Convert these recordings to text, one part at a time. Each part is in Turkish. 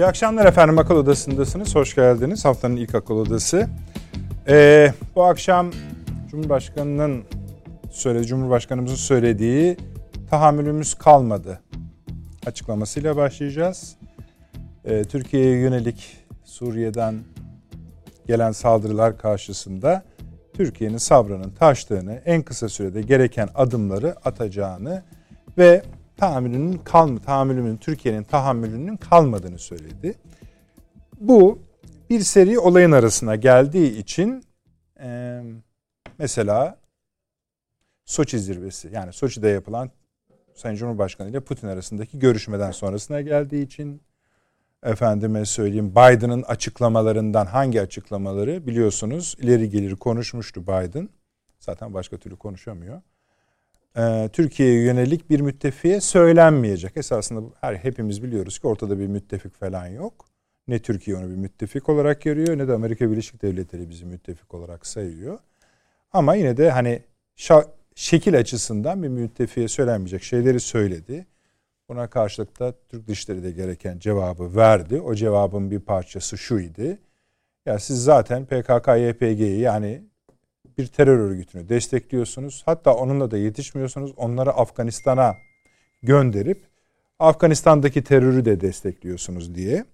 İyi akşamlar efendim. Akıl Odası'ndasınız. Hoş geldiniz. Haftanın ilk Akıl Odası. Ee, bu akşam Cumhurbaşkanı'nın söyledi, Cumhurbaşkanımızın söylediği tahammülümüz kalmadı açıklamasıyla başlayacağız. Ee, Türkiye'ye yönelik Suriye'den gelen saldırılar karşısında Türkiye'nin sabrının taştığını, en kısa sürede gereken adımları atacağını ve tahammülünün kalm tahammülünün Türkiye'nin tahammülünün kalmadığını söyledi. Bu bir seri olayın arasına geldiği için e, mesela Soçi zirvesi yani Soçi'de yapılan Sayın Cumhurbaşkanı ile Putin arasındaki görüşmeden sonrasına geldiği için efendime söyleyeyim Biden'ın açıklamalarından hangi açıklamaları biliyorsunuz ileri gelir konuşmuştu Biden. Zaten başka türlü konuşamıyor. Ee, Türkiye'ye yönelik bir müttefiğe söylenmeyecek. Esasında her hepimiz biliyoruz ki ortada bir müttefik falan yok. Ne Türkiye onu bir müttefik olarak görüyor ne de Amerika Birleşik Devletleri bizi müttefik olarak sayıyor. Ama yine de hani şekil açısından bir müttefiğe söylenmeyecek şeyleri söyledi. Buna karşılık da Türk Dışişleri de gereken cevabı verdi. O cevabın bir parçası şuydu. Ya siz zaten PKK, YPG'yi yani bir terör örgütünü destekliyorsunuz. Hatta onunla da yetişmiyorsunuz. Onları Afganistan'a gönderip Afganistan'daki terörü de destekliyorsunuz diye.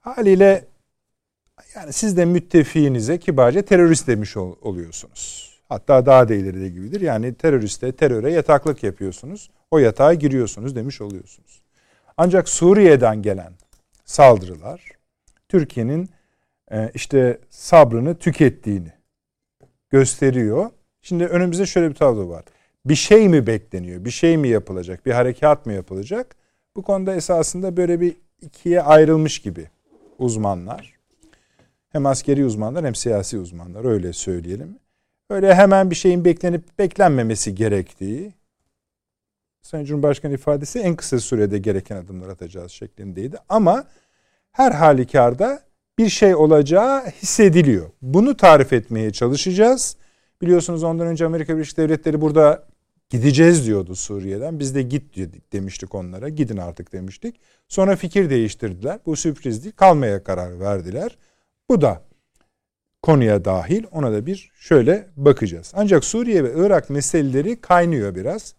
Haliyle yani siz de müttefiğinize kibarca terörist demiş ol, oluyorsunuz. Hatta daha da ileride gibidir. Yani teröriste, teröre yataklık yapıyorsunuz. O yatağa giriyorsunuz demiş oluyorsunuz. Ancak Suriye'den gelen saldırılar Türkiye'nin e, işte sabrını tükettiğini gösteriyor. Şimdi önümüzde şöyle bir tablo var. Bir şey mi bekleniyor? Bir şey mi yapılacak? Bir harekat mı yapılacak? Bu konuda esasında böyle bir ikiye ayrılmış gibi uzmanlar. Hem askeri uzmanlar hem siyasi uzmanlar öyle söyleyelim. Öyle hemen bir şeyin beklenip beklenmemesi gerektiği Sayın Cumhurbaşkanı ifadesi en kısa sürede gereken adımlar atacağız şeklindeydi. Ama her halükarda bir şey olacağı hissediliyor. Bunu tarif etmeye çalışacağız. Biliyorsunuz ondan önce Amerika Birleşik Devletleri burada gideceğiz diyordu Suriye'den. Biz de git demiştik onlara. Gidin artık demiştik. Sonra fikir değiştirdiler. Bu sürpriz değil. Kalmaya karar verdiler. Bu da konuya dahil. Ona da bir şöyle bakacağız. Ancak Suriye ve Irak meseleleri kaynıyor biraz.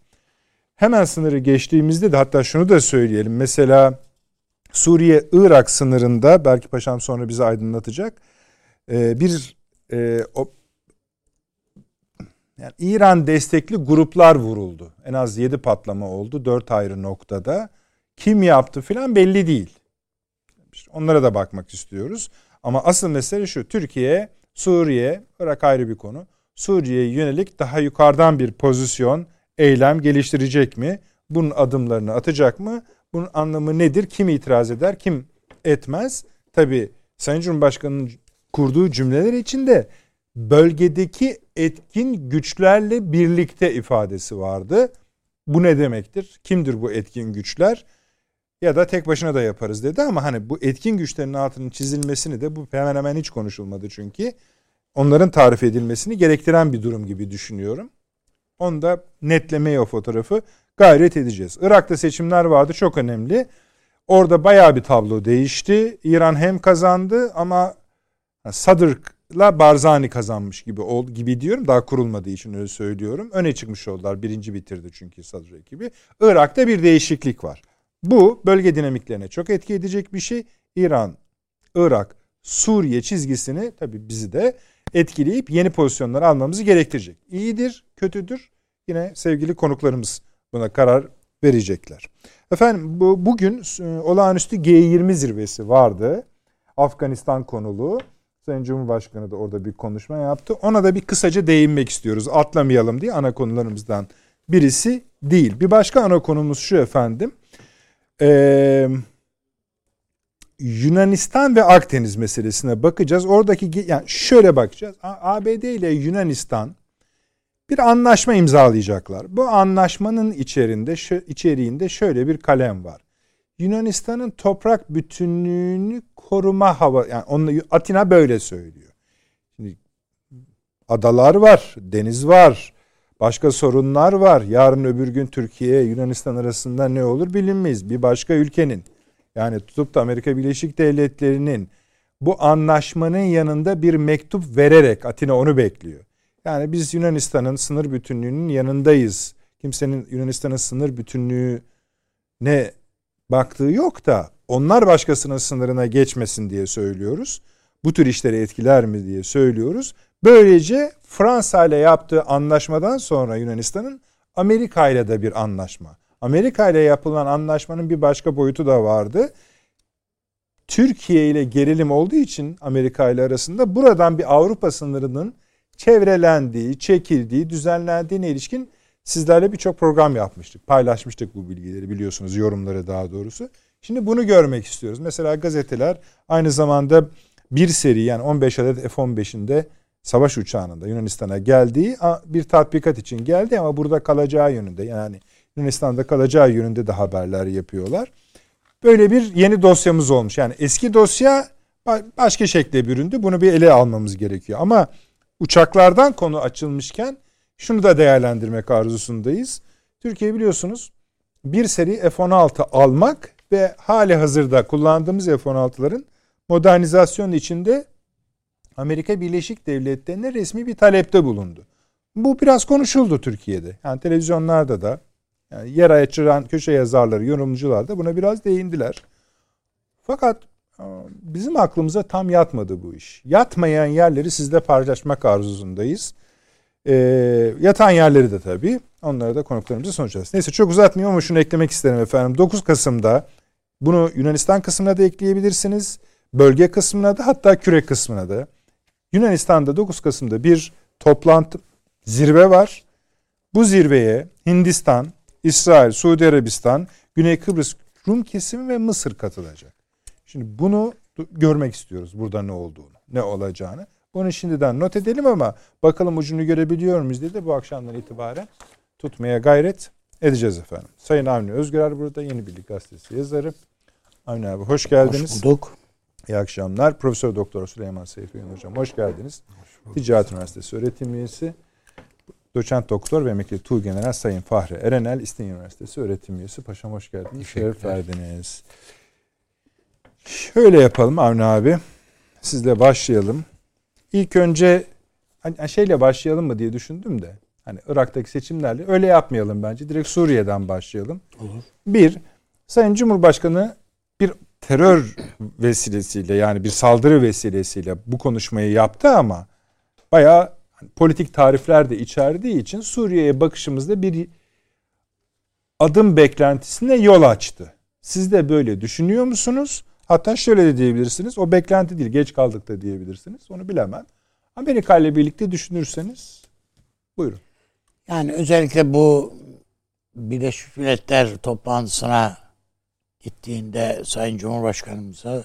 Hemen sınırı geçtiğimizde de hatta şunu da söyleyelim. Mesela Suriye-Irak sınırında belki paşam sonra bizi aydınlatacak. E, bir e, o, yani İran destekli gruplar vuruldu. En az 7 patlama oldu 4 ayrı noktada. Kim yaptı filan belli değil. onlara da bakmak istiyoruz. Ama asıl mesele şu. Türkiye, Suriye, Irak ayrı bir konu. Suriye'ye yönelik daha yukarıdan bir pozisyon, eylem geliştirecek mi? Bunun adımlarını atacak mı? Bunun anlamı nedir? Kim itiraz eder, kim etmez? Tabi Sayın Cumhurbaşkanı'nın kurduğu cümleler içinde bölgedeki etkin güçlerle birlikte ifadesi vardı. Bu ne demektir? Kimdir bu etkin güçler? Ya da tek başına da yaparız dedi ama hani bu etkin güçlerin altının çizilmesini de bu hemen hemen hiç konuşulmadı çünkü. Onların tarif edilmesini gerektiren bir durum gibi düşünüyorum. Onu da netlemeye o fotoğrafı gayret edeceğiz. Irak'ta seçimler vardı çok önemli. Orada bayağı bir tablo değişti. İran hem kazandı ama Sadr'la Barzani kazanmış gibi oldu gibi diyorum. Daha kurulmadığı için öyle söylüyorum. Öne çıkmış oldular. Birinci bitirdi çünkü Sadr ekibi. Irak'ta bir değişiklik var. Bu bölge dinamiklerine çok etki edecek bir şey. İran, Irak, Suriye çizgisini tabii bizi de etkileyip yeni pozisyonlar almamızı gerektirecek. İyidir, kötüdür. Yine sevgili konuklarımız buna karar verecekler. Efendim bu bugün e, olağanüstü G20 zirvesi vardı. Afganistan konulu. Sayın Cumhurbaşkanı da orada bir konuşma yaptı. Ona da bir kısaca değinmek istiyoruz. Atlamayalım diye ana konularımızdan birisi değil. Bir başka ana konumuz şu efendim. Ee, Yunanistan ve Akdeniz meselesine bakacağız. Oradaki yani şöyle bakacağız. ABD ile Yunanistan bir anlaşma imzalayacaklar. Bu anlaşmanın içerisinde içeriğinde şöyle bir kalem var. Yunanistan'ın toprak bütünlüğünü koruma hava yani onu Atina böyle söylüyor. Şimdi adalar var, deniz var, başka sorunlar var. Yarın öbür gün Türkiye Yunanistan arasında ne olur bilinmeyiz. Bir başka ülkenin Yani tutup da Amerika Birleşik Devletleri'nin bu anlaşmanın yanında bir mektup vererek Atina onu bekliyor. Yani biz Yunanistan'ın sınır bütünlüğünün yanındayız. Kimsenin Yunanistan'ın sınır bütünlüğü ne baktığı yok da onlar başkasının sınırına geçmesin diye söylüyoruz. Bu tür işleri etkiler mi diye söylüyoruz. Böylece Fransa ile yaptığı anlaşmadan sonra Yunanistan'ın Amerika ile de bir anlaşma. Amerika ile yapılan anlaşmanın bir başka boyutu da vardı. Türkiye ile gerilim olduğu için Amerika ile arasında buradan bir Avrupa sınırının çevrelendiği, çekildiği, düzenlendiğine ilişkin sizlerle birçok program yapmıştık. Paylaşmıştık bu bilgileri biliyorsunuz, yorumları daha doğrusu. Şimdi bunu görmek istiyoruz. Mesela gazeteler aynı zamanda bir seri yani 15 adet F-15'inde savaş uçağının da Yunanistan'a geldiği bir tatbikat için geldi ama burada kalacağı yönünde yani Yunanistan'da kalacağı yönünde de haberler yapıyorlar. Böyle bir yeni dosyamız olmuş. Yani eski dosya başka şekle büründü. Bunu bir ele almamız gerekiyor. Ama uçaklardan konu açılmışken şunu da değerlendirmek arzusundayız. Türkiye biliyorsunuz bir seri F-16 almak ve hali hazırda kullandığımız F-16'ların modernizasyon içinde Amerika Birleşik Devletleri'ne resmi bir talepte bulundu. Bu biraz konuşuldu Türkiye'de. Yani televizyonlarda da yani yer açıran köşe yazarları, yorumcular da buna biraz değindiler. Fakat bizim aklımıza tam yatmadı bu iş. Yatmayan yerleri sizle paylaşmak arzusundayız. E, yatan yerleri de tabii. Onlara da konuklarımızı sonuçlarız. Neyse çok uzatmayayım ama şunu eklemek isterim efendim. 9 Kasım'da bunu Yunanistan kısmına da ekleyebilirsiniz. Bölge kısmına da hatta küre kısmına da. Yunanistan'da 9 Kasım'da bir toplantı zirve var. Bu zirveye Hindistan, İsrail, Suudi Arabistan, Güney Kıbrıs Rum kesimi ve Mısır katılacak. Şimdi bunu görmek istiyoruz burada ne olduğunu, ne olacağını. Bunu şimdiden not edelim ama bakalım ucunu görebiliyor muyuz diye de bu akşamdan itibaren tutmaya gayret edeceğiz efendim. Sayın Avni Özgürer burada Yeni Birlik Gazetesi yazarı. Avni abi hoş geldiniz. Hoş bulduk. İyi akşamlar. Profesör Doktor Süleyman Seyfi Hocam hoş geldiniz. Hoş Ticaret Üniversitesi öğretim üyesi. Doçent Doktor ve Emekli Tuğ General Sayın Fahri Erenel İstinye Üniversitesi öğretim üyesi. Paşam hoş geldiniz. Şeref verdiniz. Şöyle yapalım Avni abi. Sizle başlayalım. İlk önce hani şeyle başlayalım mı diye düşündüm de. Hani Irak'taki seçimlerle öyle yapmayalım bence. Direkt Suriye'den başlayalım. Olur. Bir, Sayın Cumhurbaşkanı bir terör vesilesiyle yani bir saldırı vesilesiyle bu konuşmayı yaptı ama bayağı hani politik tarifler de içerdiği için Suriye'ye bakışımızda bir adım beklentisine yol açtı. Siz de böyle düşünüyor musunuz? Hatta şöyle de diyebilirsiniz. O beklenti değil, geç kaldık da diyebilirsiniz. Onu bilemem. Amerika ile birlikte düşünürseniz buyurun. Yani özellikle bu Birleşmiş Milletler toplantısına gittiğinde Sayın Cumhurbaşkanımıza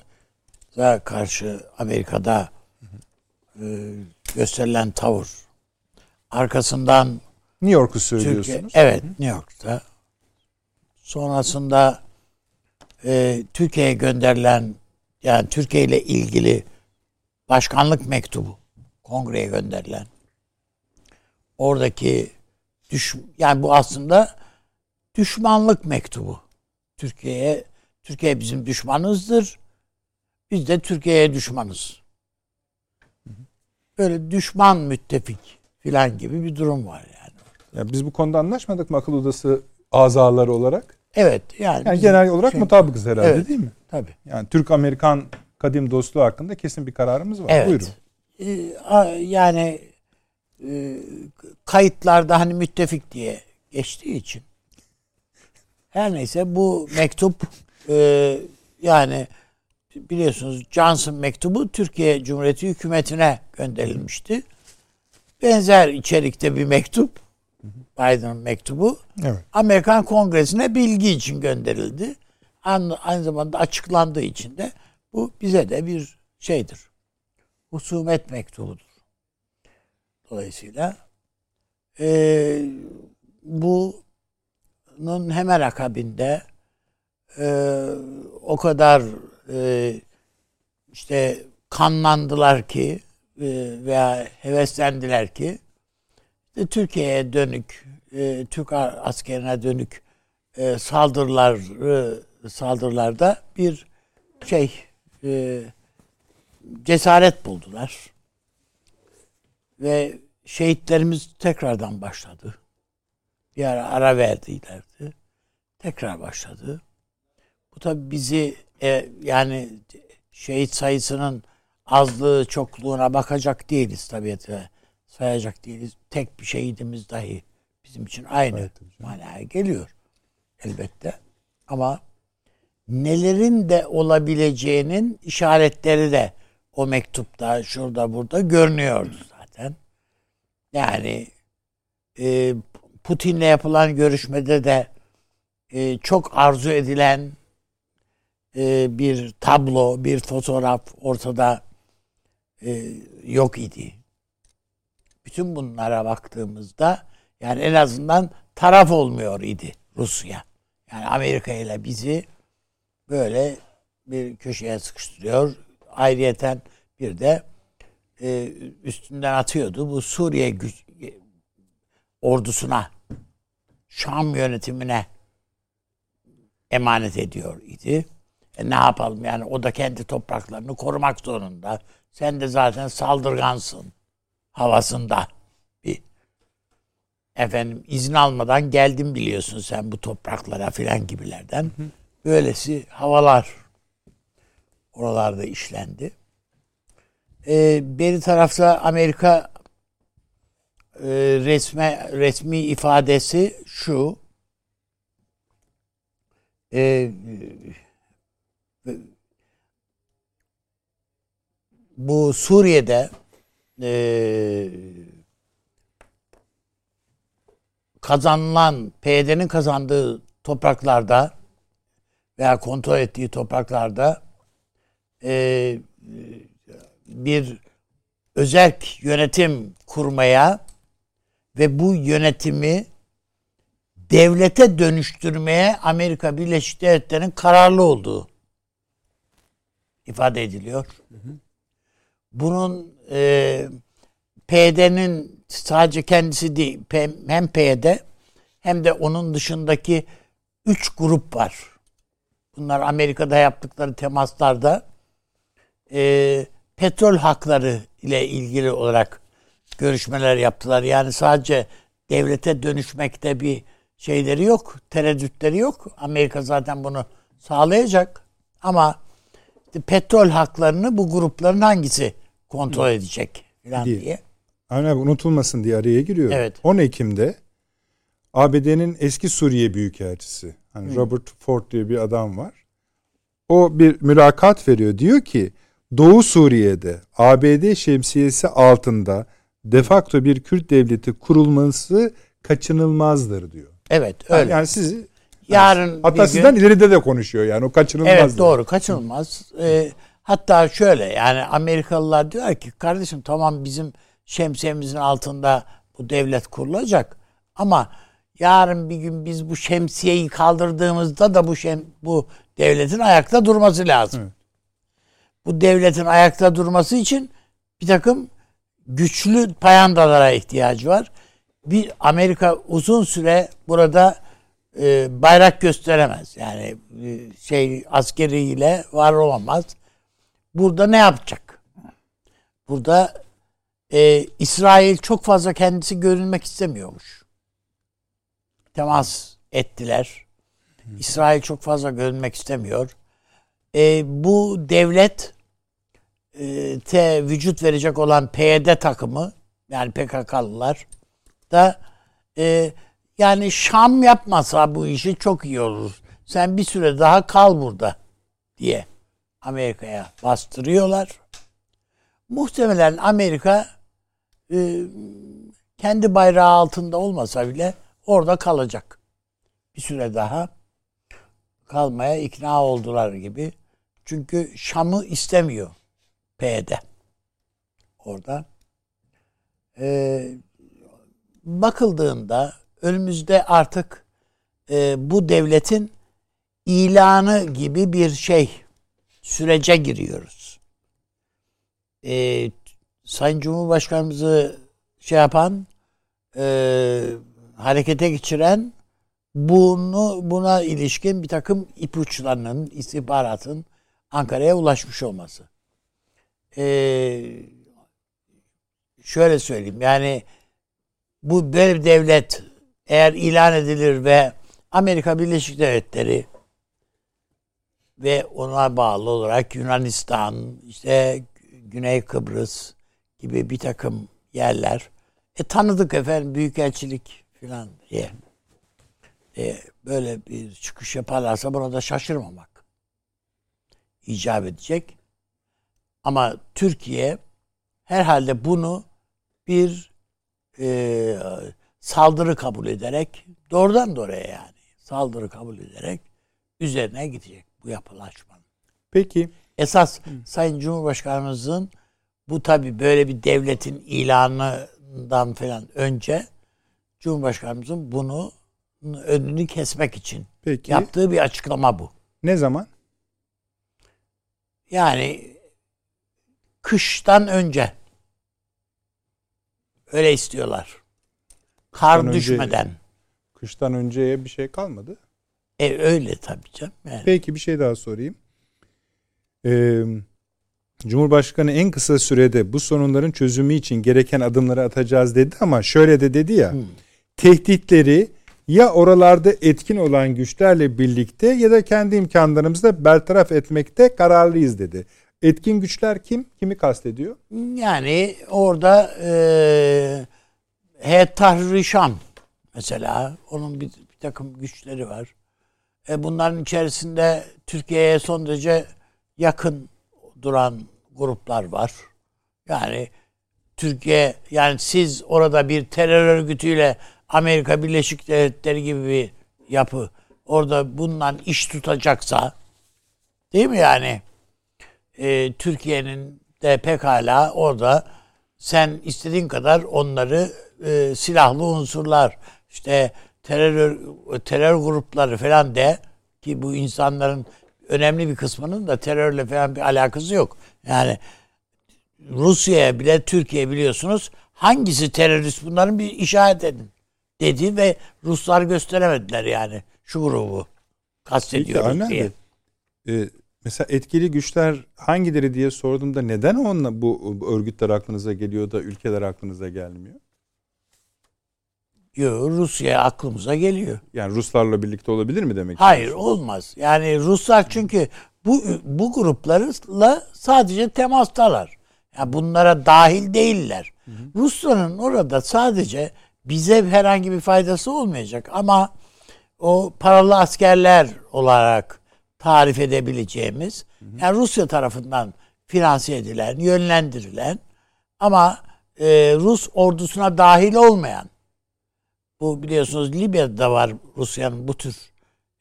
karşı Amerika'da e, gösterilen tavır arkasından New York'u söylüyorsunuz. Türkiye, evet New York'ta. Sonrasında e, Türkiye'ye gönderilen yani Türkiye ile ilgili başkanlık mektubu kongreye gönderilen oradaki düş yani bu aslında düşmanlık mektubu. Türkiye'ye Türkiye bizim düşmanızdır. Biz de Türkiye'ye düşmanız. Böyle düşman müttefik filan gibi bir durum var yani. Ya biz bu konuda anlaşmadık mı akıl odası azaları olarak? Evet yani. Yani genel olarak şey, mutabıkız herhalde evet, değil mi? Tabii. Yani Türk-Amerikan kadim dostluğu hakkında kesin bir kararımız var. Evet. Buyurun. Ee, yani e, kayıtlarda hani müttefik diye geçtiği için her neyse bu mektup e, yani biliyorsunuz Johnson mektubu Türkiye Cumhuriyeti hükümetine gönderilmişti. Benzer içerikte bir mektup Biden mektubu evet. Amerikan Kongresi'ne bilgi için gönderildi. Aynı, zamanda açıklandığı için de bu bize de bir şeydir. Husumet mektubudur. Dolayısıyla e, bunun hemen akabinde e, o kadar e, işte kanlandılar ki e, veya heveslendiler ki Türkiye'ye dönük, e, Türk askerine dönük e, saldırıları saldırılarda bir şey e, cesaret buldular. Ve şehitlerimiz tekrardan başladı. Bir ara ara verdilerdi. Tekrar başladı. Bu tabi bizi e, yani şehit sayısının azlığı çokluğuna bakacak değiliz tabii sayacak değiliz. Tek bir şehidimiz dahi bizim için aynı evet, manaya geliyor elbette. Ama nelerin de olabileceğinin işaretleri de o mektupta şurada burada görünüyordu zaten. Yani e, Putin'le yapılan görüşmede de e, çok arzu edilen e, bir tablo, bir fotoğraf ortada e, yok idi. Bütün bunlara baktığımızda yani en azından taraf olmuyor idi Rusya. Yani Amerika ile bizi böyle bir köşeye sıkıştırıyor. Ayrıyeten bir de e, üstünden atıyordu. Bu Suriye güç, ordusuna, Şam yönetimine emanet ediyor idi. E ne yapalım yani o da kendi topraklarını korumak zorunda. Sen de zaten saldırgansın havasında bir efendim izin almadan geldim biliyorsun sen bu topraklara filan gibilerden. Böylesi havalar oralarda işlendi. Ee, beri tarafta Amerika e, resme resmi ifadesi şu. E, bu Suriye'de e, kazanılan PYD'nin kazandığı topraklarda veya kontrol ettiği topraklarda e, bir özerk yönetim kurmaya ve bu yönetimi devlete dönüştürmeye Amerika Birleşik Devletleri'nin kararlı olduğu ifade ediliyor. Bunun e, PYD'nin sadece kendisi değil, hem PYD hem de onun dışındaki üç grup var. Bunlar Amerika'da yaptıkları temaslarda e, petrol hakları ile ilgili olarak görüşmeler yaptılar. Yani sadece devlete dönüşmekte bir şeyleri yok, tereddütleri yok. Amerika zaten bunu sağlayacak. Ama petrol haklarını bu grupların hangisi kontrol edecek falan diye. diye. Aynen unutulmasın diye araya giriyor. Evet. 10 Ekim'de ABD'nin eski Suriye Büyükelçisi hani Hı. Robert Ford diye bir adam var. O bir mülakat veriyor. Diyor ki Doğu Suriye'de ABD şemsiyesi altında defakto bir Kürt devleti kurulması kaçınılmazdır diyor. Evet öyle. Yani sizi yarın hatta sizden gün, ileride de konuşuyor yani o kaçınılmaz. Evet doğru kaçınılmaz. Ee, hatta şöyle yani Amerikalılar diyor ki kardeşim tamam bizim şemsiyemizin altında bu devlet kurulacak ama yarın bir gün biz bu şemsiyeyi kaldırdığımızda da bu şem, bu devletin ayakta durması lazım. Evet. Bu devletin ayakta durması için bir takım güçlü payandalara ihtiyacı var. Bir Amerika uzun süre burada e, bayrak gösteremez. Yani e, şey askeriyle var olamaz. Burada ne yapacak? Burada e, İsrail çok fazla kendisi görünmek istemiyormuş. Temas ettiler. İsrail çok fazla görünmek istemiyor. E, bu devlet e, te vücut verecek olan PYD takımı yani PKK'lılar da e, yani Şam yapmasa bu işi çok iyi olur. Sen bir süre daha kal burada diye Amerika'ya bastırıyorlar. Muhtemelen Amerika e, kendi bayrağı altında olmasa bile orada kalacak. Bir süre daha kalmaya ikna oldular gibi. Çünkü Şam'ı istemiyor PYD. Orada. Ee, bakıldığında önümüzde artık e, bu devletin ilanı gibi bir şey sürece giriyoruz. E, Sayın Cumhurbaşkanımızı şey yapan e, harekete geçiren bunu buna ilişkin bir takım ipuçlarının, istihbaratın Ankara'ya ulaşmış olması. Ee, şöyle söyleyeyim yani bu böyle bir devlet eğer ilan edilir ve Amerika Birleşik Devletleri ve ona bağlı olarak Yunanistan, işte Güney Kıbrıs gibi bir takım yerler. E tanıdık efendim büyükelçilik falan diye. E, böyle bir çıkış yaparlarsa buna da şaşırmamak icap edecek. Ama Türkiye herhalde bunu bir e, saldırı kabul ederek doğrudan doğruya yani saldırı kabul ederek üzerine gidecek bu yapılaşmanın. Peki. Esas Hı. Sayın Cumhurbaşkanımızın bu tabi böyle bir devletin ilanından falan önce Cumhurbaşkanımızın bunu önünü kesmek için Peki. yaptığı bir açıklama bu. Ne zaman? Yani kıştan önce. Öyle istiyorlar. Kar kıştan düşmeden. Önce, kıştan önceye bir şey kalmadı. E öyle tabii canım. Yani. Peki bir şey daha sorayım. Ee, Cumhurbaşkanı en kısa sürede bu sorunların çözümü için gereken adımları atacağız dedi ama şöyle de dedi ya. Hmm. Tehditleri ya oralarda etkin olan güçlerle birlikte ya da kendi imkanlarımızla bertaraf etmekte kararlıyız dedi. Etkin güçler kim? Kimi kastediyor? Yani orada e, Heyet Tahrir Şam mesela onun bir, bir takım güçleri var. E, bunların içerisinde Türkiye'ye son derece yakın duran gruplar var. Yani Türkiye yani siz orada bir terör örgütüyle Amerika Birleşik Devletleri gibi bir yapı orada bundan iş tutacaksa değil mi yani? E, Türkiye'nin de pekala orada sen istediğin kadar onları e, silahlı unsurlar işte terör terör grupları falan de ki bu insanların önemli bir kısmının da terörle falan bir alakası yok. Yani Rusya'ya bile Türkiye biliyorsunuz hangisi terörist bunların bir işaret edin dedi ve Ruslar gösteremediler yani şu grubu kastediyoruz diye. Ee, mesela etkili güçler hangileri diye sorduğumda neden onunla bu örgütler aklınıza geliyor da ülkeler aklınıza gelmiyor? Yok Rusya aklımıza geliyor. Yani Ruslarla birlikte olabilir mi demek? Hayır olmaz. Yani Ruslar çünkü bu bu gruplarla sadece temastalar. Yani bunlara dahil değiller. Hı hı. Rusların orada sadece bize herhangi bir faydası olmayacak ama o paralı askerler olarak tarif edebileceğimiz hı hı. yani Rusya tarafından finanse edilen, yönlendirilen ama e, Rus ordusuna dahil olmayan bu biliyorsunuz Libya'da var Rusya'nın bu tür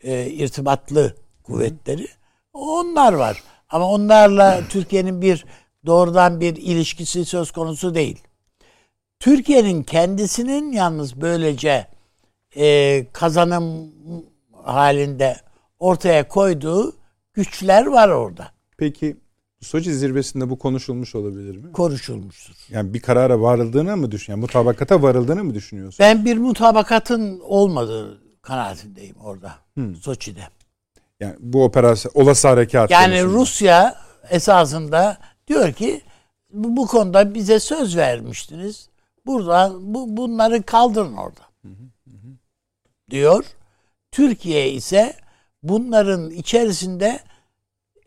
e, irtibatlı kuvvetleri. Onlar var. Ama onlarla Türkiye'nin bir doğrudan bir ilişkisi söz konusu değil. Türkiye'nin kendisinin yalnız böylece e, kazanım halinde ortaya koyduğu güçler var orada. Peki Soçi zirvesinde bu konuşulmuş olabilir mi? Konuşulmuştur. Yani bir karara varıldığını mı düşünüyorsun? Yani mutabakata varıldığını mı düşünüyorsun? Ben bir mutabakatın olmadığı kanaatindeyim orada. Hmm. Soçi'de. Yani bu operasyon olası harekat. Yani konusunda. Rusya esasında diyor ki bu, bu konuda bize söz vermiştiniz. Burada bu, bunları kaldırın orada. Diyor. Türkiye ise bunların içerisinde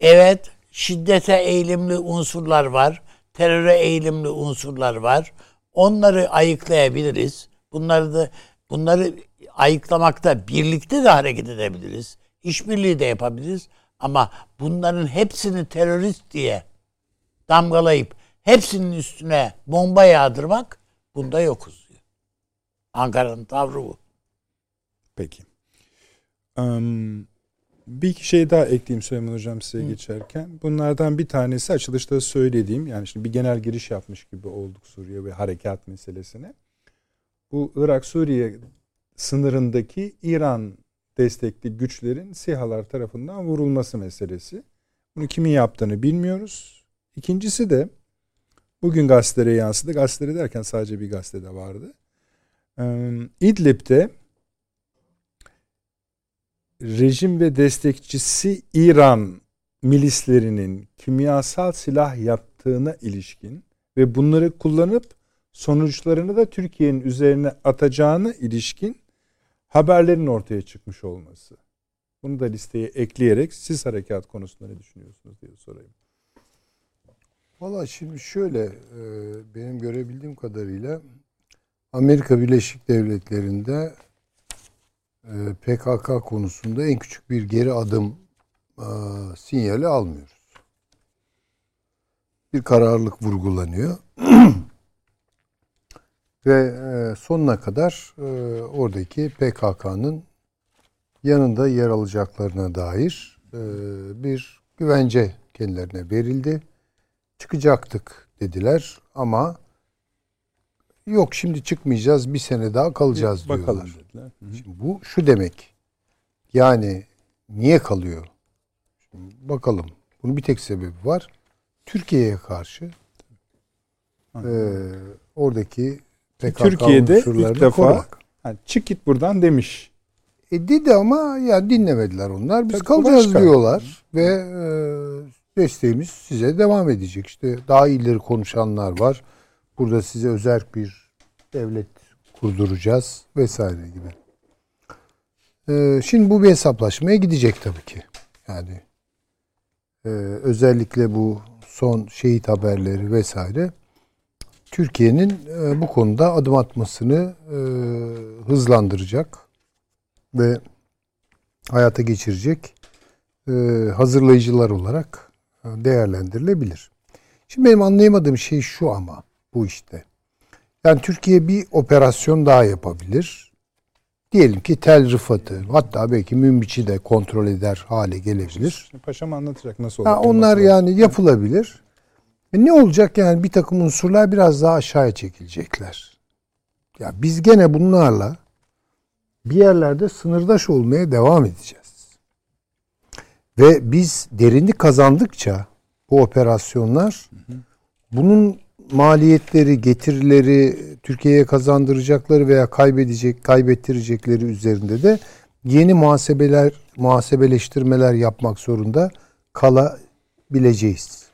evet şiddete eğilimli unsurlar var. Teröre eğilimli unsurlar var. Onları ayıklayabiliriz. Bunları da bunları ayıklamakta birlikte de hareket edebiliriz. İşbirliği de yapabiliriz. Ama bunların hepsini terörist diye damgalayıp hepsinin üstüne bomba yağdırmak bunda yokuz diyor. Ankara'nın tavrı bu. Peki. Um, bir iki şey daha ekleyeyim Süleyman Hocam size Hı. geçerken. Bunlardan bir tanesi açılışta söylediğim yani şimdi bir genel giriş yapmış gibi olduk Suriye ve harekat meselesine. Bu Irak-Suriye sınırındaki İran destekli güçlerin SİHA'lar tarafından vurulması meselesi. Bunu kimin yaptığını bilmiyoruz. İkincisi de bugün gazetelere yansıdı. Gazetelere derken sadece bir gazetede vardı. İdlib'de rejim ve destekçisi İran milislerinin kimyasal silah yaptığına ilişkin ve bunları kullanıp sonuçlarını da Türkiye'nin üzerine atacağına ilişkin haberlerin ortaya çıkmış olması. Bunu da listeye ekleyerek siz harekat konusunda ne düşünüyorsunuz diye sorayım. Valla şimdi şöyle e, benim görebildiğim kadarıyla Amerika Birleşik Devletleri'nde PKK konusunda en küçük bir geri adım e, sinyali almıyoruz. Bir kararlılık vurgulanıyor. Ve sonuna kadar oradaki PKK'nın yanında yer alacaklarına dair bir güvence kendilerine verildi çıkacaktık dediler ama yok şimdi çıkmayacağız bir sene daha kalacağız Bakalım diyorlar. Dediler. Şimdi bu şu demek yani niye kalıyor? Şimdi bakalım. Bunun bir tek sebebi var. Türkiye'ye karşı e, oradaki PKK Türkiye'de ilk defa korumak. Yani çık git buradan demiş. E dedi ama ya dinlemediler onlar. Biz Tabii kalacağız diyorlar ve e, desteğimiz size devam edecek. İşte daha ileri konuşanlar var. Burada size özel bir devlet kurduracağız vesaire gibi. Ee, şimdi bu bir hesaplaşmaya gidecek tabii ki. Yani e, özellikle bu son şehit haberleri vesaire Türkiye'nin e, bu konuda adım atmasını e, hızlandıracak ve hayata geçirecek hazırlayıcılar olarak değerlendirilebilir. Şimdi benim anlayamadığım şey şu ama bu işte. Yani Türkiye bir operasyon daha yapabilir. Diyelim ki Tel Rıfat'ı hatta belki Münbiç'i de kontrol eder hale gelebilir. Paşam anlatacak nasıl olur. onlar nasıl yani yapılabilir. E ne olacak yani bir takım unsurlar biraz daha aşağıya çekilecekler. Ya biz gene bunlarla bir yerlerde sınırdaş olmaya devam edeceğiz. Ve biz derinlik kazandıkça bu operasyonlar bunun maliyetleri, getirileri, Türkiye'ye kazandıracakları veya kaybedecek, kaybettirecekleri üzerinde de yeni muhasebeler, muhasebeleştirmeler yapmak zorunda kalabileceğiz.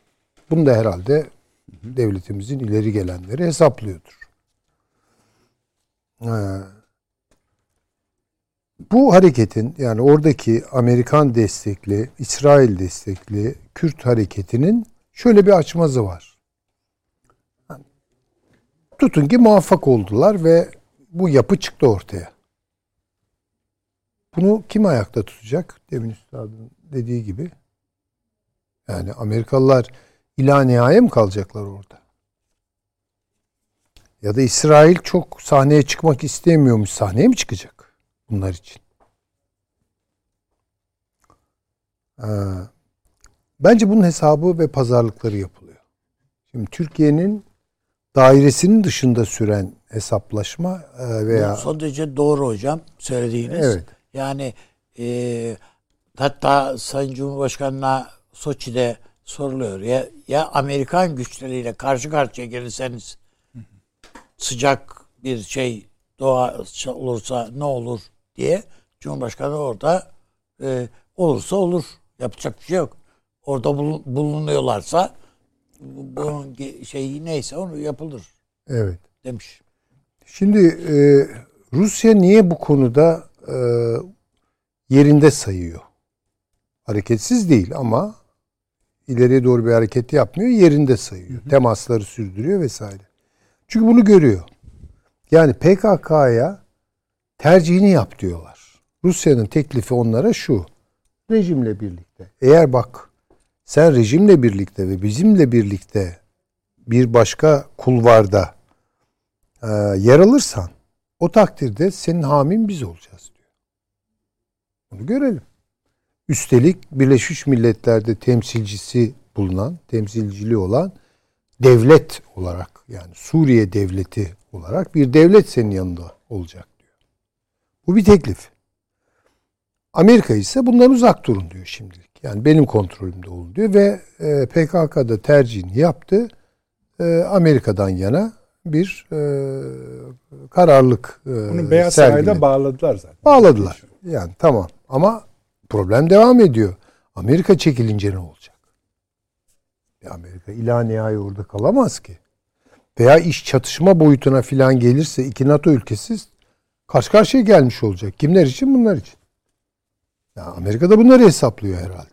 Bunu da herhalde devletimizin ileri gelenleri hesaplıyordur. Ee, bu hareketin yani oradaki Amerikan destekli, İsrail destekli Kürt hareketinin şöyle bir açmazı var. Tutun ki muvaffak oldular ve bu yapı çıktı ortaya. Bunu kim ayakta tutacak? Demin Üstad'ın dediği gibi. Yani Amerikalılar ila nihaya mı kalacaklar orada? Ya da İsrail çok sahneye çıkmak istemiyormuş. Sahneye mi çıkacak? bunlar için. Ee, bence bunun hesabı ve pazarlıkları yapılıyor. Şimdi Türkiye'nin dairesinin dışında süren hesaplaşma e, veya... Bu son derece doğru hocam söylediğiniz. Evet. Yani e, hatta Sayın Cumhurbaşkanı'na Soçi'de soruluyor. Ya, ya Amerikan güçleriyle karşı karşıya gelirseniz sıcak bir şey doğa olursa ne olur diye Cumhurbaşkanı orada e, olursa olur. Yapacak bir şey yok. Orada bulunuyorlarsa bunun şeyi neyse onu yapılır. Evet. Demiş. Şimdi e, Rusya niye bu konuda e, yerinde sayıyor? Hareketsiz değil ama ileriye doğru bir hareket yapmıyor. Yerinde sayıyor. Hı hı. Temasları sürdürüyor vesaire. Çünkü bunu görüyor. Yani PKK'ya tercihini yap diyorlar. Rusya'nın teklifi onlara şu. Rejimle birlikte. Eğer bak sen rejimle birlikte ve bizimle birlikte bir başka kulvarda e, yer alırsan o takdirde senin hamin biz olacağız diyor. Bunu görelim. Üstelik Birleşmiş Milletler'de temsilcisi bulunan, temsilciliği olan devlet olarak yani Suriye devleti olarak bir devlet senin yanında olacak. Bu bir teklif. Amerika ise bundan uzak durun diyor şimdilik. Yani benim kontrolümde olun diyor ve e, PKK'da tercihini yaptı. E, Amerika'dan yana bir e, kararlılık e, Bunu Beyaz Saray'da bağladılar zaten. Bağladılar. Yani tamam. Ama problem devam ediyor. Amerika çekilince ne olacak? Ya Amerika ila nihai orada kalamaz ki. Veya iş çatışma boyutuna filan gelirse iki NATO ülkesi karşı karşıya gelmiş olacak. Kimler için? Bunlar için. Ya Amerika da bunları hesaplıyor herhalde.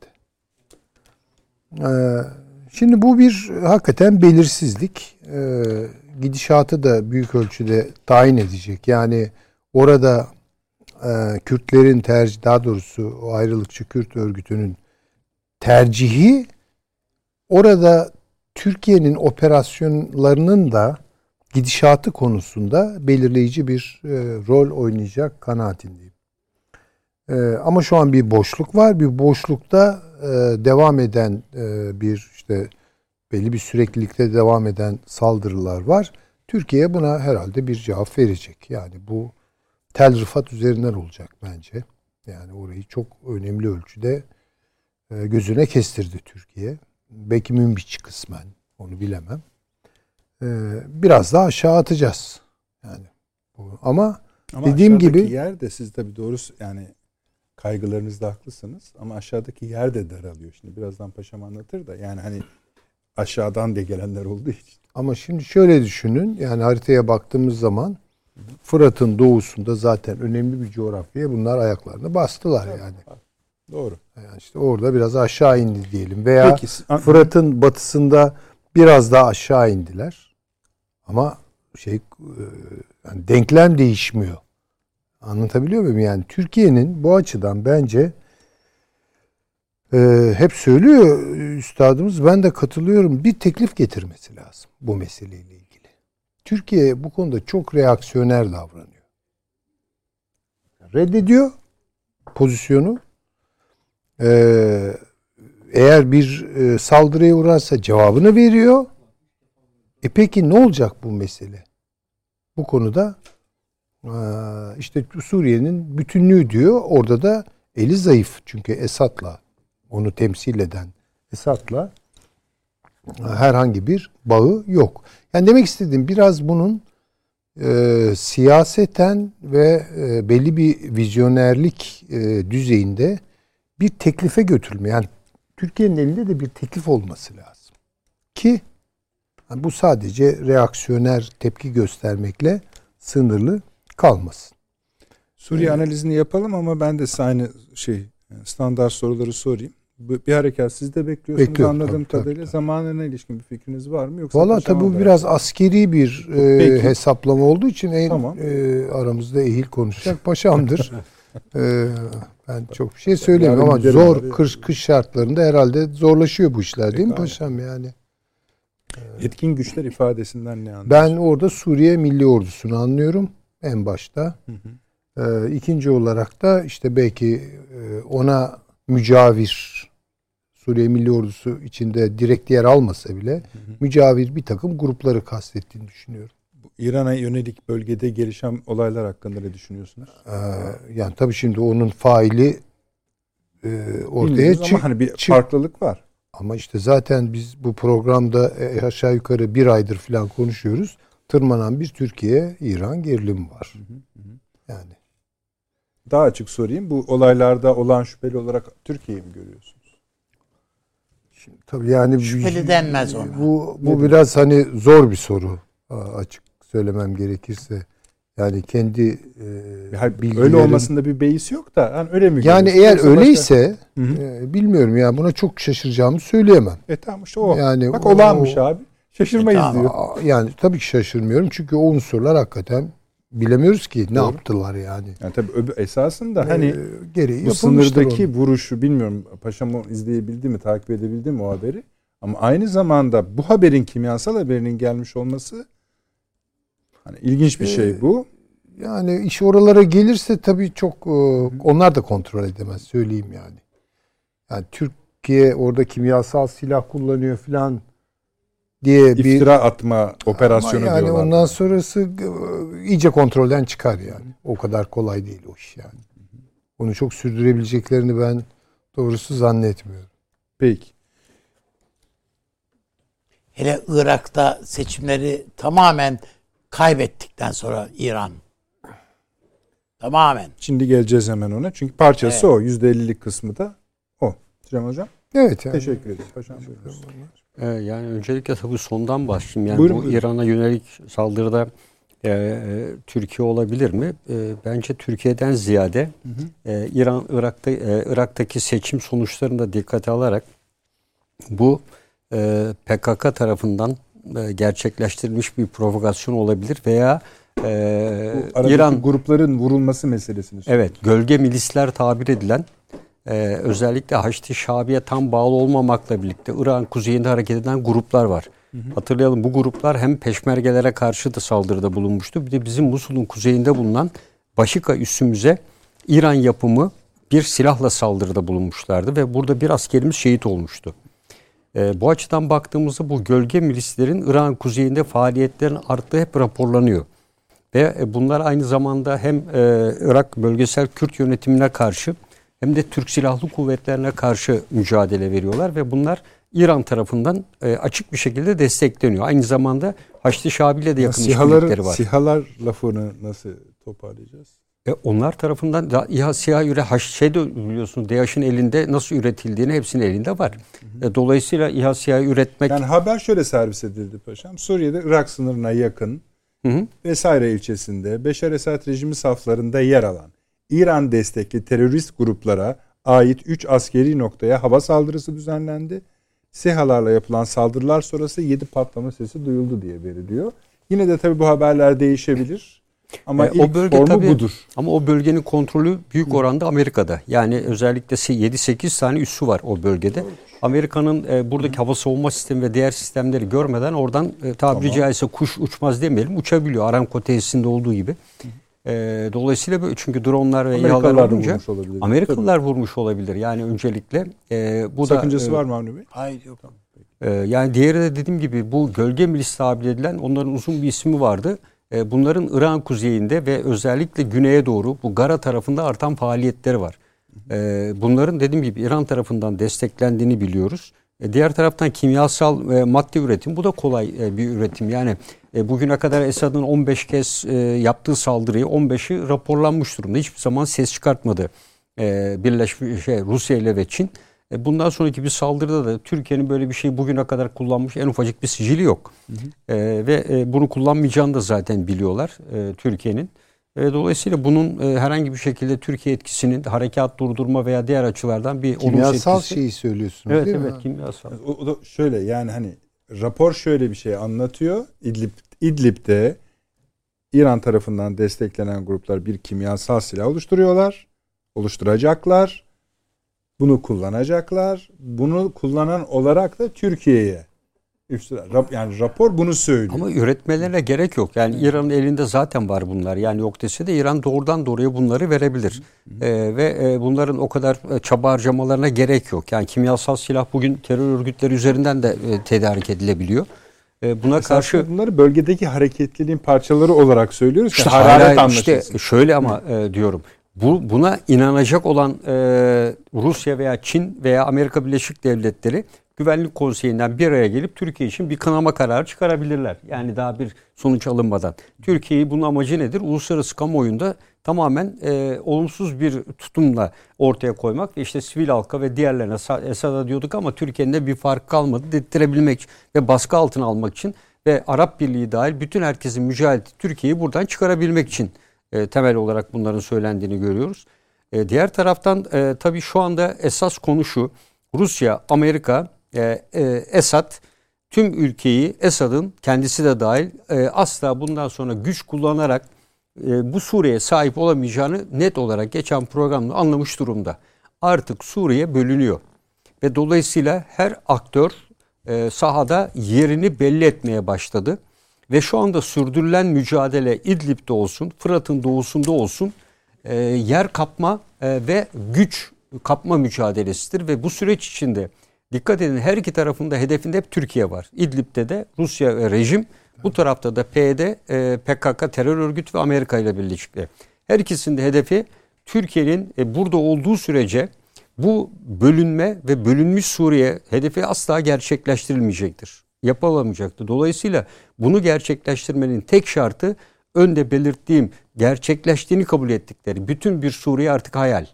Ee, şimdi bu bir hakikaten belirsizlik. Ee, gidişatı da büyük ölçüde tayin edecek. Yani orada e, Kürtlerin tercih, daha doğrusu o ayrılıkçı Kürt örgütünün tercihi orada Türkiye'nin operasyonlarının da gidişatı konusunda belirleyici bir e, rol oynayacak kanaatindeyim. E, ama şu an bir boşluk var. Bir boşlukta e, devam eden e, bir işte belli bir süreklilikte devam eden saldırılar var. Türkiye buna herhalde bir cevap verecek. Yani bu Tel Rıfat üzerinden olacak bence. Yani orayı çok önemli ölçüde e, gözüne kestirdi Türkiye. Belki Münbiç kısmen onu bilemem. E, biraz daha aşağı atacağız. Yani bu. ama, ama dediğim gibi yer de siz tabii doğrusu yani kaygılarınızda haklısınız ama aşağıdaki yer de daralıyor. Şimdi birazdan paşam anlatır da yani hani aşağıdan da gelenler olduğu için. Ama şimdi şöyle düşünün yani haritaya baktığımız zaman Fırat'ın doğusunda zaten önemli bir coğrafyaya bunlar ayaklarını bastılar yani. Doğru. Yani işte orada biraz aşağı indi diyelim veya Peki, Fırat'ın batısında biraz daha aşağı indiler. Ama şey e, yani denklem değişmiyor. Anlatabiliyor muyum? Yani Türkiye'nin bu açıdan bence e, hep söylüyor üstadımız ben de katılıyorum bir teklif getirmesi lazım bu meseleyle ilgili. Türkiye bu konuda çok reaksiyoner davranıyor. Reddediyor pozisyonu. Ee, eğer bir e, saldırıya uğrarsa cevabını veriyor. E peki ne olacak bu mesele? Bu konuda işte Suriye'nin bütünlüğü diyor. Orada da eli zayıf. Çünkü Esad'la onu temsil eden Esad'la herhangi bir bağı yok. Yani demek istediğim biraz bunun e, siyaseten ve e, belli bir vizyonerlik e, düzeyinde bir teklife götürülme. Yani Türkiye'nin elinde de bir teklif olması lazım. Ki yani bu sadece reaksiyoner tepki göstermekle sınırlı kalmasın. Suriye evet. analizini yapalım ama ben de size aynı şey standart soruları sorayım bir harekat siz de bekliyorsunuz Bekliyorum, anladığım tabii, kadarıyla. Tabii. Zamanına ilişkin bir fikriniz var mı? Yoksa Valla tabii bu biraz askeri bir e, hesaplama olduğu için en tamam. e, aramızda ehil konuşacak paşamdır. e, ben çok bir şey söyleyeyim ama zor kış, kış şartlarında herhalde zorlaşıyor bu işler değil Peki, mi paşam yani? Etkin güçler ifadesinden ne anlıyorsun? Ben orada Suriye Milli Ordusu'nu anlıyorum en başta. Hı hı. E, ikinci olarak da işte belki e, ona mücavir Suriye Milli Ordusu içinde direkt yer almasa bile hı hı. mücavir bir takım grupları kastettiğini düşünüyorum. İran'a yönelik bölgede gelişen olaylar hakkında ne düşünüyorsunuz? Ee, yani tabii şimdi onun faili e, ortaya çık. Hani bir çık. farklılık var. Ama işte zaten biz bu programda e, aşağı yukarı bir aydır falan konuşuyoruz. Tırmanan bir Türkiye-İran gerilimi var. Hı hı hı. Yani. Daha açık sorayım. Bu olaylarda olan şüpheli olarak Türkiye'yi mi görüyorsun? Şimdi tabii yani şüpheli denmez ona. Bu bu biraz hani zor bir soru açık söylemem gerekirse. Yani kendi e, bilgilerin... öyle olmasında bir beis yok da yani öyle mi? Yani eğer Yoksa öyleyse başka... e, bilmiyorum ya buna çok şaşıracağımı söyleyemem. E tamam işte o. Yani Bak olanmış o, abi. Şaşırmayız e, tamam, diyor. Yani tabii ki şaşırmıyorum çünkü o unsurlar hakikaten bilemiyoruz ki ne Doğru. yaptılar yani. Yani tabii esasında ee, hani gereği bu sınırdaki onu. vuruşu bilmiyorum paşam izleyebildi mi takip edebildi mi o haberi ama aynı zamanda bu haberin kimyasal haberinin gelmiş olması hani ilginç bir ee, şey bu. Yani iş oralara gelirse tabii çok e, onlar da kontrol edemez söyleyeyim yani. Yani Türkiye orada kimyasal silah kullanıyor filan diye İftira bir iftira atma operasyonu yani diyorlar. ondan sonrası e, iyice kontrolden çıkar yani. O kadar kolay değil o iş yani. Onu çok sürdürebileceklerini ben doğrusu zannetmiyorum. Peki. Hele Irak'ta seçimleri tamamen kaybettikten sonra İran Tamamen. Şimdi geleceğiz hemen ona. Çünkü parçası o. %50'lik kısmı da o. Süleyman Hocam. Evet yani. Teşekkür ederim. Paşam buyurun. Ee, yani öncelikle tabii sondan başlayayım. Yani Buyurun, bu buyurun. İran'a yönelik saldırıda e, e, Türkiye olabilir mi? E, bence Türkiye'den ziyade e, İran Irak'ta e, Irak'taki seçim sonuçlarını da dikkate alarak bu e, PKK tarafından e, gerçekleştirilmiş bir provokasyon olabilir veya e, İran grupların vurulması meselesini Evet, gölge milisler tabir edilen e, özellikle Haçlı Şabi'ye tam bağlı olmamakla birlikte İran kuzeyinde hareket eden gruplar var. Hatırlayalım bu gruplar hem peşmergelere karşı da saldırıda bulunmuştu. Bir de bizim Musul'un kuzeyinde bulunan Başika üssümüze İran yapımı bir silahla saldırıda bulunmuşlardı ve burada bir askerimiz şehit olmuştu. E, bu açıdan baktığımızda bu gölge milislerin İran kuzeyinde faaliyetlerin arttığı hep raporlanıyor. Ve e, bunlar aynı zamanda hem e, Irak bölgesel Kürt yönetimine karşı hem de Türk Silahlı Kuvvetlerine karşı mücadele veriyorlar ve bunlar İran tarafından e, açık bir şekilde destekleniyor. Aynı zamanda Haçlı Şabi ile de yakın işbirlikleri var. sihalar lafını nasıl toparlayacağız? E, onlar tarafından da İHA SİHA üre haş şey de biliyorsun DAEŞ'in elinde nasıl üretildiğini hepsinin elinde var. E, dolayısıyla İHA SİHA üretmek Yani haber şöyle servis edildi paşam. Suriye'de Irak sınırına yakın Hı hı. vesaire ilçesinde Beşar Esad rejimi saflarında yer alan İran destekli terörist gruplara ait 3 askeri noktaya hava saldırısı düzenlendi. SİHA'larla yapılan saldırılar sonrası 7 patlama sesi duyuldu diye veriliyor. Yine de tabii bu haberler değişebilir. Ama E, ilk formu tabii- budur. Ama o bölgenin kontrolü büyük oranda Amerika'da. Yani özellikle 7-8 tane üssü var o bölgede. Amerika'nın e, buradaki hava savunma sistemi ve diğer sistemleri görmeden oradan e, tabiri caizse kuş uçmaz demeyelim uçabiliyor. Aramco tesisinde olduğu gibi. E, dolayısıyla böyle çünkü dronlar ve İHA'lar olunca vurmuş olabilir. Amerikalılar vurmuş olabilir. Yani öncelikle e, bu Sakıncası da e, var mı Avni Bey? Hayır yok. ee, yani diğeri de dediğim gibi bu gölge milis tabir edilen onların uzun bir ismi vardı. Ee, bunların İran kuzeyinde ve özellikle güneye doğru bu Gara tarafında artan faaliyetleri var. Ee, bunların dediğim gibi İran tarafından desteklendiğini biliyoruz. E, diğer taraftan kimyasal e, madde üretim bu da kolay e, bir üretim. Yani e, bugüne kadar Esad'ın 15 kez e, yaptığı saldırıyı 15'i raporlanmış durumda. Hiçbir zaman ses çıkartmadı. E, Birleşmiş şey, Rusya ile ve Çin. E, bundan sonraki bir saldırıda da Türkiye'nin böyle bir şeyi bugüne kadar kullanmış en ufacık bir sicili yok. E, ve e, bunu kullanmayacağını da zaten biliyorlar e, Türkiye'nin. E, dolayısıyla bunun e, herhangi bir şekilde Türkiye etkisinin harekat durdurma veya diğer açılardan bir olumsuz Kimyasal etkisi. şeyi söylüyorsunuz Evet değil evet mi? kimyasal. O, o da şöyle yani hani rapor şöyle bir şey anlatıyor. İdlib, İdlib'de İran tarafından desteklenen gruplar bir kimyasal silah oluşturuyorlar. Oluşturacaklar. Bunu kullanacaklar. Bunu kullanan olarak da Türkiye'ye yani rapor bunu söylüyor. Ama üretmelerine gerek yok. Yani İran'ın elinde zaten var bunlar. Yani yok dese de İran doğrudan doğruya bunları verebilir. Ee, ve e, bunların o kadar e, çaba harcamalarına gerek yok. Yani kimyasal silah bugün terör örgütleri üzerinden de e, tedarik edilebiliyor. E, buna Esasında karşı bunları bölgedeki hareketliliğin parçaları olarak söylüyoruz. ki İşte hararet işte şöyle ama e, diyorum. Bu buna inanacak olan e, Rusya veya Çin veya Amerika Birleşik Devletleri Güvenlik Konseyi'nden bir araya gelip Türkiye için bir kınama kararı çıkarabilirler. Yani daha bir sonuç alınmadan. Türkiye'yi bunun amacı nedir? Uluslararası kamuoyunda tamamen e, olumsuz bir tutumla ortaya koymak ve işte sivil halka ve diğerlerine Sa- Esad'a diyorduk ama Türkiye'nin de bir fark kalmadı dedirtebilmek ve baskı altına almak için ve Arap Birliği dahil bütün herkesin mücadelesi Türkiye'yi buradan çıkarabilmek için e, temel olarak bunların söylendiğini görüyoruz. E, diğer taraftan e, tabii şu anda esas konu şu. Rusya, Amerika, e, e, Esad tüm ülkeyi Esad'ın kendisi de dahil e, asla bundan sonra güç kullanarak e, bu Suriye'ye sahip olamayacağını net olarak geçen programda anlamış durumda. Artık Suriye bölünüyor ve dolayısıyla her aktör sahada yerini belli etmeye başladı. Ve şu anda sürdürülen mücadele İdlib'de olsun, Fırat'ın doğusunda olsun e, yer kapma e, ve güç kapma mücadelesidir. Ve bu süreç içinde dikkat edin her iki tarafında hedefinde hep Türkiye var. İdlib'de de Rusya ve rejim, bu tarafta da PYD, e, PKK terör örgütü ve Amerika ile birlikte. Her ikisinin de hedefi Türkiye'nin e, burada olduğu sürece bu bölünme ve bölünmüş Suriye hedefi asla gerçekleştirilmeyecektir. Yapılamayacaktır. Dolayısıyla bunu gerçekleştirmenin tek şartı önde belirttiğim gerçekleştiğini kabul ettikleri bütün bir Suriye artık hayal.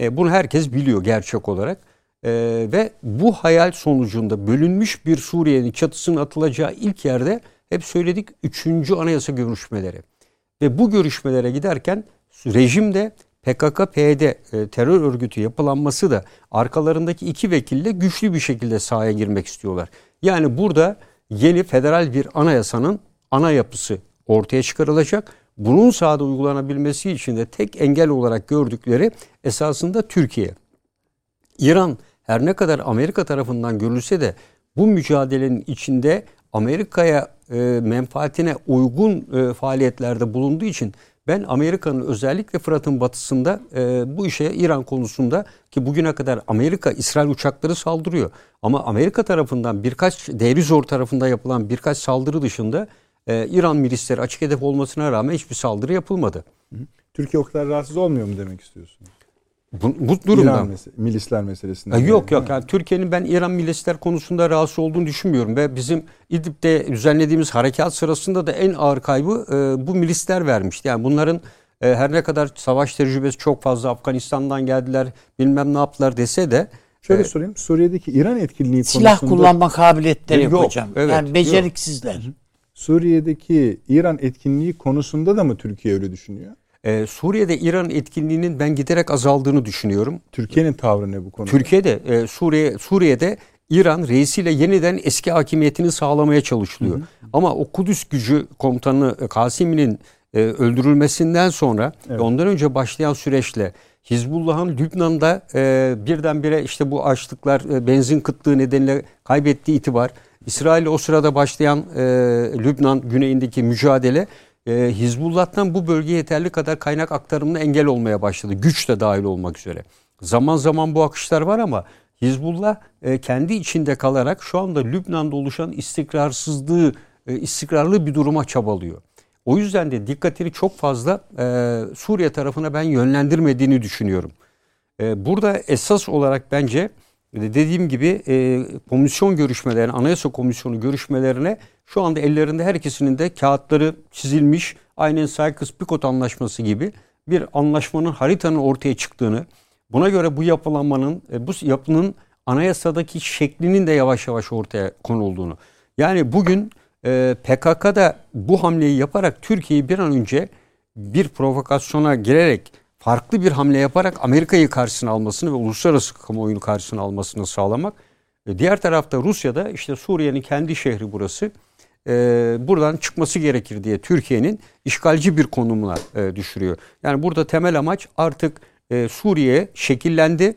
E, bunu herkes biliyor gerçek olarak. E, ve bu hayal sonucunda bölünmüş bir Suriye'nin çatısının atılacağı ilk yerde hep söyledik 3. anayasa görüşmeleri. Ve bu görüşmelere giderken rejimde PKK-PYD e, terör örgütü yapılanması da arkalarındaki iki vekille güçlü bir şekilde sahaya girmek istiyorlar. Yani burada yeni federal bir anayasanın ana yapısı ortaya çıkarılacak. Bunun sahada uygulanabilmesi için de tek engel olarak gördükleri esasında Türkiye. İran her ne kadar Amerika tarafından görülse de bu mücadelenin içinde Amerika'ya e, menfaatine uygun e, faaliyetlerde bulunduğu için ben Amerika'nın özellikle Fırat'ın batısında e, bu işe İran konusunda ki bugüne kadar Amerika İsrail uçakları saldırıyor. Ama Amerika tarafından birkaç Derizor tarafında yapılan birkaç saldırı dışında e, İran milisleri açık hedef olmasına rağmen hiçbir saldırı yapılmadı. Türkiye o kadar rahatsız olmuyor mu demek istiyorsunuz? Bu, bu durumda. İran mese- milisler meselesinde. Ha, yok yok. Yani Türkiye'nin ben İran milisler konusunda rahatsız olduğunu düşünmüyorum ve bizim İdlib'de düzenlediğimiz harekat sırasında da en ağır kaybı e, bu milisler vermişti. Yani bunların e, her ne kadar savaş tecrübesi çok fazla Afganistan'dan geldiler bilmem ne yaptılar dese de Şöyle e, sorayım. Suriye'deki İran etkinliği Silah konusunda kullanma kabiliyetleri Yok, yok, hocam. evet, yani beceriksizler. Suriye'deki İran etkinliği konusunda da mı Türkiye öyle düşünüyor? E, Suriye'de İran etkinliğinin ben giderek azaldığını düşünüyorum. Türkiye'nin tavrı ne bu konuda? Türkiye'de e, Suriye Suriye'de İran reisiyle yeniden eski hakimiyetini sağlamaya çalışılıyor. Ama o Kudüs gücü komutanı e, Kasimi'nin e, öldürülmesinden sonra Evet. ve ondan önce başlayan süreçle Hizbullah'ın Lübnan'da e, birdenbire işte bu açlıklar e, benzin kıtlığı nedeniyle kaybettiği itibar, İsrail o sırada başlayan e, Lübnan güneyindeki mücadele e, Hizbullah'tan bu bölgeye yeterli kadar kaynak aktarımına engel olmaya başladı. Güç de dahil olmak üzere. Zaman zaman bu akışlar var ama Hizbullah e, kendi içinde kalarak şu anda Lübnan'da oluşan istikrarsızlığı, e, istikrarlı bir duruma çabalıyor. O yüzden de dikkatini çok fazla e, Suriye tarafına ben yönlendirmediğini düşünüyorum. E, burada esas olarak bence e, dediğim gibi e, komisyon görüşmelerine, anayasa komisyonu görüşmelerine şu anda ellerinde her ikisinin de kağıtları çizilmiş, aynen Sykes-Picot anlaşması gibi bir anlaşmanın haritanın ortaya çıktığını, buna göre bu yapılanmanın, e, bu yapının anayasadaki şeklinin de yavaş yavaş ortaya konulduğunu. Yani bugün e, PKK'da bu hamleyi yaparak Türkiye'yi bir an önce bir provokasyona girerek farklı bir hamle yaparak Amerika'yı karşısına almasını ve uluslararası kamuoyunu karşısına almasını sağlamak. E, Diğer tarafta Rusya'da işte Suriye'nin kendi şehri burası. E, buradan çıkması gerekir diye Türkiye'nin işgalci bir konumuna e, düşürüyor. Yani burada temel amaç artık e, Suriye şekillendi.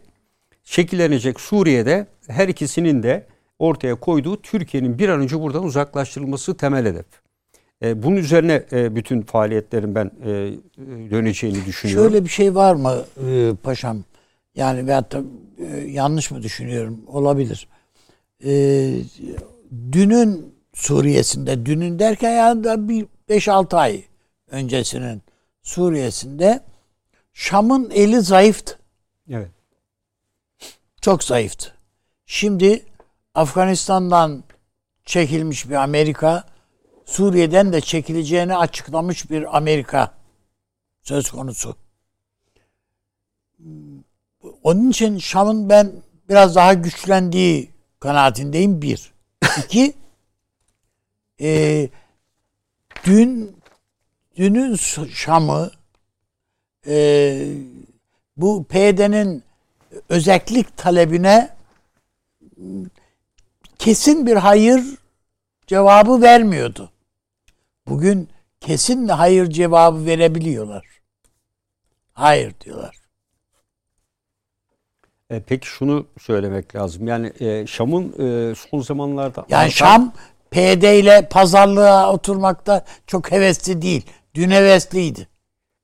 Şekillenecek Suriye'de her ikisinin de ortaya koyduğu Türkiye'nin bir an önce buradan uzaklaştırılması temel hedef. E, bunun üzerine e, bütün faaliyetlerin ben e, döneceğini düşünüyorum. Şöyle bir şey var mı e, paşam? Yani veyahut da e, yanlış mı düşünüyorum? Olabilir. E, dünün Suriye'sinde, dünün derken yani bir 5-6 ay öncesinin Suriye'sinde Şam'ın eli zayıftı. Evet. Çok zayıftı. Şimdi Afganistan'dan çekilmiş bir Amerika, Suriye'den de çekileceğini açıklamış bir Amerika söz konusu. Onun için Şam'ın ben biraz daha güçlendiği kanaatindeyim bir. İki, e, dün dünün Şam'ı e, bu PYD'nin özellik talebine kesin bir hayır cevabı vermiyordu. Bugün kesin hayır cevabı verebiliyorlar. Hayır diyorlar. E, peki şunu söylemek lazım. Yani e, Şam'ın e, son zamanlarda Yani Şam PD ile pazarlığa oturmakta çok hevesli değil. Dün hevesliydi.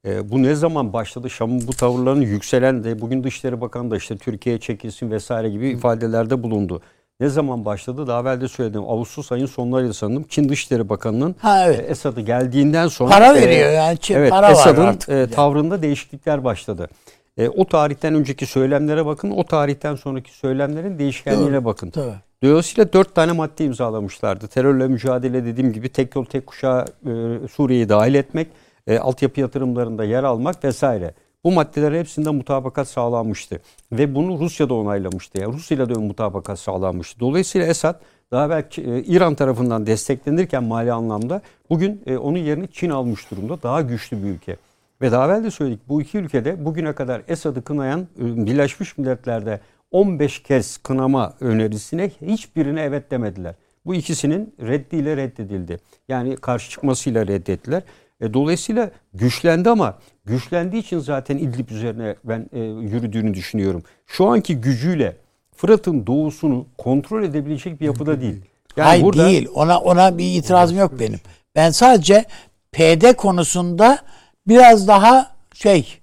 E, bu ne zaman başladı? Şam'ın bu tavırlarının yükselen de bugün Dışişleri Bakanı da işte Türkiye'ye çekilsin vesaire gibi ifadelerde bulundu. Ne zaman başladı? Daha evvel de söyledim. Ağustos ayın sonlarıydı sanırım. Çin Dışişleri Bakanı'nın Ha e, evet. Esad'ı geldiğinden sonra Para e, veriyor yani. Çin Evet, para var Esad'ın artık. e, tavrında değişiklikler başladı. E, o tarihten önceki söylemlere bakın, o tarihten sonraki söylemlerin değişkenliğine bakın. Tabii. Dolayısıyla dört tane madde imzalamışlardı. Terörle mücadele dediğim gibi tek yol tek kuşağı e, Suriye'yi dahil etmek, e, altyapı yatırımlarında yer almak vesaire. Bu maddeler hepsinde mutabakat sağlanmıştı. Ve bunu Rusya da onaylamıştı. Yani Rusya ile de mutabakat sağlanmıştı. Dolayısıyla Esad daha belki e, İran tarafından desteklenirken mali anlamda bugün e, onun yerini Çin almış durumda. Daha güçlü bir ülke. Ve daha evvel de söyledik bu iki ülkede bugüne kadar Esad'ı kınayan e, Birleşmiş Milletler'de 15 kez kınama önerisine hiçbirine evet demediler. Bu ikisinin reddiyle reddedildi. Yani karşı çıkmasıyla reddettiler. E, dolayısıyla güçlendi ama güçlendiği için zaten İdlib üzerine ben e, yürüdüğünü düşünüyorum. Şu anki gücüyle Fırat'ın doğusunu kontrol edebilecek bir yapıda değil. Yani Hayır burada, değil. Ona ona bir itirazım yok benim. Ben sadece PD konusunda biraz daha şey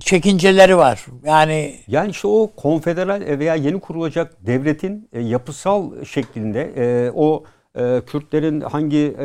çekinceleri var. Yani yani işte o konfederal veya yeni kurulacak devletin e, yapısal şeklinde e, o e, Kürtlerin hangi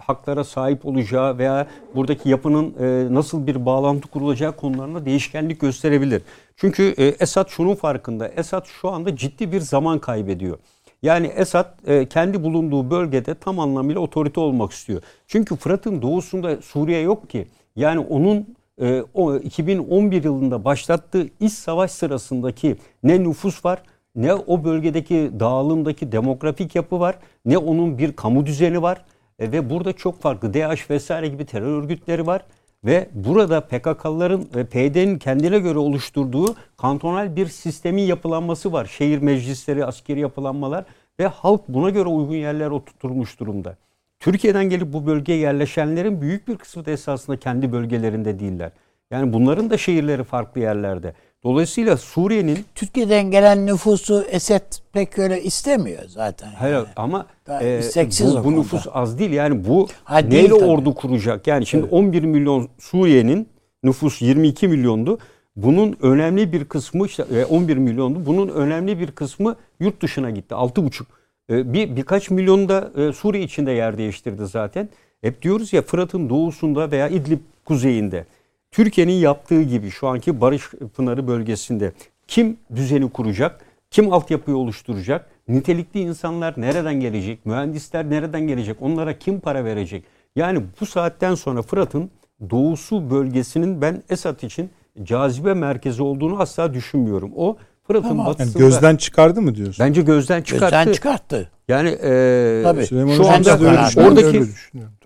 haklara sahip olacağı veya buradaki yapının nasıl bir bağlantı kurulacağı konularında değişkenlik gösterebilir. Çünkü Esad şunun farkında. Esad şu anda ciddi bir zaman kaybediyor. Yani Esad kendi bulunduğu bölgede tam anlamıyla otorite olmak istiyor. Çünkü Fırat'ın doğusunda Suriye yok ki. Yani onun e, o 2011 yılında başlattığı iç savaş sırasındaki ne nüfus var ne o bölgedeki dağılımdaki demografik yapı var ne onun bir kamu düzeni var e, ve burada çok farklı DH vesaire gibi terör örgütleri var ve burada PKK'ların ve PYD'nin kendine göre oluşturduğu kantonal bir sistemin yapılanması var. Şehir meclisleri, askeri yapılanmalar ve halk buna göre uygun yerler oturtulmuş durumda. Türkiye'den gelip bu bölgeye yerleşenlerin büyük bir kısmı da esasında kendi bölgelerinde değiller. Yani bunların da şehirleri farklı yerlerde. Dolayısıyla Suriye'nin Türkiye'den gelen nüfusu Esed pek öyle istemiyor zaten. Hayır yani. ama e, bu, bu nüfus az değil. Yani bu ha, neyle tabii. ordu kuracak? Yani şimdi evet. 11 milyon Suriye'nin nüfus 22 milyondu. Bunun önemli bir kısmı işte 11 milyondu. Bunun önemli bir kısmı yurt dışına gitti. 6,5 e, bir birkaç milyon da e, Suriye içinde yer değiştirdi zaten. Hep diyoruz ya Fırat'ın doğusunda veya İdlib kuzeyinde Türkiye'nin yaptığı gibi şu anki Barış Pınarı bölgesinde kim düzeni kuracak? Kim altyapıyı oluşturacak? Nitelikli insanlar nereden gelecek? Mühendisler nereden gelecek? Onlara kim para verecek? Yani bu saatten sonra Fırat'ın doğusu bölgesinin ben Esat için cazibe merkezi olduğunu asla düşünmüyorum. O Fırat'ın tamam. batısında... Yani gözden çıkardı mı diyorsun? Bence gözden çıkarttı. Gözden çıkarttı. Yani e, Tabii. şu anda oradaki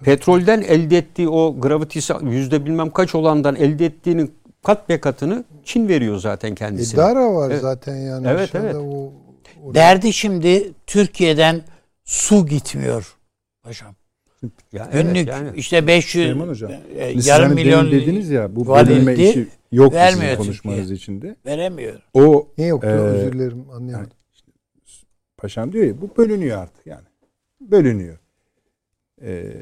petrolden elde ettiği o gravitisi yüzde bilmem kaç olandan elde ettiğinin kat be katını Çin veriyor zaten kendisine. E, Dara var evet. zaten yani. Evet evet. O, o Derdi şimdi Türkiye'den su gitmiyor paşam. Ya Günlük evet, yani. işte 500 Süleyman Hocam, e, yarım milyon dediniz ya bu bölünme işi yok vermiyor sizin konuşmanız Türkiye. içinde. Veremiyor. O ne yok? E, özür dilerim anlayamadım. Yani, paşam diyor ya bu bölünüyor artık yani. Bölünüyor. Ee,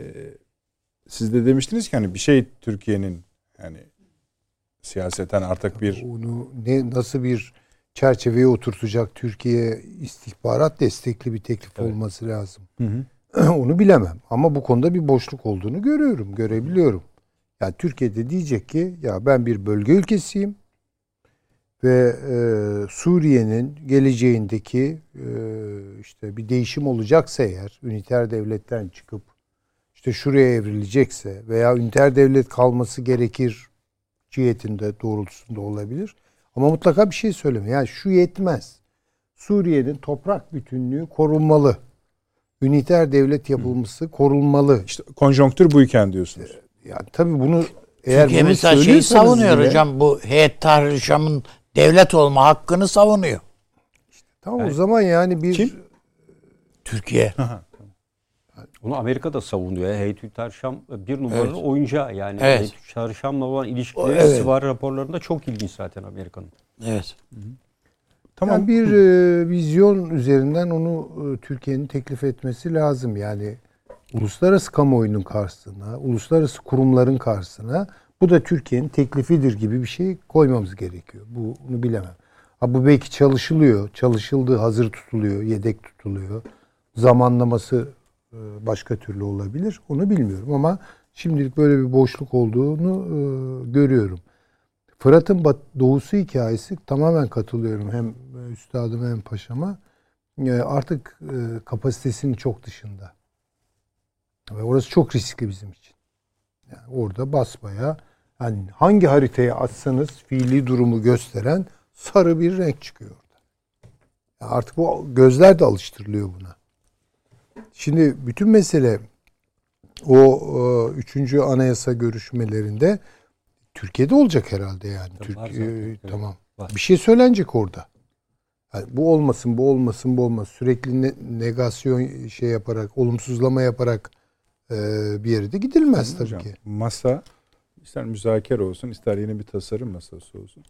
siz de demiştiniz ki hani bir şey Türkiye'nin yani siyaseten artık bir onu ne nasıl bir çerçeveye oturtacak Türkiye istihbarat destekli bir teklif evet. olması lazım. Hı hı. Onu bilemem ama bu konuda bir boşluk olduğunu görüyorum, görebiliyorum. Yani Türkiye'de diyecek ki ya ben bir bölge ülkesiyim ve e, Suriye'nin geleceğindeki e, işte bir değişim olacaksa eğer üniter devletten çıkıp işte şuraya evrilecekse veya üniter devlet kalması gerekir cihetinde doğrultusunda olabilir. Ama mutlaka bir şey söyleme. Yani şu yetmez. Suriye'nin toprak bütünlüğü korunmalı üniter devlet yapılması korunmalı. İşte konjonktür buyken diyorsunuz. Yani tabii bunu eğer Türkiye bunu mesela şeyi savunuyor bile, hocam bu heyet Tahrir Şam'ın devlet olma hakkını savunuyor. İşte, tamam yani, o zaman yani bir kim? Türkiye. Onu Amerika da savunuyor. Heyet Şam bir numaralı evet. oyuncağı yani. Evet. Heyet Şam'la olan ilişkileri evet. var raporlarında çok ilginç zaten Amerika'nın. Evet. Hı hı. Tamam. Yani bir e, vizyon üzerinden onu e, Türkiye'nin teklif etmesi lazım. Yani uluslararası kamuoyunun karşısına, uluslararası kurumların karşısına bu da Türkiye'nin teklifidir gibi bir şey koymamız gerekiyor. Bu, bunu bilemem. Ha, bu belki çalışılıyor. Çalışıldı, hazır tutuluyor, yedek tutuluyor. Zamanlaması e, başka türlü olabilir. Onu bilmiyorum ama şimdilik böyle bir boşluk olduğunu e, görüyorum. Fırat'ın doğusu hikayesi tamamen katılıyorum hem üstadıma hem paşama. e, artık e, kapasitesinin çok dışında. Ve orası çok riskli bizim için. Yani orada basmaya yani hangi haritaya atsanız fiili durumu gösteren sarı bir renk çıkıyor orada. Yani artık bu gözler de alıştırılıyor buna. Şimdi bütün mesele o e, üçüncü anayasa görüşmelerinde Türkiye'de olacak herhalde yani. Tabii Türk, zaten. e, tamam. var. Bir şey söylenecek orada. Yani bu olmasın, bu olmasın, bu olmasın. Sürekli ne- negasyon şey yaparak, olumsuzlama yaparak bir yere de gidilmez tabii Hocam, ki. Masa ister müzakere olsun ister yeni bir tasarım masası olsun.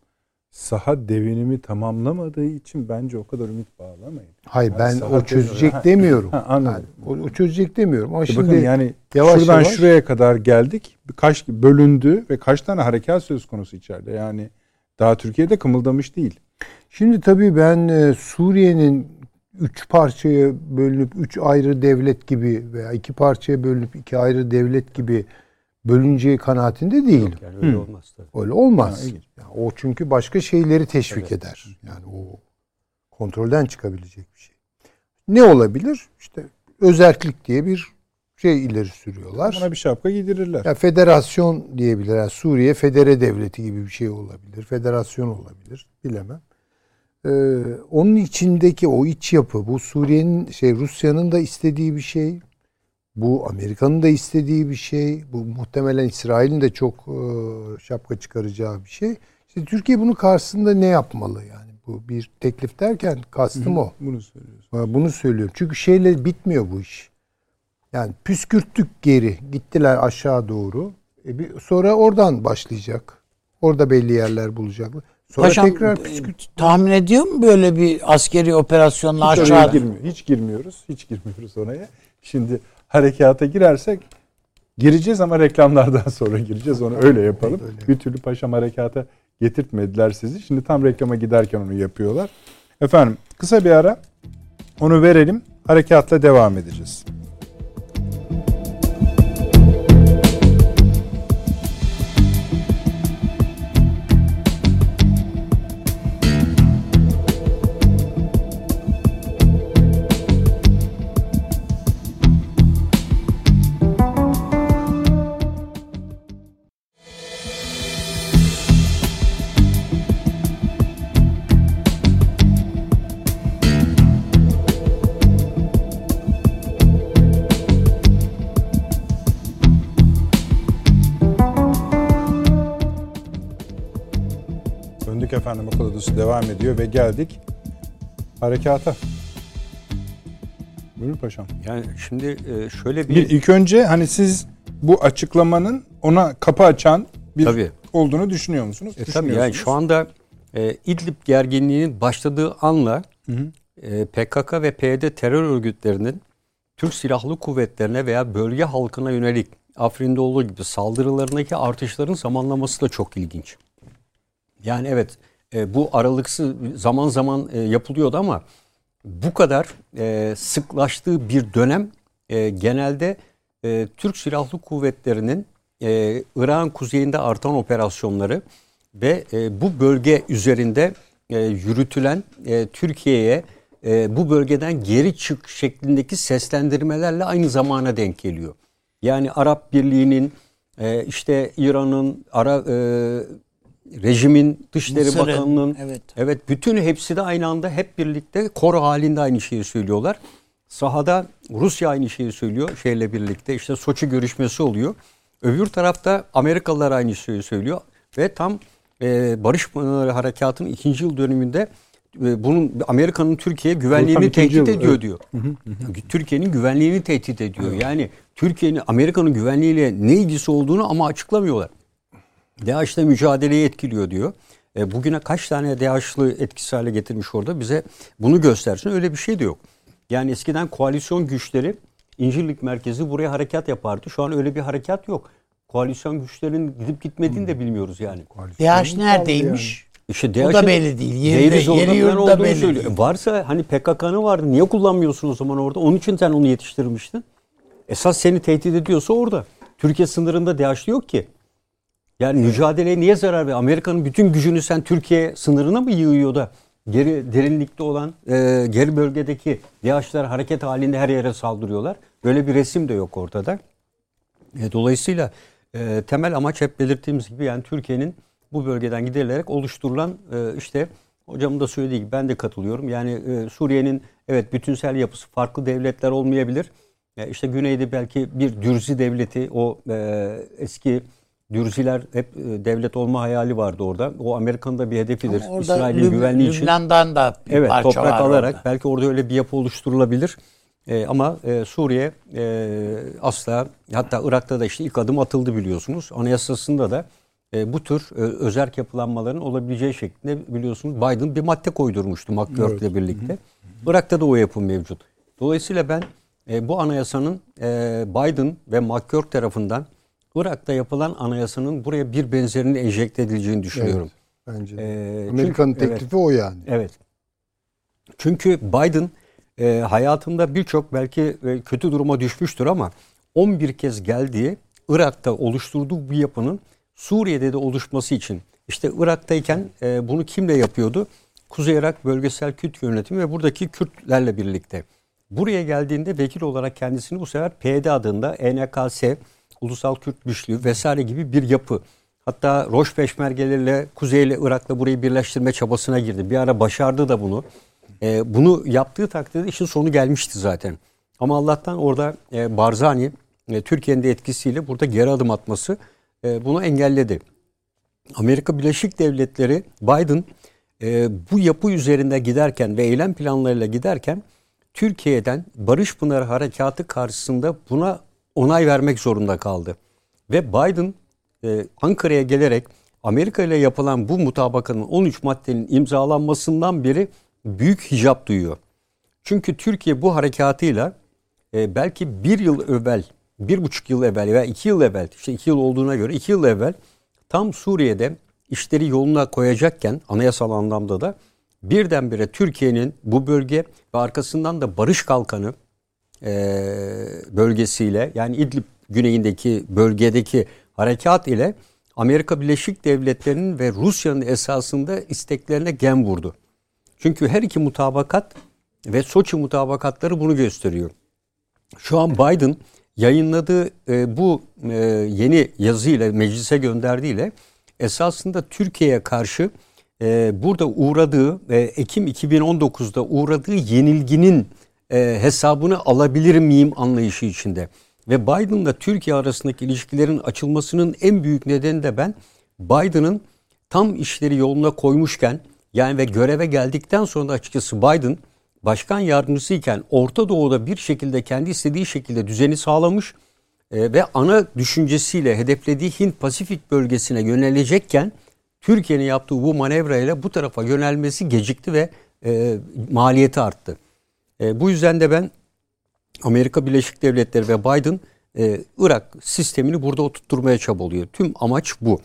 Saha devinimi tamamlamadığı için bence o kadar ümit bağlamayın. Hayır Yani ben o çözecek Ha, demiyorum. ha, anladım. Yani o, o çözecek demiyorum. Ama İşte şimdi bakın yani yavaş şuradan yavaş- şuraya kadar geldik. Kaç bölündü ve kaç tane harekat söz konusu içeride. Yani daha Türkiye'de kımıldamış değil. Şimdi tabii ben e, Suriye'nin üç parçaya bölünüp üç ayrı devlet gibi veya iki parçaya bölünüp iki ayrı devlet gibi bölüneceği kanaatinde değilim. Yani öyle Hı. olmaz tabii. Öyle olmaz. Yani o çünkü başka şeyleri teşvik Evet. eder. Yani o kontrolden çıkabilecek bir şey. Ne olabilir? İşte özerklik diye bir şey ileri sürüyorlar. Buna bir şapka giydirirler. Ya federasyon diyebilir. Yani Suriye federe devleti gibi bir şey olabilir. Federasyon olabilir. Bilemem. Ee, onun içindeki o iç yapı bu Suriye'nin şey Rusya'nın da istediği bir şey. Bu Amerika'nın da istediği bir şey. Bu muhtemelen İsrail'in de çok e, şapka çıkaracağı bir şey. İşte Türkiye bunun karşısında ne yapmalı yani? Bu bir teklif derken kastım o. Bunu söylüyorsun. Bunu söylüyorum. Çünkü şeyle bitmiyor bu iş. Yani püskürttük geri. Gittiler aşağı doğru. E bir, sonra oradan başlayacak. Orada belli yerler bulacaklar. Sonra Paşam tekrar e, püskürt. tahmin ediyor mu böyle bir askeri operasyonla Hiç aşağıda? girmiyor. Hiç girmiyoruz. Hiç girmiyoruz oraya. Şimdi harekata girersek gireceğiz ama reklamlardan sonra gireceğiz. Onu öyle yapalım. Öyle. Bir türlü paşam harekata getirtmediler sizi. Şimdi tam reklama giderken onu yapıyorlar. Efendim kısa bir ara onu verelim. Harekatla devam edeceğiz. Odası devam ediyor ve geldik harekata. Buyurun paşam. Yani şimdi e, şöyle bir, Bir ilk önce hani siz bu açıklamanın ona kapı açan bir Tabii. olduğunu düşünüyor musunuz? E, tabii yani şu anda e, İdlib gerginliğinin başladığı anla Hı hı. e, PKK ve PYD terör örgütlerinin Türk Silahlı Kuvvetlerine veya bölge halkına yönelik Afrin'de olduğu gibi saldırılarındaki artışların zamanlaması da çok ilginç. Yani evet e, bu aralıksız zaman zaman e, yapılıyordu ama bu kadar e, sıklaştığı bir dönem e, genelde Türk Silahlı Kuvvetleri'nin e, Irak'ın kuzeyinde artan operasyonları ve bu bölge üzerinde yürütülen Türkiye'ye bu bölgeden geri çık şeklindeki seslendirmelerle aynı zamana denk geliyor. Yani Arap Birliği'nin işte İran'ın ara rejimin Dışişleri Mısır'ın, Bakanı'nın evet. Evet bütün hepsi de aynı anda hep birlikte koro halinde aynı şeyi söylüyorlar. Sahada Rusya aynı şeyi söylüyor şeyle birlikte işte Soçi görüşmesi oluyor. Öbür tarafta Amerikalılar aynı şeyi söylüyor ve tam e, Barış Pınarı Harekatı'nın ikinci yıl dönümünde e, bunun Amerika'nın Türkiye güvenliğini tehdit yıl, ediyor evet. diyor. Türkiye'nin güvenliğini tehdit ediyor. Yani Türkiye'nin Amerika'nın güvenliğiyle ne ilgisi olduğunu ama açıklamıyorlar. DAEŞ'le mücadeleyi etkiliyor diyor. E, bugüne kaç tane DAEŞ'lı etkisiz hale getirmiş orada bize bunu göstersin. Öyle bir şey de yok. Yani eskiden koalisyon güçleri İncirlik merkezi buraya harekat yapardı. Şu an öyle bir harekat yok. Koalisyon güçlerinin gidip gitmediğini de bilmiyoruz yani. DH neredeymiş? İşte O DAEŞ'in da belli değil. Yeri, de, Deniz yeri orada yurdu da olduğunu belli söylüyor. değil. Varsa hani PKK'nın vardı. Niye kullanmıyorsun o zaman orada? Onun için sen onu yetiştirmiştin. Esas seni tehdit ediyorsa orada. Türkiye sınırında DAEŞ'li yok ki. Yani mücadeleye niye zarar ver? Amerika'nın bütün gücünü sen Türkiye sınırına mı yığıyor da geri derinlikte olan e, geri bölgedeki DAEŞ'ler hareket halinde her yere saldırıyorlar. Böyle bir resim de yok ortada. E, dolayısıyla e, temel amaç hep belirttiğimiz gibi yani Türkiye'nin bu bölgeden giderilerek oluşturulan e, işte hocamın da söylediği gibi ben de katılıyorum. Yani e, Suriye'nin evet bütünsel yapısı farklı devletler olmayabilir. E, işte güneyde belki bir Dürzi devleti o e, eski Dürziler hep e, devlet olma hayali vardı orada. O Amerika'nın da bir hedefidir. İsrail'in Lüb- güvenliği için. Lübnan'dan da bir Evet parça toprak var alarak orada. belki orada öyle bir yapı oluşturulabilir. E, ama e, Suriye e, asla hatta Irak'ta da işte ilk adım atıldı biliyorsunuz. Anayasasında da e, bu tür e, özerk yapılanmaların olabileceği şeklinde biliyorsunuz Biden bir madde koydurmuştu McGurk'le birlikte. Irak'ta da o yapı mevcut. Dolayısıyla ben e, bu anayasanın e, Biden ve McGurk tarafından Irak'ta yapılan anayasanın buraya bir benzerini enjekte edileceğini düşünüyorum. Bence. de. E, Amerika'nın çünkü- teklifi o yani. Evet. Çünkü Biden e, hayatında birçok belki e, kötü duruma düşmüştür ama 11 kez geldiği Irak'ta oluşturduğu bir yapının Suriye'de de oluşması için işte Irak'tayken e, bunu kimle yapıyordu? Kuzey Irak Bölgesel Kürt Yönetimi ve buradaki Kürtlerle birlikte. Buraya geldiğinde vekil olarak kendisini bu sefer PYD adında ENKS, Ulusal Kürt Güçlüğü vesaire gibi bir yapı. Hatta Roş peşmergeleriyle Kuzey ile Irak'la burayı birleştirme çabasına girdi. Bir ara başardı da bunu. Ee, bunu yaptığı takdirde işin sonu gelmişti zaten. Ama Allah'tan orada e, Barzani e, Türkiye'nin de etkisiyle burada geri adım atması e, bunu engelledi. Amerika Birleşik Devletleri Biden e, bu yapı üzerinde giderken ve eylem planlarıyla giderken Türkiye'den Barış Pınarı Harekatı karşısında buna onay vermek zorunda kaldı. Ve Biden e, Ankara'ya gelerek Amerika ile yapılan bu mutabakanın 13 maddenin imzalanmasından beri büyük hicap duyuyor. Çünkü Türkiye bu harekatıyla e, belki bir yıl evvel, bir buçuk yıl evvel veya iki yıl evvel, işte iki yıl olduğuna göre iki yıl evvel tam Suriye'de işleri yoluna koyacakken anayasal anlamda da birdenbire Türkiye'nin bu bölge ve arkasından da Barış Kalkanı e, bölgesiyle yani İdlib güneyindeki bölgedeki harekat ile Amerika Birleşik Devletleri'nin ve Rusya'nın esasında isteklerine gem vurdu. Çünkü her iki mutabakat ve Soçi mutabakatları bunu gösteriyor. Şu an Biden yayınladığı e, bu e, yeni yazıyla meclise gönderdiğiyle esasında Türkiye'ye karşı e, burada uğradığı ve Ekim 2019'da uğradığı yenilginin e, hesabını alabilir miyim anlayışı içinde. Ve Biden'la Türkiye arasındaki ilişkilerin açılmasının en büyük nedeni de ben Biden'ın tam işleri yoluna koymuşken yani ve göreve geldikten sonra da açıkçası Biden başkan yardımcısıyken Orta Doğu'da bir şekilde kendi istediği şekilde düzeni sağlamış e, ve ana düşüncesiyle hedeflediği Hint Pasifik bölgesine yönelecekken Türkiye'nin yaptığı bu manevrayla bu tarafa yönelmesi gecikti ve e, maliyeti arttı. E, bu yüzden de ben Amerika Birleşik Devletleri ve Biden e, Irak sistemini burada oturtturmaya çabalıyor. Tüm amaç bu.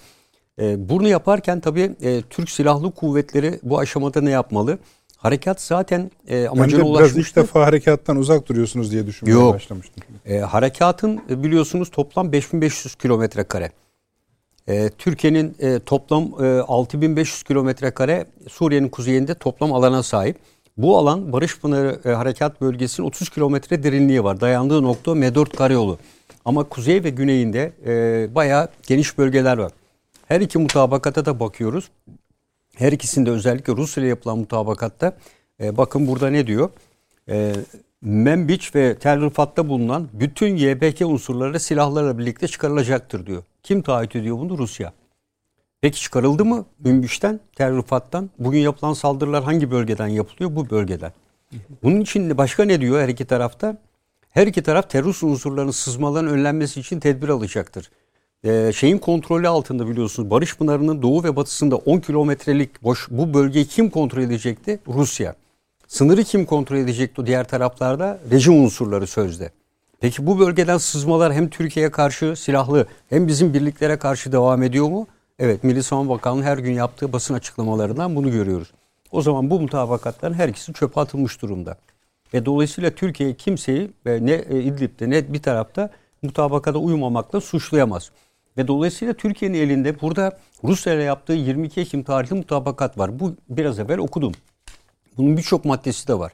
E, bunu yaparken tabii e, Türk Silahlı Kuvvetleri bu aşamada ne yapmalı? Harekat zaten e, amacına de biraz ulaşmıştı. defa harekattan uzak duruyorsunuz diye düşünmeye Yok. başlamıştım. E, harekatın e, biliyorsunuz toplam 5500 kilometre kare. E, Türkiye'nin e, toplam e, 6500 kilometre kare Suriye'nin kuzeyinde toplam alana sahip. Bu alan Barış Pınarı e, Harekat Bölgesi'nin 30 kilometre derinliği var. Dayandığı nokta M4 karayolu. Ama kuzey ve güneyinde e, bayağı geniş bölgeler var. Her iki mutabakata da bakıyoruz. Her ikisinde özellikle Rusya ile yapılan mutabakatta e, bakın burada ne diyor? E, Membiç ve Tel Rifat'ta bulunan bütün YPG unsurları silahlarla birlikte çıkarılacaktır diyor. Kim taahhüt ediyor bunu? Rusya. Peki çıkarıldı mı Münbiç'ten, Tel Rifat'tan? Bugün yapılan saldırılar hangi bölgeden yapılıyor? Bu bölgeden. Bunun için başka ne diyor her iki tarafta? Her iki taraf terörist unsurlarının sızmaların önlenmesi için tedbir alacaktır. Ee, şeyin kontrolü altında biliyorsunuz Barış Pınarı'nın doğu ve batısında 10 kilometrelik boş bu bölgeyi kim kontrol edecekti? Rusya. Sınırı kim kontrol edecekti diğer taraflarda? Rejim unsurları sözde. Peki bu bölgeden sızmalar hem Türkiye'ye karşı silahlı hem bizim birliklere karşı devam ediyor mu? Evet Milli Savunma Bakanlığı her gün yaptığı basın açıklamalarından bunu görüyoruz. O zaman bu mutabakatların her ikisi çöpe atılmış durumda. Ve dolayısıyla Türkiye kimseyi e, ne e, İdlib'de ne bir tarafta mutabakata uymamakla suçlayamaz. Ve dolayısıyla Türkiye'nin elinde burada Rusya yaptığı 22 Ekim tarihli mutabakat var. Bu biraz evvel okudum. Bunun birçok maddesi de var.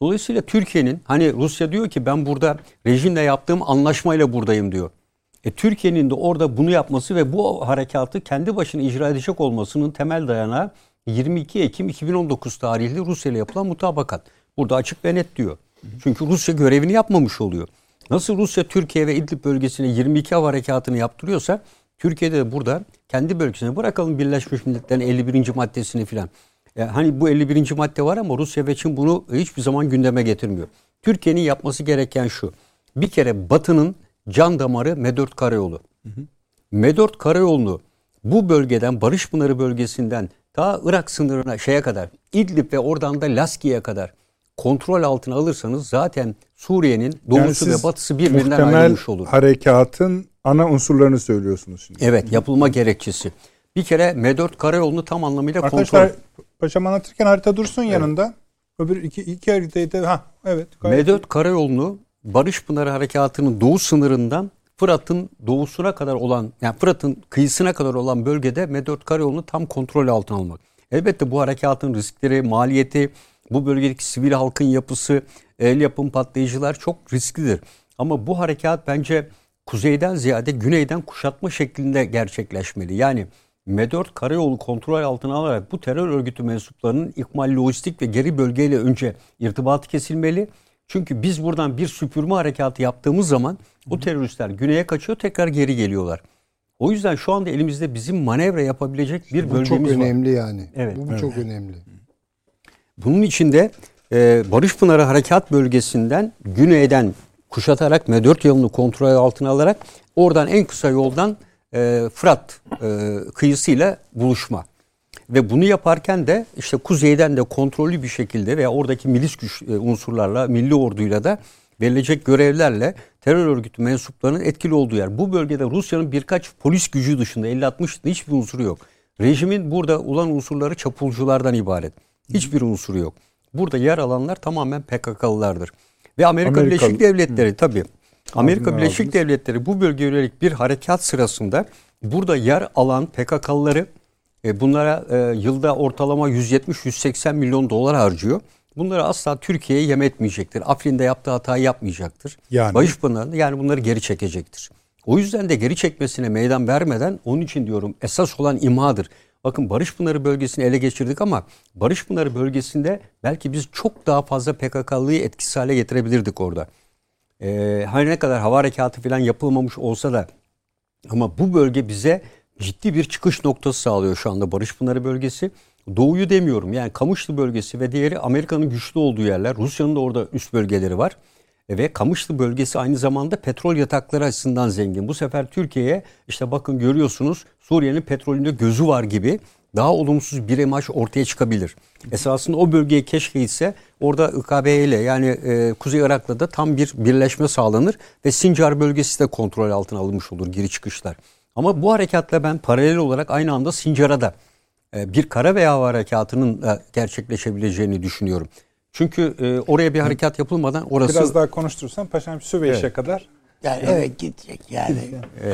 Dolayısıyla Türkiye'nin hani Rusya diyor ki ben burada rejimle yaptığım anlaşmayla buradayım diyor. E, Türkiye'nin de orada bunu yapması ve bu harekatı kendi başına icra edecek olmasının temel dayanağı 22 Ekim 2019 tarihli Rusya ile yapılan mutabakat. Burada açık ve net diyor. Çünkü Rusya görevini yapmamış oluyor. Nasıl Rusya Türkiye ve İdlib bölgesine 22 hava harekatını yaptırıyorsa Türkiye'de de burada kendi bölgesine bırakalım Birleşmiş Milletler'in 51. maddesini filan. Yani hani bu 51. madde var ama Rusya ve Çin bunu hiçbir zaman gündeme getirmiyor. Türkiye'nin yapması gereken şu. Bir kere Batı'nın can damarı M4 Karayolu. M4 Karayolu'nu bu bölgeden Barış Pınarı bölgesinden ta Irak sınırına şeye kadar İdlib ve oradan da Laski'ye kadar kontrol altına alırsanız zaten Suriye'nin doğusu siz ve batısı birbirinden ayrılmış olur. harekatın ana unsurlarını söylüyorsunuz şimdi. Evet yapılma gerekçesi. Bir kere M4 karayolunu tam anlamıyla Arkadaşlar kontrol. paşam anlatırken harita dursun yanında. Öbür iki, iki haritayı da ha evet. gayet M4 karayolunu Barış Pınarı Harekatı'nın doğu sınırından Fırat'ın doğusuna kadar olan yani Fırat'ın kıyısına kadar olan bölgede M4 karayolunu tam kontrol altına almak. Elbette bu harekatın riskleri, maliyeti, bu bölgedeki sivil halkın yapısı, el yapım patlayıcılar çok risklidir. Ama bu harekat bence kuzeyden ziyade güneyden kuşatma şeklinde gerçekleşmeli. Yani M4 karayolu kontrol altına alarak bu terör örgütü mensuplarının ikmal lojistik ve geri bölgeyle önce irtibatı kesilmeli. Çünkü biz buradan bir süpürme harekatı yaptığımız zaman o teröristler güneye kaçıyor tekrar geri geliyorlar. O yüzden şu anda elimizde bizim manevra yapabilecek bir Bu çok bölgemiz var. önemli yani. Evet. Bu, bu çok önemli. Bunun içinde e, Barış Pınarı Harekat Bölgesi'nden güneyden kuşatarak M4 yolunu kontrol altına alarak oradan en kısa yoldan e, Fırat e, kıyısıyla buluşma. Ve bunu yaparken de işte kuzeyden de kontrollü bir şekilde veya oradaki milis güç e, unsurlarla, milli orduyla da verilecek görevlerle terör örgütü mensuplarının etkili olduğu yer. Bu bölgede Rusya'nın birkaç polis gücü dışında 50-60 hiçbir unsuru yok. Rejimin burada olan unsurları çapulculardan ibaret. Hiçbir unsuru yok. Burada yer alanlar tamamen PKK'lılardır. Ve Amerika Amerikalı. Birleşik Devletleri tabii. Amerika Birleşik. Devletleri bu bölgeye yönelik bir harekat sırasında burada yer alan PKK'lıları e, bunlara e, yılda ortalama 170-180 milyon dolar harcıyor. Bunları asla Türkiye'ye yem etmeyecektir. Afrin'de yaptığı hatayı yapmayacaktır. Yani? Barışpınarı'nda yani bunları geri çekecektir. O yüzden de geri çekmesine meydan vermeden onun için diyorum esas olan imhadır. Bakın Barış Pınarı bölgesini ele geçirdik ama Barış Pınarı bölgesinde belki biz çok daha fazla PKK'lıyı etkisiz hale getirebilirdik orada. Ee, her ne kadar hava harekatı falan yapılmamış olsa da ama bu bölge bize ciddi bir çıkış noktası sağlıyor şu anda Barış Pınarı bölgesi. Doğuyu demiyorum yani Kamışlı bölgesi ve diğeri Amerika'nın güçlü olduğu yerler. Rusya'nın da orada üst bölgeleri var. E, Ve Kamışlı bölgesi aynı zamanda petrol yatakları açısından zengin. Bu sefer Türkiye'ye işte bakın görüyorsunuz Suriye'nin petrolünde gözü var gibi daha olumsuz bir imaj ortaya çıkabilir. Esasında o bölgeye keşke ise orada IKB ile yani e, Kuzey Irak'la da tam bir birleşme sağlanır ve Sincar bölgesi de kontrol altına alınmış olur giri çıkışlar. Ama bu harekatla ben paralel olarak aynı anda Sincar'a da e, bir kara veya hava harekatının da gerçekleşebileceğini düşünüyorum. Çünkü e, oraya bir harekat yapılmadan orası Biraz daha konuştursan paşam Süveyş'e Evet. kadar. Yani evet gidecek yani.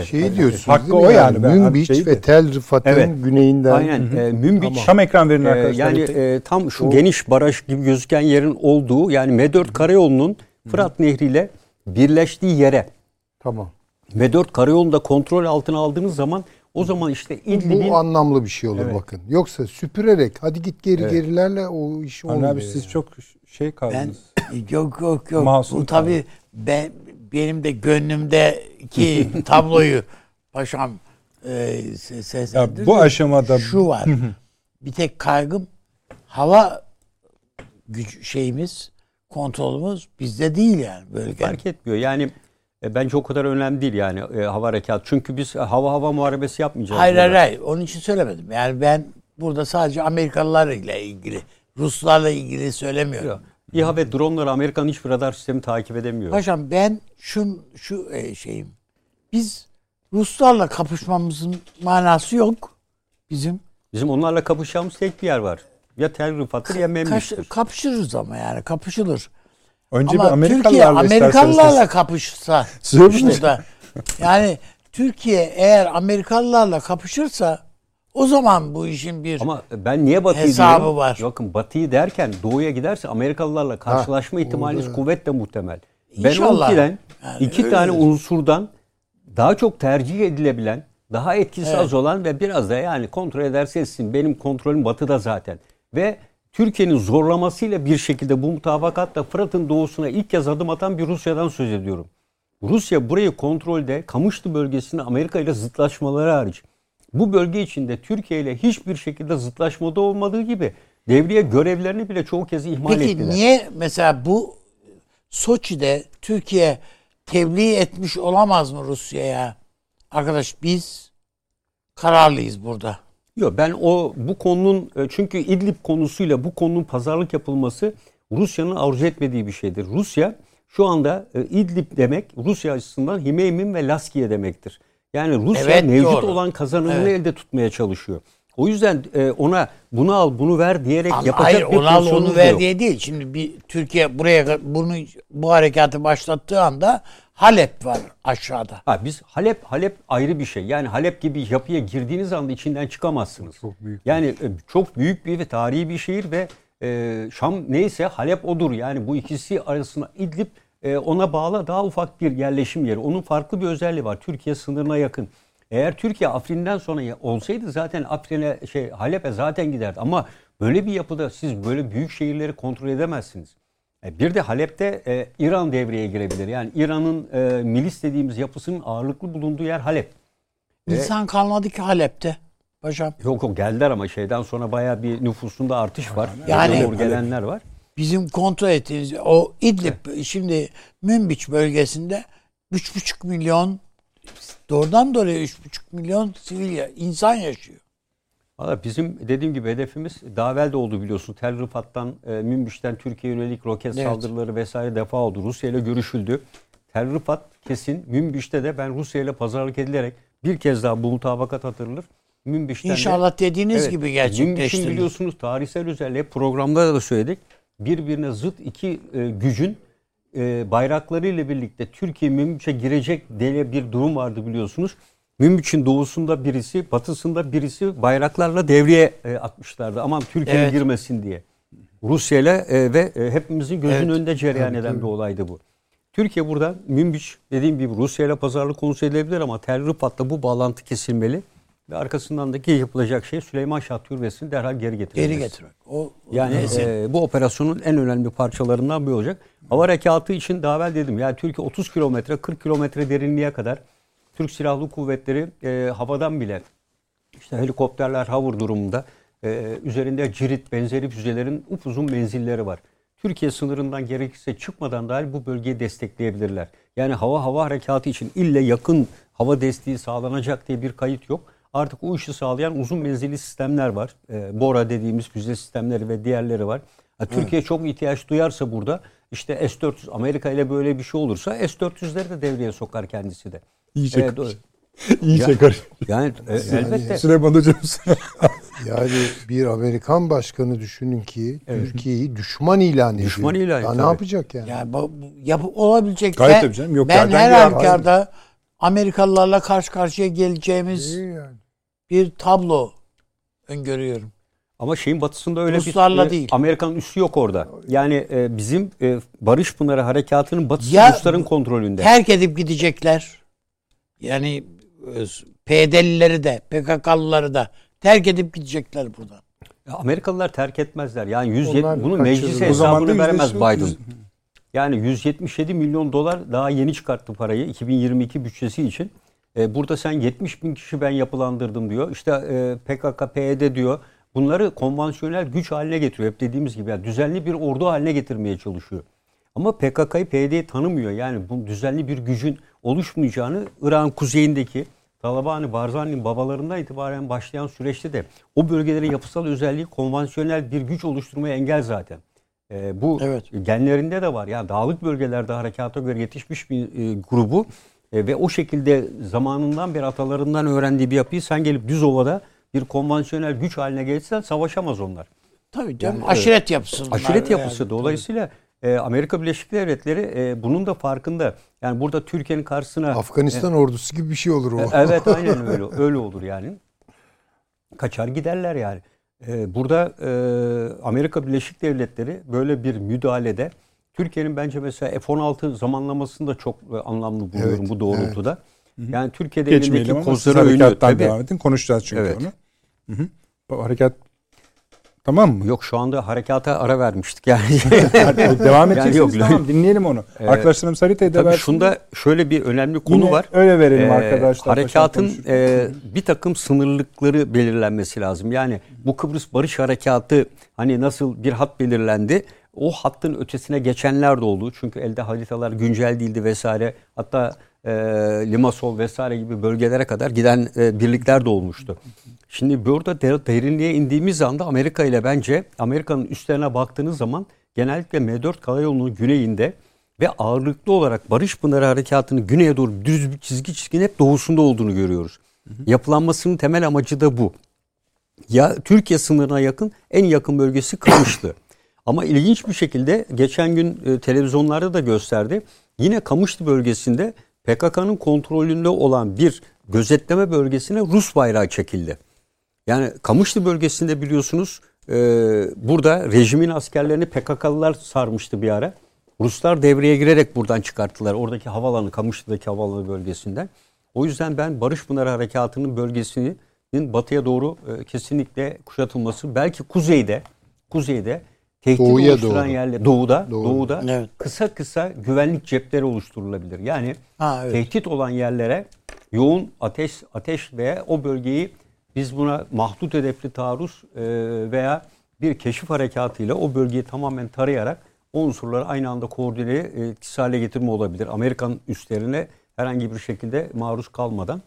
Şeyi diyorsunuz Hakkı değil mi? o yani. Ben- Münbiç ve Tel Rıfat'ın Evet. güneyinden. aynen e, Münbiç Tam ekran verin Ee, arkadaşlar. yani e, tam şu geniş baraj gibi gözüken yerin olduğu yani M4 karayolunun Fırat Nehri ile birleştiği yere Tamam. M4 karayolunu da kontrol altına aldığınız zaman o zaman işte İdlib'in Bu anlamlı bir şey olur Evet. bakın. Yoksa süpürerek hadi git geri Evet. gerilerle o iş Anne olmuyor. abi siz yani. çok şey Ben kaldınız. yok yok yok. Masum Bu tabii ben benim de gönlümdeki tabloyu paşam e, se- seslendirdi. Ya bu aşamada şu var. bir tek kaygım hava güç şeyimiz kontrolümüz bizde değil yani böyle. fark etmiyor. Yani e, bence o kadar önemli değil yani e, hava harekat. Çünkü biz hava hava muharebesi yapmayacağız. Hayır hayır hayır. Onun için söylemedim. Yani ben burada sadece Amerikalılarla ilgili, Ruslarla ilgili söylemiyorum. Yok. İHA ve dronları Amerika'nın hiçbir radar sistemi takip edemiyor. Paşam ben şun şu e, şeyim. Biz Ruslarla kapışmamızın manası yok. Bizim Bizim onlarla kapışacağımız tek bir yer var. Ya Tel Rıfat'tır ya Kaş- Memlük'tür. kapışırız ama yani kapışılır. Önce bir Ama Türkiye Amerikalılarla Amerikalılarla isterseniz. kapışsa Söyle. burada yani Türkiye eğer Amerikalılarla kapışırsa O zaman bu işin bir Ama ben niye Batı'yı Hesabı diyorum? var. Bakın Batı'yı derken Doğu'ya giderse Amerikalılarla karşılaşma ihtimaliniz kuvvetle muhtemel. Ben İnşallah. o ikiden Yani iki tane öyledir. unsurdan daha çok tercih edilebilen, daha etkisi Evet. az olan ve biraz da yani kontrol ederse etsin. Benim kontrolüm Batı'da zaten. Ve Türkiye'nin zorlamasıyla bir şekilde bu mutabakatla Fırat'ın doğusuna ilk kez adım atan bir Rusya'dan söz ediyorum. Rusya burayı kontrolde Kamışlı bölgesinde Amerika ile zıtlaşmaları hariç bu bölge içinde Türkiye ile hiçbir şekilde zıtlaşmada olmadığı gibi devriye görevlerini bile çoğu kez ihmal Peki ettiler. niye mesela bu Soçi'de Türkiye tebliğ etmiş olamaz mı Rusya'ya? Arkadaş biz kararlıyız burada. Yok ben o bu konunun e, çünkü İdlib konusuyla bu konunun pazarlık yapılması Rusya'nın arzu etmediği bir şeydir. Rusya şu anda e, İdlib demek Rusya açısından Himeymin ve Laskiye demektir. Yani Rusya Evet, mevcut doğru. olan kazanımını Evet. elde tutmaya çalışıyor. O yüzden e, ona bunu al bunu ver diyerek Ama yapacak hayır bir onu al onu ver diye değil. Şimdi bir Türkiye buraya bunu bu harekatı başlattığı anda Halep var aşağıda. Ha, biz Halep Halep ayrı bir şey. Yani Halep gibi yapıya girdiğiniz anda içinden çıkamazsınız. Çok büyük. Yani e, çok büyük bir ve tarihi bir şehir ve e, Şam neyse Halep odur. Yani bu ikisi arasında İdlib e, ona bağlı daha ufak bir yerleşim yeri. Onun farklı bir özelliği var. Türkiye sınırına yakın. Eğer Türkiye Afrin'den sonra olsaydı zaten Afrin'e şey Halep'e zaten giderdi. Ama böyle bir yapıda siz böyle büyük şehirleri kontrol edemezsiniz. E, Bir de Halep'te e, İran devreye girebilir. Yani İran'ın e, milis dediğimiz yapısının ağırlıklı bulunduğu yer Halep. İnsan kalmadı ki Halep'te. Paşam. Yok yok geldiler ama şeyden sonra bayağı bir nüfusunda artış var. Yani- Doğru gelenler var. Bizim kontrol ettiğimiz o İdlib şimdi Münbiç bölgesinde 3,5 milyon doğrudan doğruya 3,5 milyon sivil ya- insan yaşıyor. Valla bizim dediğim gibi hedefimiz daha evvel de oldu biliyorsun. Tel Rifat'tan, e, Münbiş'ten Türkiye'ye yönelik roket Evet. saldırıları vesaire defa oldu. Rusya ile görüşüldü. Tel Rifat kesin Münbiş'te de ben Rusya ile pazarlık edilerek bir kez daha bu mutabakat hatırlanır. Münbiş'ten de- İnşallah dediğiniz Evet, gibi Münbiş'in gerçekleştirilir. biliyorsunuz tarihsel özelliği programda da söyledik. Birbirine zıt iki e, gücün e, bayraklarıyla birlikte Türkiye Münbiş'e girecek diye bir durum vardı biliyorsunuz. Münbiş'in doğusunda birisi, batısında birisi bayraklarla devreye e, atmışlardı. Aman Türkiye Evet. girmesin diye. Rusya ile e, ve e, hepimizin gözünün Evet. önünde cereyan eden bir olaydı bu. Türkiye burada Münbiş dediğim gibi Rusya ile pazarlık konusu edilebilir ama Tel Rifat'la bu bağlantı kesilmeli. Ve arkasındaki yapılacak şey Süleyman Şah Türbesi'ni derhal geri getirmesi. Geri getirmek. O, o Yani neyse. e, bu operasyonun en önemli parçalarından biri olacak. Hava harekatı için daha evvel dedim. Yani Türkiye 30 kilometre 40 kilometre derinliğe kadar Türk Silahlı Kuvvetleri e, havadan bile işte helikopterler hover durumunda e, üzerinde cirit benzeri füzelerin upuzun menzilleri var. Türkiye sınırından gerekirse çıkmadan dahil bu bölgeyi destekleyebilirler. Yani hava hava harekatı için ille yakın hava desteği sağlanacak diye bir kayıt yok. Artık o işi sağlayan uzun menzilli sistemler var. E, Bora dediğimiz füze sistemleri ve diğerleri var. Ha, Türkiye çok ihtiyaç duyarsa burada işte S-400 Amerika ile böyle bir şey olursa S-400'leri de devreye sokar kendisi de. İyice Evet, karış- o- İyice Ya- karış. yani e, elbette. Süleyman Hocam Yani bir Amerikan başkanı düşünün ki Türkiye'yi düşman ilan ediyor. Düşman ilan Ya ediyor, ne yapacak yani? Yani bu, yapı olabilecek. Gayet Ben- tabii canım, yok ben her halükarda Amerikalılarla karşı karşıya geleceğimiz yani. bir tablo öngörüyorum. Ama şeyin batısında öyle Ruslarla bir e, değil. Amerikan üssü yok orada. Yani e, bizim e, Barış Pınarı harekatının batısı Ya- Rusların kontrolünde. Terk edip gidecekler. Yani e, PD'lileri de PKK'lıları da terk edip gidecekler buradan. Amerikalılar terk etmezler. Yani 170 Onlar bunu meclise hesabını veremez Biden. Yani 177 milyon dolar daha yeni çıkarttı parayı 2022 bütçesi için. E, burada sen 70 bin kişi ben yapılandırdım diyor. İşte e, PKK, PYD diyor. Bunları konvansiyonel güç haline getiriyor. Hep dediğimiz gibi yani düzenli bir ordu haline getirmeye çalışıyor. Ama PKK'yı PYD'yi tanımıyor. Yani bu düzenli bir gücün oluşmayacağını Irak'ın kuzeyindeki Taliban-ı Barzani'nin babalarından itibaren başlayan süreçte de o bölgelerin yapısal özelliği konvansiyonel bir güç oluşturmaya engel zaten. Ee, bu Evet. genlerinde de var. Yani dağlık bölgelerde harekata göre yetişmiş bir e, grubu e, ve o şekilde zamanından beri atalarından öğrendiği bir yapıyı sen gelip düz ovada bir konvansiyonel güç haline geçsen savaşamaz onlar. Tabii canım. Yani, aşiret yapısı. Aşiret yapısı Yani, dolayısıyla e, Amerika Birleşik Devletleri e, bunun da farkında. Yani burada Türkiye'nin karşısına Afganistan ordusu gibi bir şey olur o. e, evet aynen öyle öyle olur yani. kaçar giderler yani. Burada e, Amerika Birleşik Devletleri böyle bir müdahalede Türkiye'nin bence mesela F-16 zamanlamasını da çok e, anlamlı buluyorum Evet, bu doğrultuda. Yani Türkiye'de Geçmeyelim elindeki ama siz kozları harekattan Tabii. devam edin. Konuşacağız çünkü Evet. onu. Hı hı. Bu harekat tamam mı? Yok şu anda harekata ara vermiştik yani. Devam Yani edeceksiniz yok, tamam dinleyelim onu. Ee, Arkadaşlarımız haritayı da Tabii versin. şunda şöyle bir önemli konu Yine var. Öyle verelim Ee, arkadaşlar. Harekatın e, bir takım sınırlıkları belirlenmesi lazım. Yani bu Kıbrıs Barış Harekatı hani nasıl bir hat belirlendi. O hattın ötesine geçenler de oldu. Çünkü elde haritalar güncel değildi vesaire. Hatta e, Limassol vesaire gibi bölgelere kadar giden e, birlikler de olmuştu. Şimdi burada de- derinliğe indiğimiz anda Amerika ile bence Amerika'nın üstlerine baktığınız zaman genellikle M4 karayolunun güneyinde ve ağırlıklı olarak Barış Pınarı Harekatı'nın güneye doğru düz bir çizgi çizginin hep doğusunda olduğunu görüyoruz. Yapılanmasının temel amacı da bu. Ya Türkiye sınırına yakın en yakın bölgesi Kamışlı. Ama ilginç bir şekilde geçen gün e, televizyonlarda da gösterdi. Yine Kamışlı bölgesinde PKK'nın kontrolünde olan bir gözetleme bölgesine Rus bayrağı çekildi. Yani Kamışlı bölgesinde biliyorsunuz e, burada rejimin askerlerini PKK'lılar sarmıştı bir ara. Ruslar devreye girerek buradan çıkarttılar. Oradaki havalanı, Kamışlı'daki havalanı bölgesinden. O yüzden ben Barış Pınarı Harekatı'nın bölgesinin batıya doğru e, kesinlikle kuşatılması, belki kuzeyde, kuzeyde tehdit Doğuya oluşturan doğru. yerler, doğuda, Doğru. doğuda Evet. kısa kısa güvenlik cepleri oluşturulabilir. Yani Ha, evet. tehdit olan yerlere yoğun ateş ateş veya o bölgeyi biz buna mahdut hedefli taarruz e, veya bir keşif harekatıyla o bölgeyi tamamen tarayarak o unsurları aynı anda koordine e, etkisiz hale getirme olabilir. Amerikan üstlerine herhangi bir şekilde maruz kalmadan.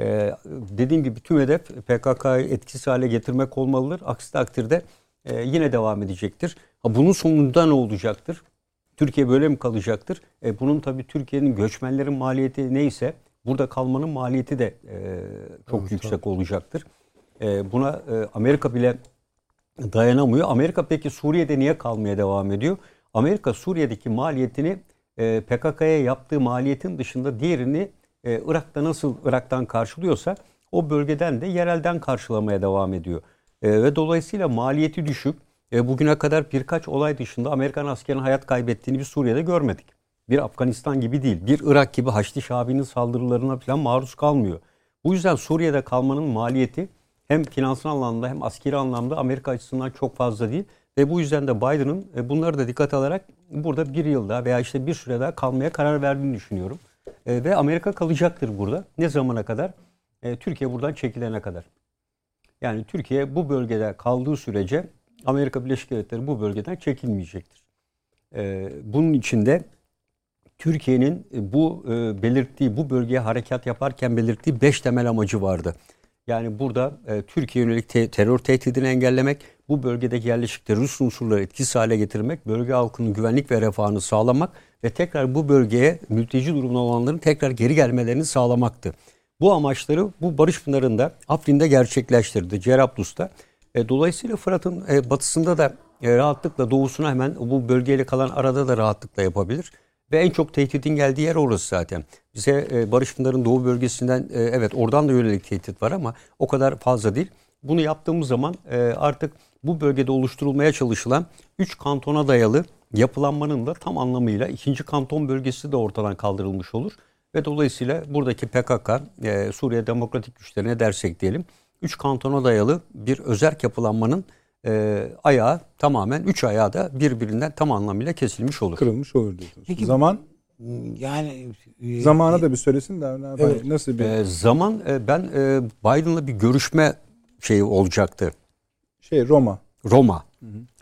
E, dediğim gibi tüm hedef PKK'yı etkisiz hale getirmek olmalıdır. Aksi takdirde e, yine devam edecektir. Ha, bunun sonunda ne olacaktır? Türkiye böyle mi kalacaktır? E, bunun tabii Türkiye'nin göçmenlerin maliyeti neyse burada kalmanın maliyeti de e, çok yüksek olacaktır. E, buna e, Amerika bile dayanamıyor. Amerika peki Suriye'de niye kalmaya devam ediyor? Amerika Suriye'deki maliyetini e, PKK'ya yaptığı maliyetin dışında diğerini e, Irak'ta nasıl Irak'tan karşılıyorsa o bölgeden de yerelden karşılamaya devam ediyor. E, ve dolayısıyla maliyeti düşük. E, bugüne kadar birkaç olay dışında Amerikan askerinin hayat kaybettiğini bir Suriye'de görmedik. Bir Afganistan gibi değil, bir Irak gibi Haçlı Şabi'nin saldırılarına falan maruz kalmıyor. Bu yüzden Suriye'de kalmanın maliyeti hem finansal anlamda hem askeri anlamda Amerika açısından çok fazla değil. Ve bu yüzden de Biden'ın e, bunları da dikkat alarak burada bir yılda veya işte bir süre daha kalmaya karar verdiğini düşünüyorum. E, Ve Amerika kalacaktır burada. Ne zamana kadar? E, Türkiye buradan çekilene kadar. Yani Türkiye bu bölgede kaldığı sürece Amerika Birleşik Devletleri bu bölgeden çekilmeyecektir. E, Bunun için de Türkiye'nin e, bu e, belirttiği, bu bölgeye harekat yaparken belirttiği beş temel amacı vardı. Yani burada e, Türkiye yönelik te- terör tehdidini engellemek, bu bölgedeki yerleşikleri Rus unsurları etkisiz hale getirmek, bölge halkının güvenlik ve refahını sağlamak ve tekrar bu bölgeye mülteci durumda olanların tekrar geri gelmelerini sağlamaktı. Bu amaçları bu Barış Pınarı'nda Afrin'de gerçekleştirdi, Cerablus'ta. E, dolayısıyla Fırat'ın e, batısında da e, rahatlıkla doğusuna hemen bu bölgeyle kalan arada da rahatlıkla yapabilir. Ve en çok tehditin geldiği yer orası zaten. Bize e, Barış Pınar'ın doğu bölgesinden e, evet oradan da yönelik tehdit var ama o kadar fazla değil. Bunu yaptığımız zaman e, artık bu bölgede oluşturulmaya çalışılan 3 kantona dayalı yapılanmanın da tam anlamıyla ikinci kanton bölgesi de ortadan kaldırılmış olur. Ve dolayısıyla buradaki PKK, e, Suriye Demokratik Güçlerine dersek diyelim, 3 kantona dayalı bir özerk yapılanmanın e, ayağı tamamen 3 ayağı da birbirinden tam anlamıyla kesilmiş olur. kırılmış olur diyorsunuz. Peki- Zaman Yani e, zamana da bir söylesin de Evet. nasıl bir E, zaman e, ben e, Biden'la bir görüşme şeyi olacaktı. şey Roma. Roma.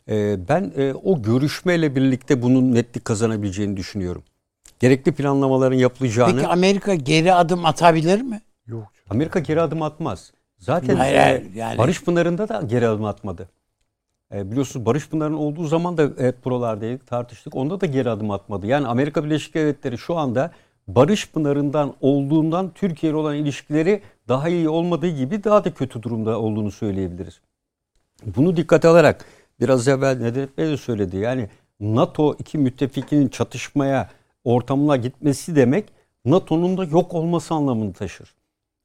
E, ben e, o görüşmeyle birlikte bunun netlik kazanabileceğini düşünüyorum. Gerekli planlamaların yapılacağını Peki Amerika geri adım atabilir mi? Yok. Amerika geri adım atmaz. Zaten Hayır, e, hayır, yani- Barış Pınarı'nda da geri adım atmadı. E, biliyorsunuz Barış Pınarı'nın olduğu zaman da hep buralardaydık tartıştık. Onda da geri adım atmadı. Yani Amerika Birleşik Devletleri şu anda Barış Pınarı'ndan olduğundan Türkiye ile olan ilişkileri daha iyi olmadığı gibi daha da kötü durumda olduğunu söyleyebiliriz. Bunu dikkate alarak biraz evvel Nedret Bey de söyledi. Yani NATO iki müttefikinin çatışmaya ortamına gitmesi demek NATO'nun da yok olması anlamını taşır.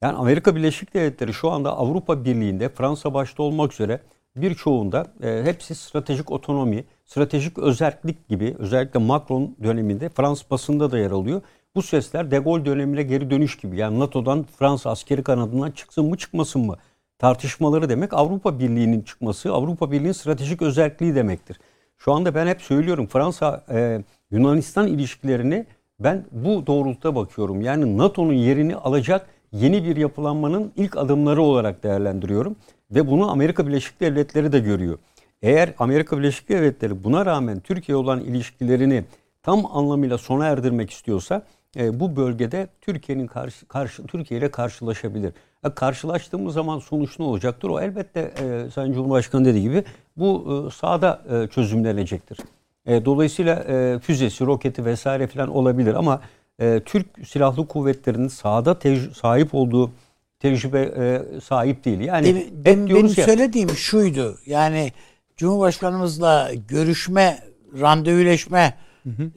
Yani Amerika Birleşik Devletleri şu anda Avrupa Birliği'nde Fransa başta olmak üzere birçoğunda e, hepsi stratejik otonomi, stratejik özellik gibi özellikle Macron döneminde Fransız basında da yer alıyor. Bu sesler De Gaulle dönemine geri dönüş gibi. Yani NATO'dan Fransa askeri kanadından çıksın mı çıkmasın mı tartışmaları demek Avrupa Birliği'nin çıkması, Avrupa Birliği'nin stratejik özelliği demektir. Şu anda ben hep söylüyorum Fransa e, Yunanistan ilişkilerini ben bu doğrultuda bakıyorum. Yani NATO'nun yerini alacak yeni bir yapılanmanın ilk adımları olarak değerlendiriyorum ve bunu Amerika Birleşik Devletleri de görüyor. Eğer Amerika Birleşik Devletleri buna rağmen Türkiye olan ilişkilerini tam anlamıyla sona erdirmek istiyorsa e, bu bölgede Türkiye'nin karşı, karşı Türkiye ile karşılaşabilir. E, karşılaştığımız zaman sonuç ne olacaktır? O elbette e, Sayın Cumhurbaşkanı dediği gibi bu e, sahada e, çözümlenecektir. E, dolayısıyla e, füzesi, roketi vesaire falan olabilir ama e, Türk Silahlı Kuvvetleri'nin sahada sahip olduğu tecrübe e, sahip değil. Yani Benim, hep benim, ya, söylediğim şuydu. Yani Cumhurbaşkanımızla görüşme, randevuleşme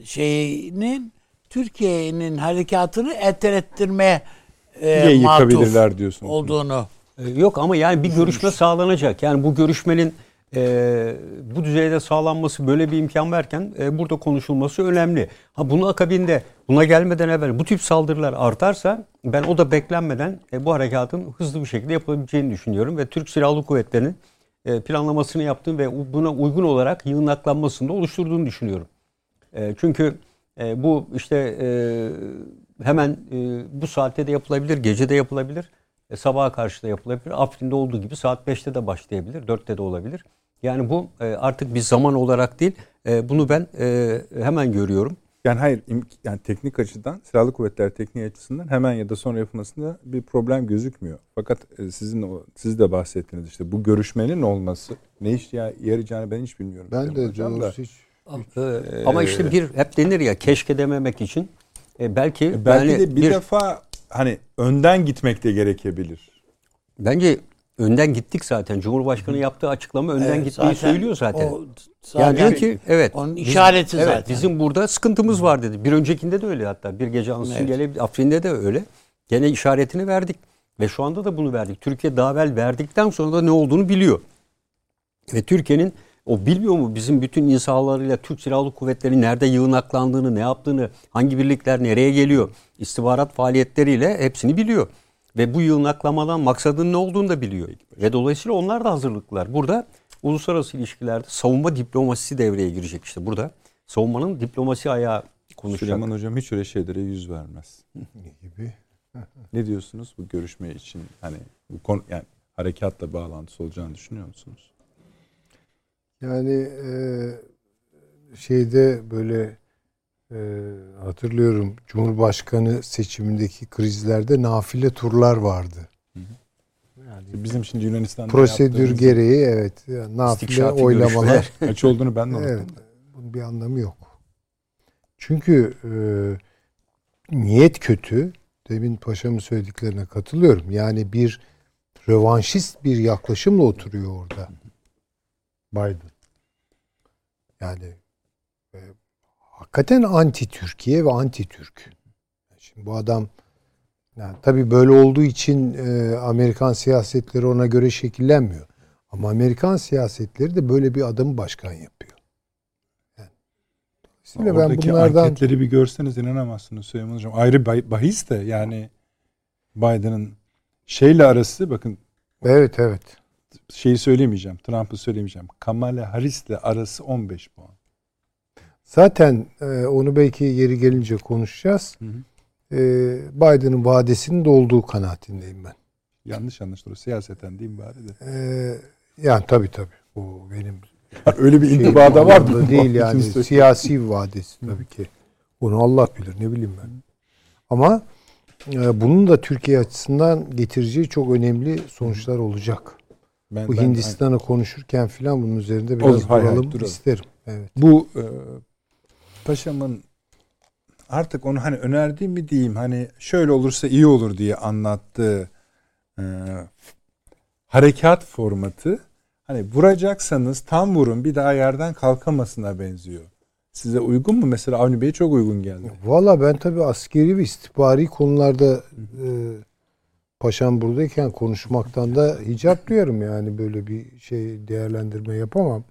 şeyinin Türkiye'nin harekatını ertel ettirmeye e, yıkabilirler diyorsunuz? olduğunu. E, Yok ama yani bir görüşme sağlanacak. Yani bu görüşmenin e, bu düzeyde sağlanması böyle bir imkan verken e, burada konuşulması önemli. Ha bunun akabinde buna gelmeden evvel bu tip saldırılar artarsa ben o da beklenmeden e, bu harekatın hızlı bir şekilde yapılabileceğini düşünüyorum ve Türk Silahlı Kuvvetleri'nin e, planlamasını yaptığını ve buna uygun olarak yığınaklanmasını da oluşturduğunu düşünüyorum. E, çünkü e, bu işte e, hemen e, bu saatte de yapılabilir, gece de yapılabilir, e, sabaha karşı da yapılabilir. Afrin'de olduğu gibi saat 5'te de başlayabilir, 4'te de olabilir. Yani bu e, artık bir zaman olarak değil, e, bunu ben e, hemen görüyorum. Yani hayır yani teknik açıdan silahlı kuvvetler tekniği açısından hemen ya da sonra yapılmasında bir problem gözükmüyor. Fakat e, sizin o siz de bahsettiniz işte bu görüşmenin olması ne iş ya yarayacağını ben hiç bilmiyorum. Ben de hocam hiç ama işte bir hep denir ya keşke dememek için e, belki E, belki yani de bir, defa hani önden gitmek de gerekebilir. bence önden gittik zaten. Cumhurbaşkanı yaptığı açıklama önden Evet, gitmeyi zaten söylüyor zaten. o Yani zaten diyor ki evet. onun bizim- işareti evet, zaten. Bizim burada sıkıntımız var dedi. Bir öncekinde de öyle hatta. Bir gece ansızın Evet. gelebilir. Afrin'de de öyle. Gene işaretini verdik. Ve şu anda da bunu verdik. Türkiye daha evvel verdikten sonra da ne olduğunu biliyor. Ve Türkiye'nin o bilmiyor mu bizim bütün insanlarıyla Türk Silahlı Kuvvetleri nerede yığınaklandığını, ne yaptığını, hangi birlikler nereye geliyor, istihbarat faaliyetleriyle hepsini biliyor. Ve bu yığınaklamadan maksadın ne olduğunu da biliyor. Ve dolayısıyla onlar da hazırlıklılar. Burada uluslararası ilişkilerde savunma diplomasisi devreye girecek işte burada. Savunmanın diplomasi ayağı konuşacak. Süleyman Hocam hiç öyle şeylere yüz vermez. gibi. Ne diyorsunuz bu görüşme için hani bu konu yani harekatla bağlantısı olacağını düşünüyor musunuz? Yani e, şeyde böyle e, hatırlıyorum Cumhurbaşkanı seçimindeki krizlerde nafile turlar vardı. İşte Bizim şimdi Yunanistan'da Prosedür gereği evet yani nafile oylamalar. kaç olduğunu ben de unuttum. evet, bunun bir anlamı yok. Çünkü e, niyet kötü. Demin paşamın söylediklerine katılıyorum. Yani bir rövanşist bir yaklaşımla oturuyor orada. Biden. Yani e, hakikaten anti Türkiye ve anti Türk. Şimdi bu adam yani tabii böyle olduğu için e, Amerikan siyasetleri ona göre şekillenmiyor. Ama Amerikan siyasetleri de böyle bir adamı başkan yapıyor. Yani. Dolayısıyla ben bunlardan anketleri bir görseniz inanamazsınız Süleyman Hocam. Ayrı bah- bahis de yani Biden'ın şeyle arası bakın evet evet. Şeyi söylemeyeceğim. Trump'ı söylemeyeceğim. Kamala Harris'le arası 15 puan. Zaten e, onu belki yeri gelince konuşacağız. Hı hı. E, Biden'ın vadesinin dolduğu kanaatindeyim ben. Yanlış anlaşılır. Siyaseten diyeyim bari de. E, yani tabii tabii. Bu benim Öyle bir intibada var mı? değil yani siyasi vadesi tabii ki. Bunu Allah bilir ne bileyim ben. Ama e, bunun da Türkiye açısından getireceği çok önemli sonuçlar olacak. Ben- Bu ben- Hindistan'ı konuşurken filan bunun üzerinde biraz Olur, duralım duralım. isterim. Evet. bu e, paşamın artık onu hani önerdiğim mi diyeyim hani şöyle olursa iyi olur diye anlattığı e, harekat formatı hani vuracaksanız tam vurun bir daha yerden kalkamasına benziyor. Size uygun mu? Mesela Avni Bey çok uygun geldi. Valla ben tabii askeri ve istihbari konularda e, paşam buradayken konuşmaktan da hicap duyarım yani böyle bir şey değerlendirme yapamam.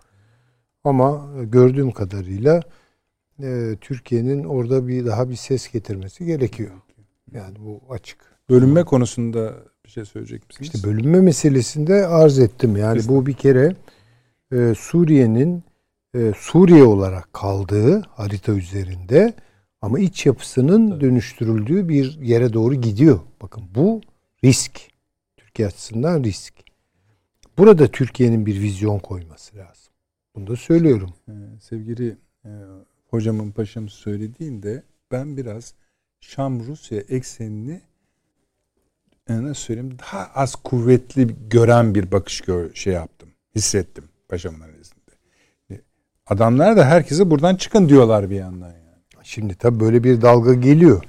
Ama gördüğüm kadarıyla e, Türkiye'nin orada bir daha bir ses getirmesi gerekiyor. Yani bu açık. Bölünme konusunda bir şey söyleyecek misiniz? İşte bölünme meselesinde arz ettim. Yani bu bir kere e, Suriye'nin e, Suriye olarak kaldığı harita üzerinde ama iç yapısının dönüştürüldüğü bir yere doğru gidiyor. Bakın bu risk. Türkiye açısından risk. Burada Türkiye'nin bir vizyon koyması lazım. Bunu da söylüyorum. Ee, sevgili e, hocamın paşam söylediğinde ben biraz Şam-Rusya eksenini e, nasıl söyleyeyim daha az kuvvetli gören bir bakış gör, şey yaptım. Hissettim paşamın analizinde. E, Adamlar da herkese buradan çıkın diyorlar bir yandan yani. Şimdi tabii böyle bir dalga geliyor.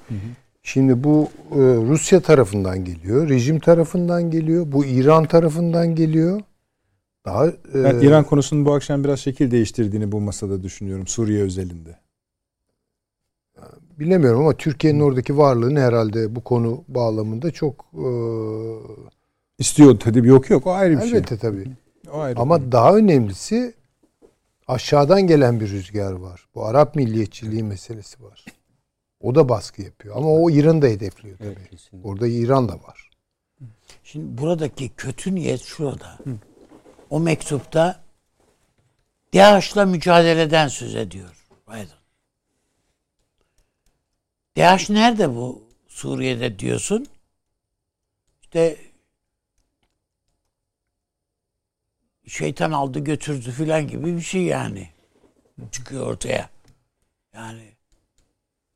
Şimdi bu e, Rusya tarafından geliyor, rejim tarafından geliyor, bu İran tarafından geliyor. Daha e, Ben İran konusunun bu akşam biraz şekil değiştirdiğini bu masada düşünüyorum Suriye özelinde. bilemiyorum ama Türkiye'nin oradaki varlığını herhalde bu konu bağlamında çok e, İstiyor tabii yok yok o ayrı bir şey. elbette tabii. O ayrı. Ama daha önemlisi aşağıdan gelen bir rüzgar var. Bu Arap milliyetçiliği meselesi var. O da baskı yapıyor. Ama o İran'ı da hedefliyor tabii. Evet, kesinlikle. Orada İran da var. Şimdi buradaki kötü niyet şurada. O mektupta DAEŞ'la mücadeleden söz ediyor Biden. DAEŞ nerede bu Suriye'de diyorsun? İşte şeytan aldı götürdü filan gibi bir şey yani. Çıkıyor ortaya. Yani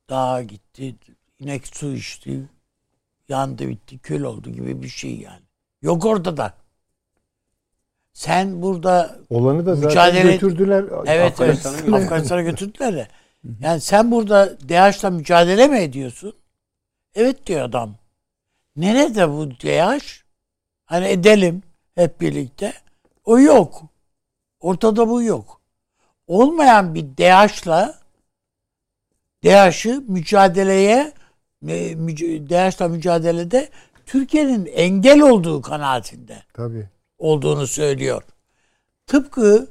dağa gitti, inek su içti, yandı bitti, kül oldu gibi bir şey yani. Yok orada da. Sen burada Olanı da zaten Mücadele- götürdüler. evet Afganistan'a evet Afganistan'a götürdüler de. Yani sen burada DAEŞ'la mücadele mi ediyorsun? Evet diyor adam. Nerede bu DAEŞ? Hani edelim hep birlikte. O yok. Ortada bu yok. Olmayan bir DAEŞ'la DAEŞ'ı mücadeleye e, DAEŞ'la mücadelede Türkiye'nin engel olduğu kanaatinde Tabii. olduğunu söylüyor. Tıpkı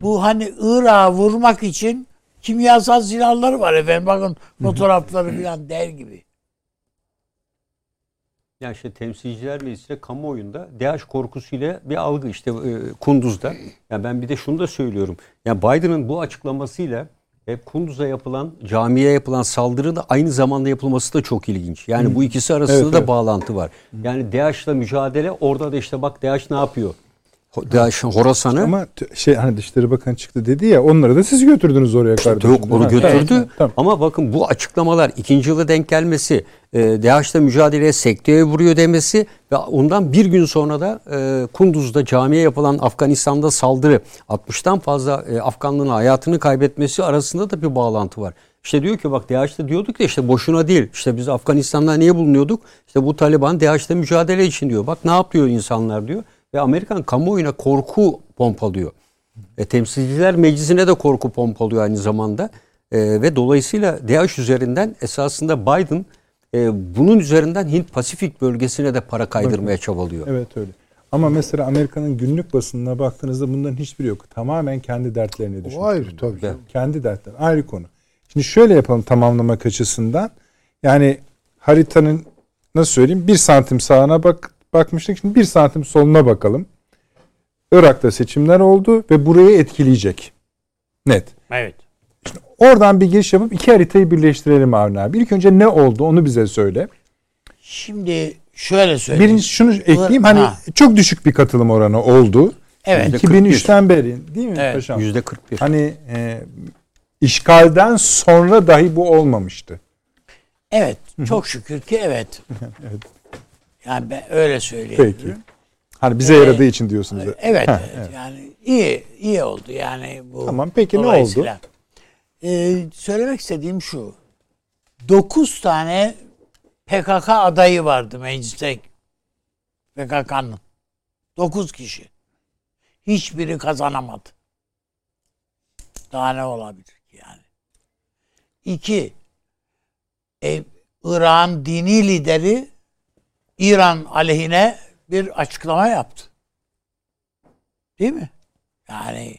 bu hani Irak'a vurmak için kimyasal silahları var efendim. Bakın fotoğrafları falan der gibi. Ya işte temsilciler meclisinde kamuoyunda DH korkusuyla bir algı işte e, Kunduz'da. Ya ben bir de şunu da söylüyorum. Ya Biden'ın bu açıklamasıyla hep Kunduz'a yapılan, camiye yapılan saldırı da aynı zamanda yapılması da çok ilginç. Yani bu ikisi arasında Evet, da evet. bağlantı var. Yani DH'la mücadele orada da işte bak DH ne yapıyor? Ho- DH Horasan'ı Ama şey hani Dışişleri Bakanı çıktı dedi ya onları da siz götürdünüz oraya kardeşim. Yok onu götürdü. tamam, tamam. Ama bakın bu açıklamalar ikinci yıla denk gelmesi, e, DAEŞ'le mücadeleye sekteye vuruyor demesi ve ondan bir gün sonra da e, Kunduz'da camiye yapılan Afganistan'da saldırı 60'tan fazla e, Afganlının hayatını kaybetmesi arasında da bir bağlantı var. İşte diyor ki bak DAEŞ'te diyorduk ya işte boşuna değil. İşte biz Afganistan'da niye bulunuyorduk? İşte bu Taliban DAEŞ'te mücadele için diyor. Bak ne yapıyor insanlar diyor. Ve Amerikan kamuoyuna korku pompalıyor. E, temsilciler meclisine de korku pompalıyor aynı zamanda. E, ve dolayısıyla DAEŞ üzerinden esasında Biden e, bunun üzerinden Hint Pasifik bölgesine de para kaydırmaya çabalıyor. Evet öyle. Ama mesela Amerika'nın günlük basınına baktığınızda bunların hiçbiri yok. Tamamen kendi dertlerine düşmüş. O ayrı tabii. Evet. Kendi dertleri. Ayrı konu. Şimdi şöyle yapalım tamamlamak açısından. Yani haritanın nasıl söyleyeyim bir santim sağına bak bakmıştık. Şimdi bir santim soluna bakalım. Irak'ta seçimler oldu ve burayı etkileyecek. Net. Evet. Oradan bir giriş yapıp iki haritayı birleştirelim Avni abi. İlk önce ne oldu onu bize söyle. Şimdi şöyle söyleyeyim. Birinci şunu ekleyeyim. Hani Ha. çok düşük bir katılım oranı oldu. Evet. 2003'ten beri değil mi Evet. paşam? Yüzde 41. Hani e, işgalden sonra dahi bu olmamıştı. Evet. Çok şükür ki evet. Evet. Yani ben öyle söyleyeyim. Peki. Hani bize Ee, yaradığı için diyorsunuz. Evet, Heh, evet. Yani iyi iyi oldu yani bu. Tamam, peki ne dolayısıyla. Ee, söylemek istediğim şu. 9 tane PKK adayı vardı mecliste. PKK'nın. 9 kişi. Hiçbiri kazanamadı. Daha ne olabilir ki yani? İki, e, Irak'ın dini lideri İran aleyhine bir açıklama yaptı. Değil mi? Yani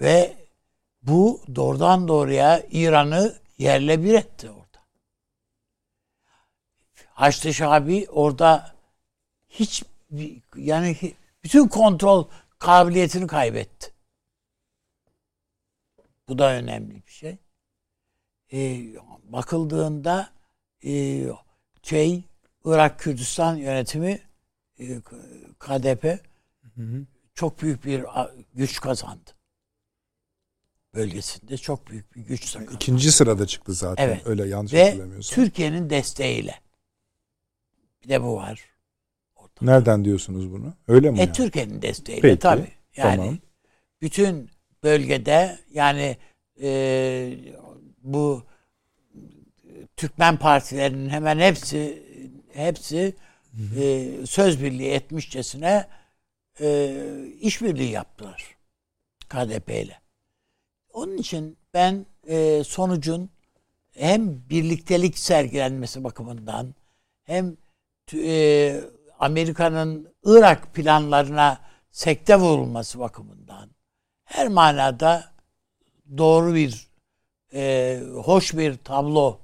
ve bu doğrudan doğruya İran'ı yerle bir etti orada. Haçlı Şabi orada hiç yani bütün kontrol kabiliyetini kaybetti. Bu da önemli bir şey. Ee, bakıldığında e, şey Irak Kürdistan yönetimi e, KDP hı hı. çok büyük bir güç kazandı. Bölgesinde çok büyük bir güç kazandı. İkinci sırada çıktı zaten. Evet. Öyle yanlış Ve hatırlamıyorsam. Türkiye'nin desteğiyle. Bir de bu var. Ortada. Nereden diyorsunuz bunu? Öyle mi? E, yani? Türkiye'nin desteğiyle Peki, tabii. Yani tamam. bütün bölgede yani e, bu Türkmen partilerinin hemen hepsi hepsi e, söz birliği etmişçesine e, işbirliği yaptılar KDP ile. Onun için ben e, sonucun hem birliktelik sergilenmesi bakımından hem e, Amerika'nın Irak planlarına sekte vurulması bakımından her manada doğru bir e, hoş bir tablo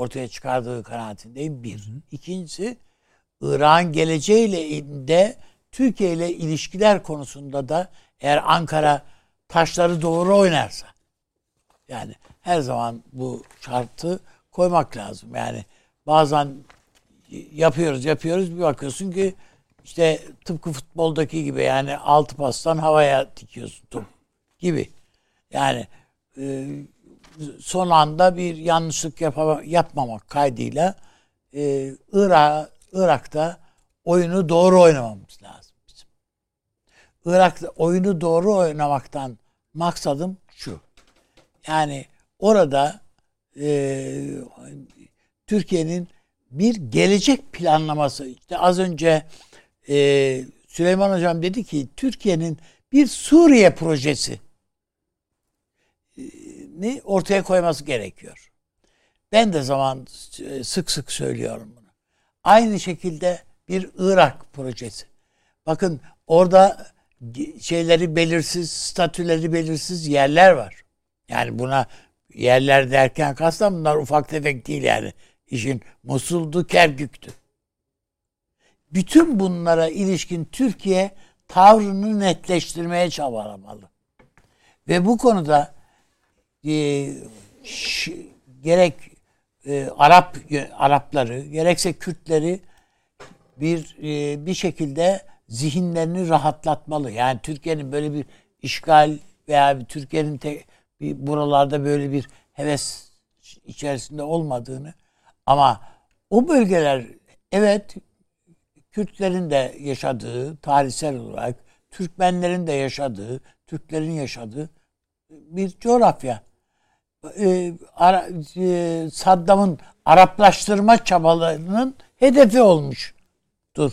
ortaya çıkardığı kanaatindeyim. Bir. Hı hı. İkincisi İran geleceğiyle de Türkiye ile ilişkiler konusunda da eğer Ankara taşları doğru oynarsa yani her zaman bu şartı koymak lazım. Yani bazen yapıyoruz yapıyoruz bir bakıyorsun ki işte tıpkı futboldaki gibi yani altı pastan havaya dikiyorsun top gibi. Yani e, son anda bir yanlışlık yapmamak kaydıyla e, Irak, Irak'ta oyunu doğru oynamamız lazım bizim. Irak'ta oyunu doğru oynamaktan maksadım şu. Yani orada e, Türkiye'nin bir gelecek planlaması. İşte az önce e, Süleyman Hocam dedi ki Türkiye'nin bir Suriye projesi ni ortaya koyması gerekiyor. Ben de zaman e, sık sık söylüyorum bunu. Aynı şekilde bir Irak projesi. Bakın orada şeyleri belirsiz, statüleri belirsiz yerler var. Yani buna yerler derken kastan bunlar ufak tefek değil yani. İşin Musul'du, Kerkük'tü. Bütün bunlara ilişkin Türkiye tavrını netleştirmeye çabalamalı. Ve bu konuda e, ş, gerek e, Arap Arapları gerekse Kürtleri bir e, bir şekilde zihinlerini rahatlatmalı. Yani Türkiye'nin böyle bir işgal veya Türkiye'nin te, bir buralarda böyle bir heves içerisinde olmadığını ama o bölgeler evet Kürtlerin de yaşadığı tarihsel olarak Türkmenlerin de yaşadığı, Türklerin yaşadığı bir coğrafya e, Ara, e, Saddam'ın Araplaştırma çabalarının hedefi olmuştur.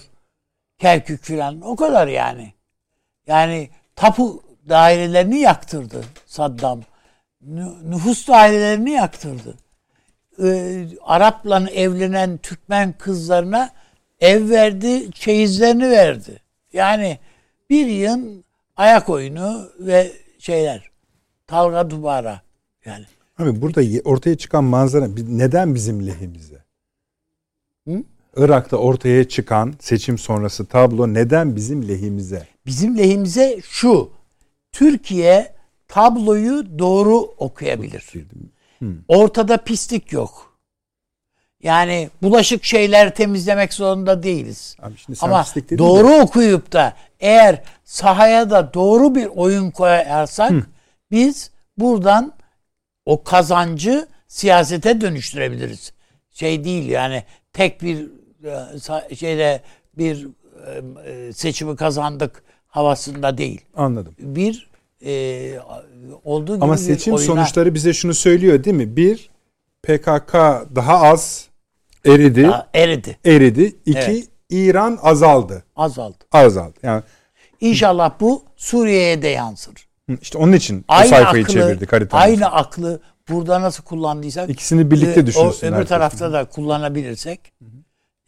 Kerkük filan. O kadar yani. Yani tapu dairelerini yaktırdı Saddam. Nüfus dairelerini yaktırdı. Ee, Arap'la evlenen Türkmen kızlarına ev verdi, çeyizlerini verdi. Yani bir yıl ayak oyunu ve şeyler. Talga dubara yani. Abi burada ortaya çıkan manzara neden bizim lehimize? Hı? Irak'ta ortaya çıkan seçim sonrası tablo neden bizim lehimize? Bizim lehimize şu. Türkiye tabloyu doğru okuyabilir. Hı. Ortada pislik yok. Yani bulaşık şeyler temizlemek zorunda değiliz. Abi şimdi Ama doğru de. okuyup da eğer sahaya da doğru bir oyun koyarsak Hı. biz buradan o kazancı siyasete dönüştürebiliriz. Şey değil yani tek bir e, şeyde bir e, seçimi kazandık havasında değil. Anladım. Bir e, olduğu gibi Ama seçim oyuna... sonuçları bize şunu söylüyor değil mi? Bir PKK daha az eridi. Daha eridi. Eridi. İki evet. İran azaldı. Azaldı. Azaldı. Yani İnşallah bu Suriye'ye de yansır. İşte onun için aynı o sayfayı aklı, çevirdik haritamızı. Aynı aklı burada nasıl kullandıysak ikisini birlikte düşünsün. O öbür tarafta da kullanabilirsek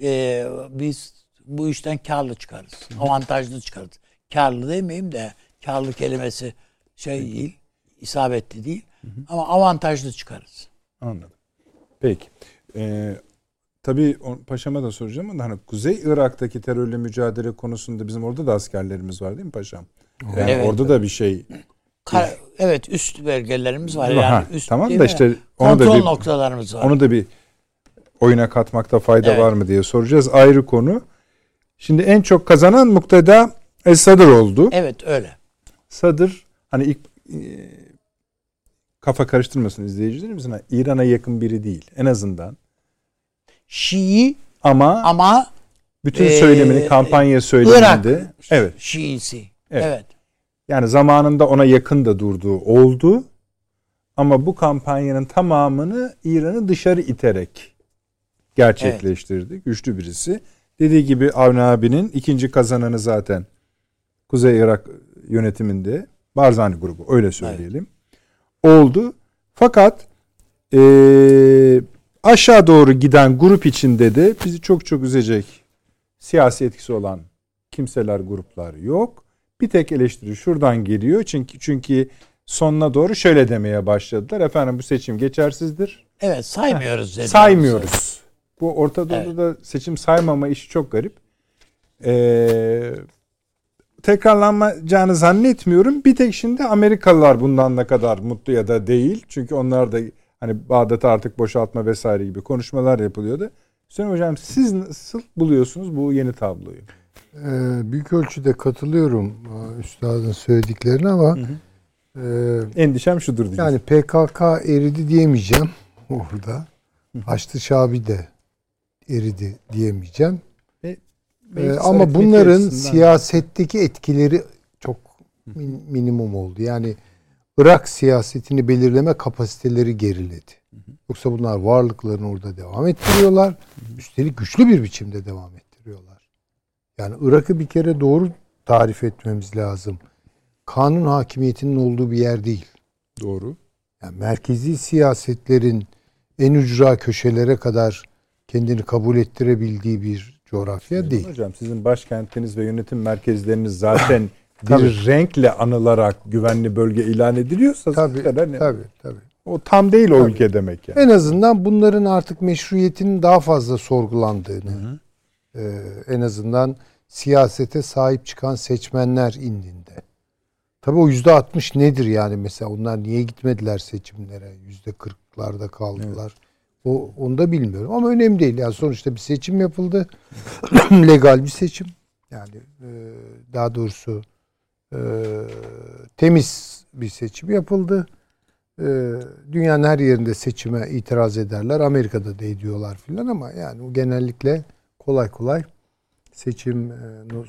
e, biz bu işten karlı çıkarız. Avantajlı çıkarız. Karlı demeyeyim de karlı kelimesi şey değil, isabetli değil. Ama avantajlı çıkarız. Anladım. Peki. Ee, tabii paşama da soracağım ama hani Kuzey Irak'taki terörle mücadele konusunda bizim orada da askerlerimiz var değil mi paşam? Yani Evet. orada da bir şey Ka- evet üst belgelerimiz var. Ha, Yani üst tamam da işte onu da kontrol bir noktalarımız var. onu da bir oyuna katmakta fayda Evet. var mı diye soracağız. Ayrı konu. Şimdi en çok kazanan mukteda Es-Sadr oldu. Evet öyle. Sadır hani ilk e, kafa karıştırmasın izleyicilerimizin ha, İran'a yakın biri değil en azından. Şii Ama, ama bütün e, söylemini kampanya söyleminde Irak evet Şiisi. Evet. Evet. Yani zamanında ona yakın da durduğu oldu. Ama bu kampanyanın tamamını İran'ı dışarı iterek gerçekleştirdi. Güçlü birisi. Dediği gibi Avni abinin ikinci kazananı zaten Kuzey Irak yönetiminde Barzani grubu öyle söyleyelim. Oldu. Fakat eee, aşağı doğru giden grup içinde de bizi çok çok üzecek siyasi etkisi olan kimseler, gruplar yok. Bir tek eleştiri şuradan geliyor. Çünkü çünkü sonuna doğru şöyle demeye başladılar. Efendim bu seçim geçersizdir. Evet saymıyoruz dedi. Saymıyoruz. Bu Orta Doğu'da Evet. da seçim saymama işi çok garip. Ee, tekrarlanacağını zannetmiyorum. Bir tek şimdi Amerikalılar bundan ne kadar mutlu ya da değil. Çünkü onlar da hani Bağdat'ı artık boşaltma vesaire gibi konuşmalar yapılıyordu. Hüseyin Hocam siz nasıl buluyorsunuz bu yeni tabloyu? Ee, büyük ölçüde katılıyorum e, üstadın söylediklerine ama e, Endişem şudur diyeceğim. yani PKK eridi diyemeyeceğim orada. Haçlı Şabi de eridi diyemeyeceğim. Ee, ama bunların siyasetteki etkileri çok min- minimum oldu. Yani Irak siyasetini belirleme kapasiteleri geriledi. Yoksa bunlar varlıklarını orada devam ettiriyorlar. Üstelik güçlü bir biçimde devam ettiriyorlar. Yani Irak'ı bir kere doğru tarif etmemiz lazım. Kanun hakimiyetinin olduğu bir yer değil. doğru. Yani merkezi siyasetlerin en ücra köşelere kadar kendini kabul ettirebildiği bir coğrafya değil. Hocam sizin başkentiniz ve yönetim merkezleriniz zaten bir Tabii. renkle anılarak güvenli bölge ilan ediliyorsa Tabii, zaten hani tabii, tabii. o tam değil o Tabii. ülke demek yani. En azından bunların artık meşruiyetinin daha fazla sorgulandığını, e, en azından siyasete sahip çıkan seçmenler indinde. Tabii o yüzde altmış nedir yani mesela onlar niye gitmediler seçimlere? Yüzde kırklarda kaldılar. O onu da bilmiyorum ama önemli değil. Yani sonuçta bir seçim yapıldı. Legal bir seçim. Yani e, daha doğrusu e, temiz bir seçim yapıldı. E, dünyanın her yerinde seçime itiraz ederler. Amerika'da da ediyorlar filan ama yani genellikle kolay kolay seçim e,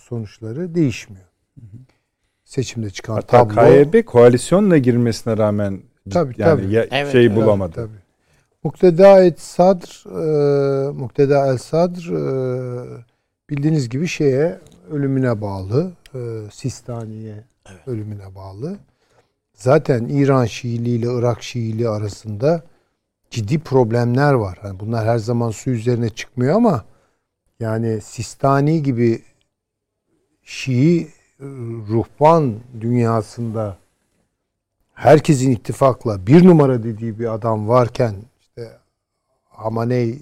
sonuçları değişmiyor. Seçimde çıkan Hatta tablo KYB koalisyonla girmesine rağmen Tabii, yani tabii. ya- Evet, şey evet. bulamadı. Tabii. Mukteda et Sadr, e, Mukteda el Sadr e, bildiğiniz gibi şeye ölümüne bağlı, e, Sistani'ye ölümüne bağlı. Zaten İran Şiiliği ile Irak Şiiliği arasında ciddi problemler var. Yani bunlar her zaman su üzerine çıkmıyor ama yani Sistani gibi Şii e, ruhban dünyasında herkesin ittifakla bir numara dediği bir adam varken işte Hamaney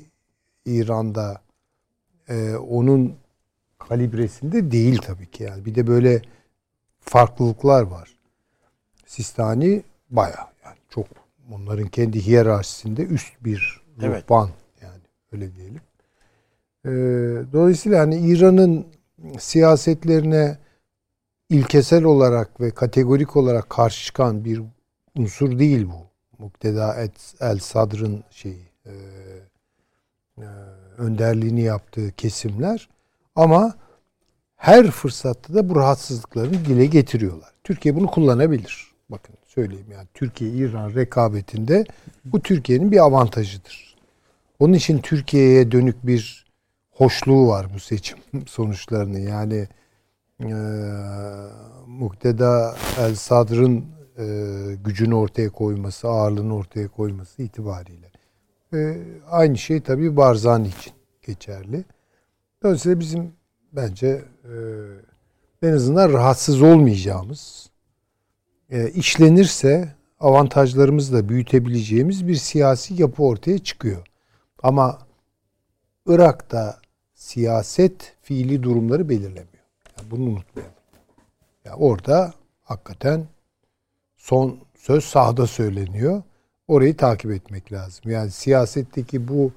İran'da e, onun kalibresinde değil tabii ki yani. Bir de böyle farklılıklar var. Sistani baya yani çok onların kendi hiyerarşisinde üst bir Evet. ruhban yani öyle diyelim. E, dolayısıyla hani İran'ın siyasetlerine ilkesel olarak ve kategorik olarak karşı çıkan bir unsur değil bu. Mukteda el Sadr'ın şeyi e, e, önderliğini yaptığı kesimler ama her fırsatta da bu rahatsızlıklarını dile getiriyorlar. Türkiye bunu kullanabilir. Bakın söyleyeyim yani Türkiye-İran rekabetinde bu Türkiye'nin bir avantajıdır. Onun için Türkiye'ye dönük bir hoşluğu var bu seçim sonuçlarını. Yani e, Mukteda El Sadr'ın e, gücünü ortaya koyması, ağırlığını ortaya koyması itibariyle. E, aynı şey tabii Barzani için geçerli. Dolayısıyla bizim bence e, en azından rahatsız olmayacağımız, e, işlenirse avantajlarımızı da büyütebileceğimiz bir siyasi yapı ortaya çıkıyor. Ama Irak'ta siyaset fiili durumları belirlemiyor. Yani bunu unutmayalım. Yani orada hakikaten son söz sahada söyleniyor. Orayı takip etmek lazım. Yani siyasetteki bu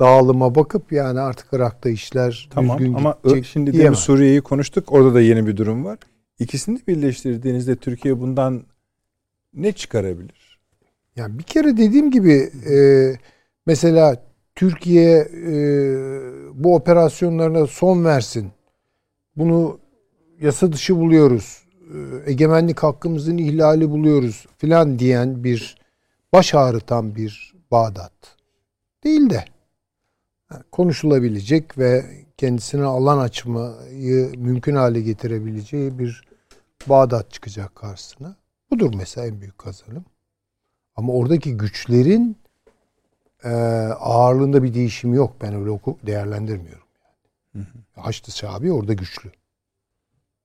dağılıma bakıp yani artık Irak'ta işler Tamam düzgün ama gidecek şimdi de diyemem. Suriye'yi konuştuk. Orada da yeni bir durum var. İkisini de birleştirdiğinizde Türkiye bundan ne çıkarabilir? Yani bir kere dediğim gibi e, mesela Türkiye e, bu operasyonlarına son versin. Bunu yasa dışı buluyoruz. E, egemenlik hakkımızın ihlali buluyoruz filan diyen bir baş ağrıtan bir Bağdat değil de konuşulabilecek ve kendisine alan açmayı mümkün hale getirebileceği bir Bağdat çıkacak karşısına. Budur mesela en büyük kazanım. Ama oradaki güçlerin e, ağırlığında bir değişim yok. Ben öyle oku değerlendirmiyorum. Yani. Haçlı Şabi orada güçlü.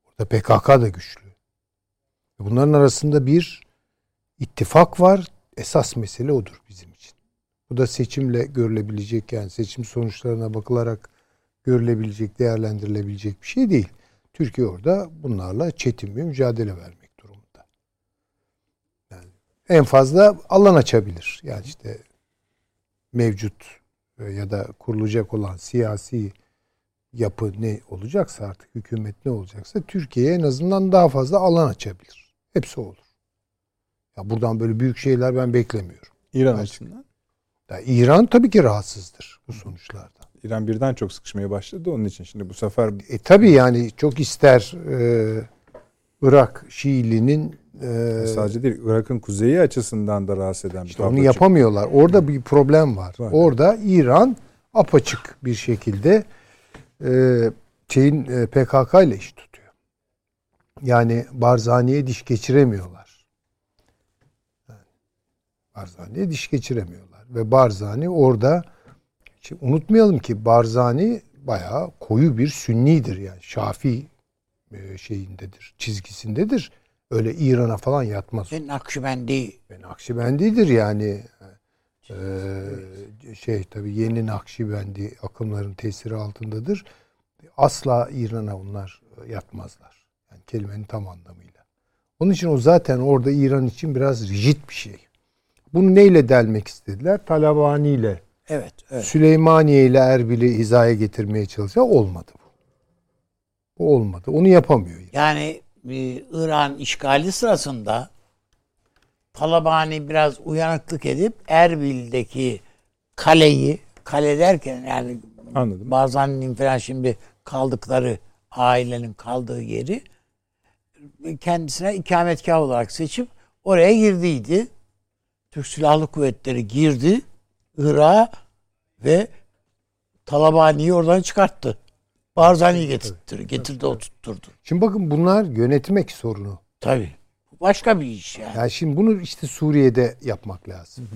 Orada PKK da güçlü. Bunların arasında bir ittifak var. Esas mesele odur bizim için. Bu da seçimle görülebilecek yani seçim sonuçlarına bakılarak görülebilecek, değerlendirilebilecek bir şey değil. Türkiye orada bunlarla çetin bir mücadele vermek durumunda. Yani en fazla alan açabilir. Yani işte mevcut e, ya da kurulacak olan siyasi yapı ne olacaksa artık hükümet ne olacaksa Türkiye'ye en azından daha fazla alan açabilir. Hepsi olur. Ya buradan böyle büyük şeyler ben beklemiyorum. İran açısından. Ya İran tabii ki rahatsızdır bu sonuçlardan. İran birden çok sıkışmaya başladı. Onun için şimdi bu sefer E tabii yani çok ister e, Irak Şiiliğinin e, sadece değil Irak'ın kuzeyi açısından da rahatsız eden bir işte onu yapamıyorlar. Orada bir problem var. Var. Orada İran apaçık bir şekilde e, şeyin e, PKK ile iş tutuyor. Yani Barzani'ye diş geçiremiyorlar. Yani Barzani'ye diş geçiremiyorlar. Ve Barzani orada Şimdi unutmayalım ki Barzani bayağı koyu bir sünnidir yani. Şafi e, şeyindedir, çizgisindedir. Öyle İran'a falan yatmaz. Ve Nakşibendi Ben Nakşibendidir yani. Ee, şey tabii yeni Nakşibendi akımların tesiri altındadır. Asla İran'a onlar yatmazlar. Yani kelimenin tam anlamıyla. Onun için o zaten orada İran için biraz rigid bir şey. Bunu neyle delmek istediler? Talabani ile. evet, evet. Süleymaniye ile Erbil'i hizaya getirmeye çalışsa olmadı bu. Bu olmadı. Onu yapamıyor. Yani İran işgali sırasında Talabani biraz uyanıklık edip Erbil'deki kaleyi kale derken yani Anladım. Barzani'nin falan şimdi kaldıkları ailenin kaldığı yeri kendisine ikametgah olarak seçip oraya girdiydi. Türk Silahlı Kuvvetleri girdi Irak'a ve Talabani'yi oradan çıkarttı. Barzani'yi getirtti, getirdi oturtturdu. Şimdi bakın bunlar yönetmek sorunu. Tabii. Başka bir iş yani. Yani şimdi bunu işte Suriye'de yapmak lazım.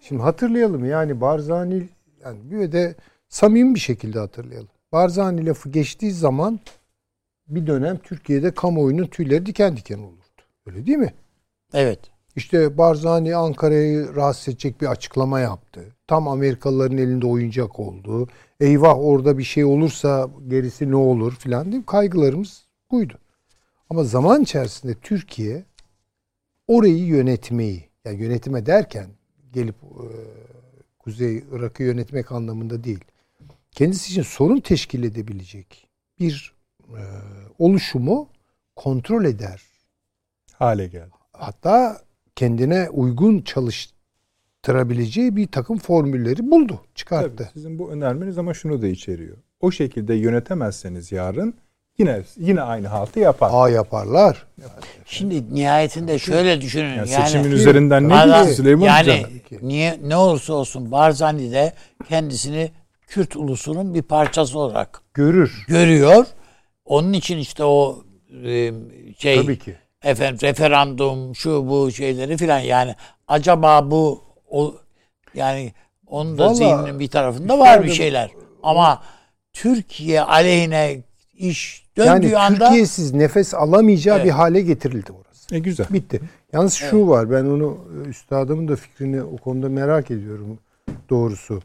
Şimdi hatırlayalım yani Barzani yani bir de samimi bir şekilde hatırlayalım. Barzani lafı geçtiği zaman bir dönem Türkiye'de kamuoyunun tüyleri diken diken olurdu. Öyle değil mi? Evet. İşte Barzani Ankara'yı rahatsız edecek bir açıklama yaptı. Tam Amerikalıların elinde oyuncak oldu. Eyvah orada bir şey olursa gerisi ne olur filan diye kaygılarımız buydu. Ama zaman içerisinde Türkiye orayı yönetmeyi, yani yönetime derken gelip e, Kuzey Irak'ı yönetmek anlamında değil. Kendisi için sorun teşkil edebilecek bir e, oluşumu kontrol eder. Hale geldi. Hatta kendine uygun çalıştırabileceği bir takım formülleri buldu, çıkarttı. Tabii, sizin bu önermeniz ama şunu da içeriyor. O şekilde yönetemezseniz yarın yine yine aynı haltı yapar. A yaparlar. Şimdi nihayetinde şöyle düşünün. Yani Yani, seçimin üzerinden ne diyor Süleyman yani Hocam? niye ne olursa olsun Barzani de kendisini Kürt ulusunun bir parçası olarak Görür. görüyor. Onun için işte o e, şey Tabii ki. efendim referandum şu bu şeyleri filan yani acaba bu o yani onun da Vallahi zihninin bir tarafında var bir şeyler. Ama Türkiye aleyhine iş döndüğü Yani anda Türkiye'siz nefes alamayacağı Evet. bir hale getirildi orası. E güzel. Bitti. Yalnız şu var ben onu e, üstadımın da fikrini o konuda merak ediyorum doğrusu.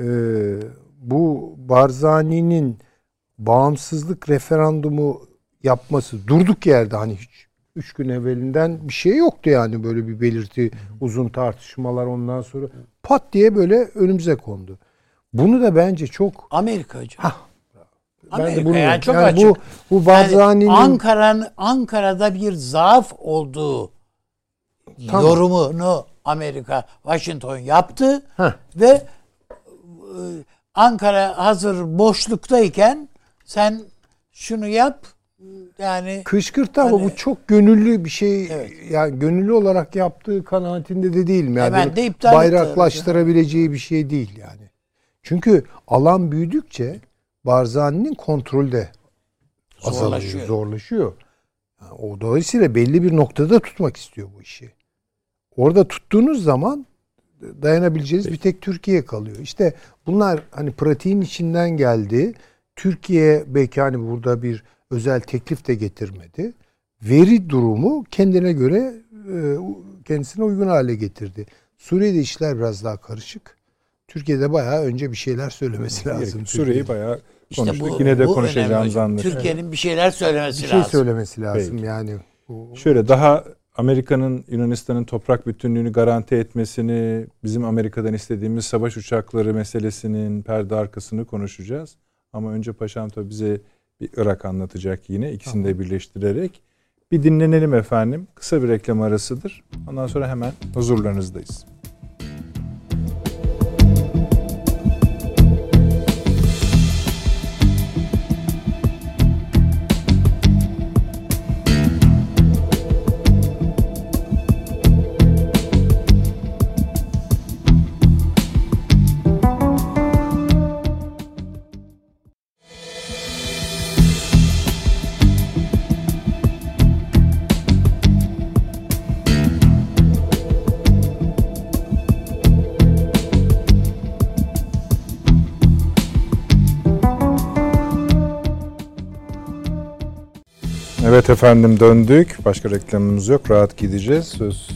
Ee, bu Barzani'nin bağımsızlık referandumu yapması durduk yerde hani hiç üç gün evvelinden bir şey yoktu yani böyle bir belirti uzun tartışmalar ondan sonra pat diye böyle önümüze kondu. Bunu da bence çok Amerika hocam. ben de Amerika bunu yani çok yani açık. bu bu Yani Barzani'nin Ankara'nın Ankara'da bir zaaf olduğu Tamam. yorumunu Amerika Washington yaptı Heh. ve e, Ankara hazır boşluktayken sen şunu yap yani Kışkırtı ama Hani- bu çok gönüllü bir şey. Evet. Yani gönüllü olarak yaptığı kanaatinde de değilim. Yani Hemen de iptal bayraklaştırabileceği bir şey değil yani. Çünkü alan büyüdükçe Barzani'nin kontrolü de azalıyor, Zorlaşıyor. zorlaşıyor. Yani o dolayısıyla belli bir noktada tutmak istiyor bu işi. Orada tuttuğunuz zaman dayanabileceğiniz bir tek Türkiye kalıyor. İşte bunlar hani pratiğin içinden geldi. Türkiye belki hani burada bir özel teklif de getirmedi. Veri durumu kendine göre e, kendisine uygun hale getirdi. Suriye'de işler biraz daha karışık. Türkiye'de bayağı önce bir şeyler söylemesi lazım. Süreyi bayağı işte konuştuk. bu, Yine de bu konuşacağımızı. Türkiye'nin bir şeyler söylemesi bir şey lazım. söylemesi lazım Peki. yani. Şöyle daha Amerika'nın Yunanistan'ın toprak bütünlüğünü garanti etmesini, bizim Amerika'dan istediğimiz savaş uçakları meselesinin perde arkasını konuşacağız. Ama önce Paşam tabii bize bir Irak anlatacak yine ikisini de birleştirerek. Bir dinlenelim efendim. Kısa bir reklam arasıdır. Ondan sonra hemen huzurlarınızdayız. Evet efendim döndük. Başka reklamımız yok. Rahat gideceğiz. Söz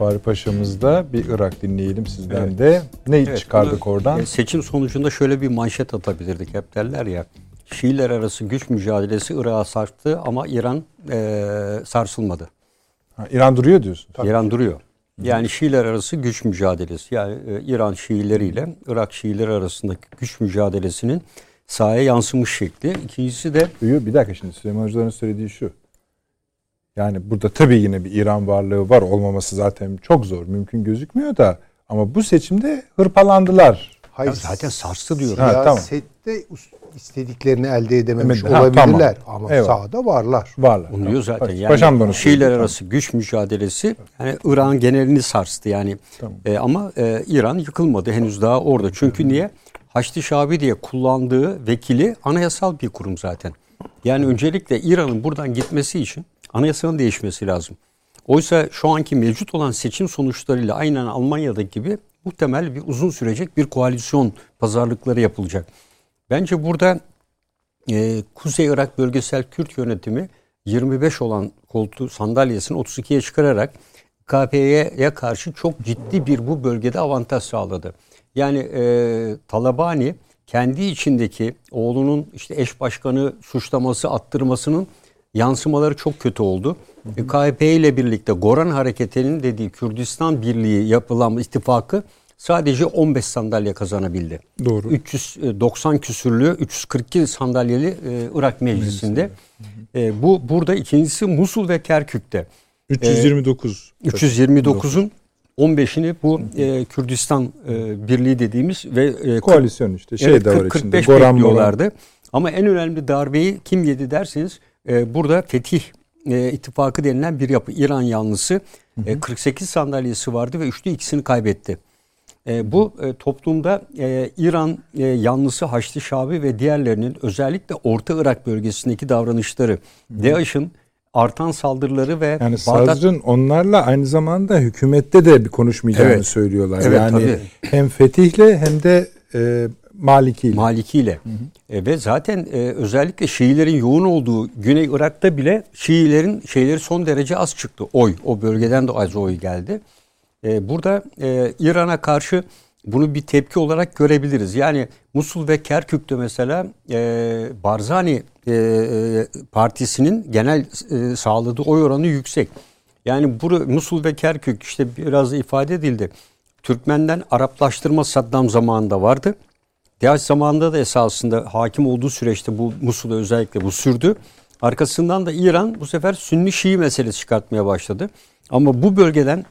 Bari Paşa'mızda bir Irak dinleyelim sizden Evet. de. Ne Evet, çıkardık bunu, oradan? e, Seçim sonucunda şöyle bir manşet atabilirdik hep derler ya. Şiiler arası güç mücadelesi Irak'a sarktı ama İran e, sarsılmadı. Ha, İran duruyor diyorsun. İran duruyor. Yani Şiiler arası güç mücadelesi. Yani e, İran Şiileriyle Irak Şiileri arasındaki güç mücadelesinin sahaya yansımış şekli. İkincisi de Duyuyor. Bir dakika şimdi Süleyman Hoca'nın söylediği şu. Yani burada tabii yine bir İran varlığı var. Olmaması zaten çok zor. Mümkün gözükmüyor da. Ama bu seçimde hırpalandılar. hayır, Ya zaten sarstı diyorum. Ha, tamam. Us- istediklerini elde edememiş Evet, ha, olabilirler. tamam. Ama Eyvallah. sahada varlar. Varlar. Onu diyor zaten. Yani Paşam Şiiler söyledi. arası güç mücadelesi yani İran genelini sarstı yani. Tamam. E, ama e, İran yıkılmadı henüz daha orada. Çünkü niye? Haçlı Şabi diye kullandığı vekili anayasal bir kurum zaten. Yani öncelikle İran'ın buradan gitmesi için anayasanın değişmesi lazım. Oysa şu anki mevcut olan seçim sonuçlarıyla aynen Almanya'daki gibi muhtemel bir uzun sürecek bir koalisyon pazarlıkları yapılacak. Bence burada e, Kuzey Irak Bölgesel Kürt Yönetimi 25 olan koltuğu sandalyesini 32'ye çıkararak KP'ye karşı çok ciddi bir bu bölgede avantaj sağladı. Yani e, Talabani kendi içindeki oğlunun işte eş başkanı suçlaması attırmasının yansımaları çok kötü oldu. E, KHP ile birlikte Goran Hareketi'nin dediği Kürdistan Birliği yapılan ittifakı sadece 15 sandalye kazanabildi. Doğru. 390 küsürlü 342 sandalyeli e, Irak Meclisi'nde. E, bu burada ikincisi Musul ve Kerkük'te. 329. 329'un 15'ini bu e, Kürdistan e, Birliği dediğimiz ve e, Koalisyon işte. Şey evet, de var 40 içinde. 45 Goran Moran. bekliyorlardı. Ama en önemli darbeyi kim yedi derseniz e, burada Fetih e, ittifakı denilen bir yapı. İran yanlısı e, 48 sandalyesi vardı ve üçlü ikisini kaybetti. E, bu e, toplumda e, İran e, yanlısı Haçlı Şabi ve diğerlerinin özellikle Orta Irak bölgesindeki davranışları, DAEŞ'in artan saldırıları ve Yani Bağdat- Sadr'ın onlarla aynı zamanda hükümette de bir konuşmayacağını Evet. söylüyorlar. Evet, yani tabii. hem fetihle hem de e, Maliki ile. Maliki ile. E, ve zaten e, özellikle Şiilerin yoğun olduğu Güney Irak'ta bile Şiilerin şeyleri son derece az çıktı. Oy. O bölgeden de az oy geldi. E, burada e, İran'a karşı bunu bir tepki olarak görebiliriz. Yani Musul ve Kerkük'te mesela e, Barzani e, e, partisinin genel e, sağladığı oy oranı yüksek. Yani bu Musul ve Kerkük işte biraz ifade edildi. Türkmen'den Araplaştırma Saddam zamanında vardı. DAEŞ zamanında da esasında hakim olduğu süreçte bu Musul'da özellikle bu sürdü. Arkasından da İran bu sefer Sünni Şii meselesi çıkartmaya başladı. Ama bu bölgeden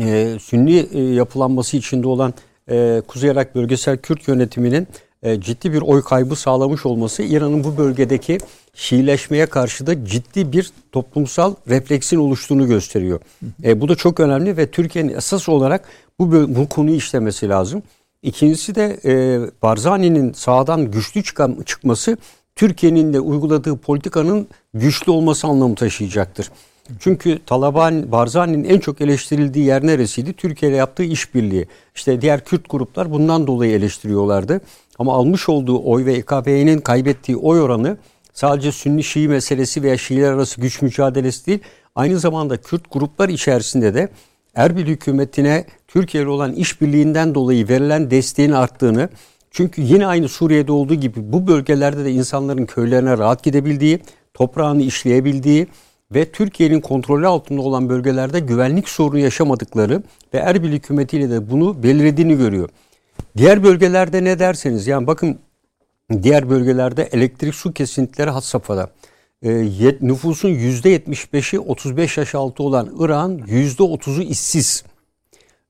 e, Sünni e, yapılanması içinde olan e, Kuzey Irak Bölgesel Kürt Yönetimi'nin e, ciddi bir oy kaybı sağlamış olması İran'ın bu bölgedeki Şiileşmeye karşı da ciddi bir toplumsal refleksin oluştuğunu gösteriyor. E, bu da çok önemli ve Türkiye'nin esas olarak bu bu konuyu işlemesi lazım. İkincisi de e, Barzani'nin sağdan güçlü çıkan, çıkması Türkiye'nin de uyguladığı politikanın güçlü olması anlamı taşıyacaktır. Çünkü Taliban Barzani'nin en çok eleştirildiği yer neresiydi? Türkiye ile yaptığı işbirliği. İşte diğer Kürt gruplar bundan dolayı eleştiriyorlardı. Ama almış olduğu oy ve EKP'nin kaybettiği oy oranı sadece Sünni Şii meselesi veya Şiiler arası güç mücadelesi değil, aynı zamanda Kürt gruplar içerisinde de Erbil hükümetine Türkiye ile olan işbirliğinden dolayı verilen desteğin arttığını, çünkü yine aynı Suriye'de olduğu gibi bu bölgelerde de insanların köylerine rahat gidebildiği, toprağını işleyebildiği ve Türkiye'nin kontrolü altında olan bölgelerde güvenlik sorunu yaşamadıkları ve Erbil hükümetiyle de bunu belirlediğini görüyor. Diğer bölgelerde ne derseniz yani bakın diğer bölgelerde elektrik su kesintileri had safhada. E, nüfusun %75'i 35 yaş altı olan Irak'ın %30'u işsiz.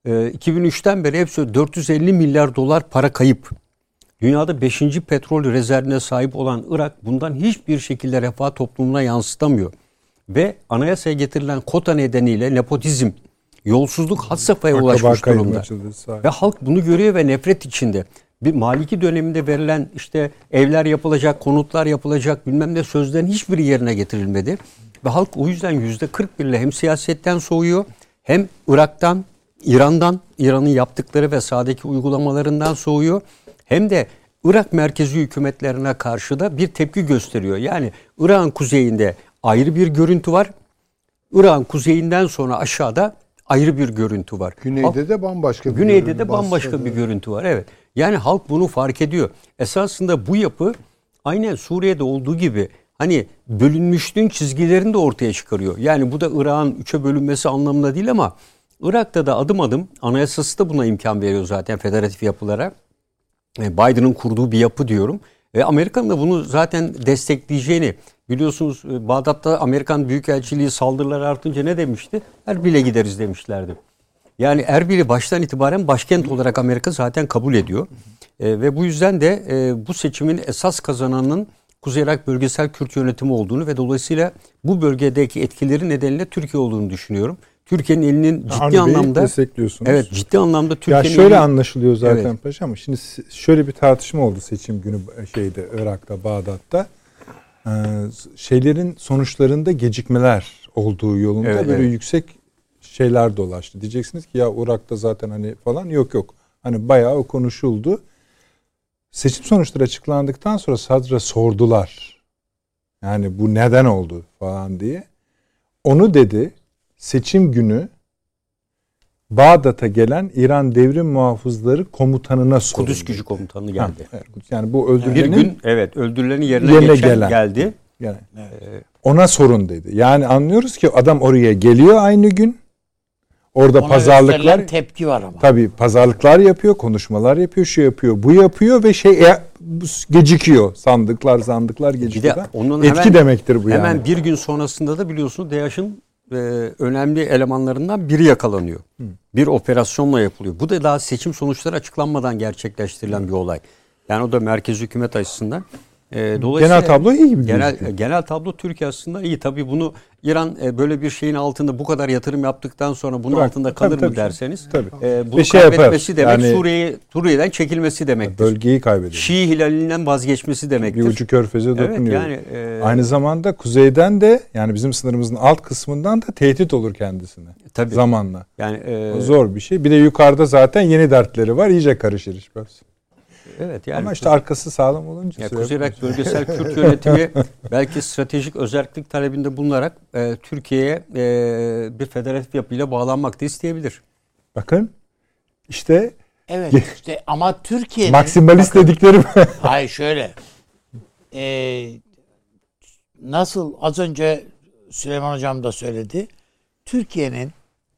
E, 2003'ten beri hepsi 450 milyar dolar para kayıp. Dünyada 5. petrol rezervine sahip olan Irak bundan hiçbir şekilde refah toplumuna yansıtamıyor. Ve anayasaya getirilen kota nedeniyle nepotizm, yolsuzluk had safhaya ulaşmış durumda. Ve halk bunu görüyor ve nefret içinde. Bir Maliki döneminde verilen işte evler yapılacak, konutlar yapılacak bilmem ne sözlerin hiçbiri yerine getirilmedi. Ve halk o yüzden yüzde 41 ile hem siyasetten soğuyor hem Irak'tan, İran'dan, İran'ın yaptıkları ve sahadaki uygulamalarından soğuyor. Hem de Irak merkezi hükümetlerine karşı da bir tepki gösteriyor. Yani Irak'ın kuzeyinde ayrı bir görüntü var. Irak'ın kuzeyinden sonra aşağıda ayrı bir görüntü var. Güneyde de bambaşka bir Güneyde görüntü, de bambaşka bir görüntü var. Evet. Yani halk bunu fark ediyor. Esasında bu yapı aynen Suriye'de olduğu gibi hani bölünmüşlüğün çizgilerini de ortaya çıkarıyor. Yani bu da Irak'ın üçe bölünmesi anlamında değil ama Irak'ta da adım adım anayasası da buna imkan veriyor zaten federatif yapılara. E, Biden'ın kurduğu bir yapı diyorum. Ve Amerika'nın da bunu zaten destekleyeceğini biliyorsunuz e, Bağdat'ta Amerikan Büyükelçiliği saldırılar artınca ne demişti? Erbil'e gideriz demişlerdi. Yani Erbil'i baştan itibaren başkent olarak Amerika zaten kabul ediyor. E, ve bu yüzden de e, bu seçimin esas kazananının Kuzey Irak Bölgesel Kürt Yönetimi olduğunu ve dolayısıyla bu bölgedeki etkileri nedeniyle Türkiye olduğunu düşünüyorum. Türkiye'nin elinin ciddi Avni anlamda destekliyorsunuz. Evet, ciddi anlamda Türkiye'nin Ya şöyle elinin, anlaşılıyor zaten evet. paşam. Şimdi şöyle bir tartışma oldu seçim günü şeyde Irak'ta, Bağdat'ta. Ee, şeylerin sonuçlarında gecikmeler olduğu yolunda evet, böyle evet. yüksek şeyler dolaştı. Diyeceksiniz ki ya Irak'ta zaten hani falan yok yok. Hani bayağı o konuşuldu. Seçim sonuçları açıklandıktan sonra Sadra sordular. Yani bu neden oldu falan diye. Onu dedi seçim günü Bağdat'a gelen İran devrim muhafızları komutanına soruldu. Kudüs gücü komutanı geldi. Ha. Yani bu öldürülenin bir gün evet öldürülenin yerine, yerine gelen geldi. Yani evet. ona sorun dedi. Yani anlıyoruz ki adam oraya geliyor aynı gün. Orada Ona pazarlıklar tepki var ama. Tabii pazarlıklar yapıyor, konuşmalar yapıyor, şu yapıyor, bu yapıyor ve şey e, gecikiyor. Sandıklar, sandıklar gecikiyor. Bir de onun Etki hemen, demektir bu hemen yani. Hemen bir gün sonrasında da biliyorsunuz DAEŞ'in e, önemli elemanlarından biri yakalanıyor. Hı. Bir operasyonla yapılıyor. Bu da daha seçim sonuçları açıklanmadan gerçekleştirilen bir olay. Yani o da merkez hükümet açısından e, dolayısıyla genel tablo iyi gibi genel, gözüküyor. Genel tablo Türkiye aslında iyi. Tabii bunu İran e, böyle bir şeyin altında bu kadar yatırım yaptıktan sonra bunun Bırak, altında kalır tabii, mı derseniz tabii. E, bunu şey kaybetmesi yapar. demek yani, Suriye'yi Suriye'den çekilmesi demektir. Bölgeyi kaybediyor. Şii hilalinden vazgeçmesi demektir. Bir ucu körfeze evet, dokunuyor. Yani, e, Aynı zamanda kuzeyden de yani bizim sınırımızın alt kısmından da tehdit olur kendisine. Tabii. Zamanla. Yani e, zor bir şey. Bir de yukarıda zaten yeni dertleri var. İyice karışır iş. Evet yani Ama işte arkası sağlam olunca. Ya Kuzey Irak bölgesel Kürt yönetimi belki stratejik özellik talebinde bulunarak e, Türkiye'ye e, bir federatif yapıyla bağlanmak da isteyebilir. Bakın işte Evet işte ama Türkiye'nin maksimalist dediklerim. Hayır şöyle. Ee, nasıl az önce Süleyman Hocam da söyledi. Türkiye'nin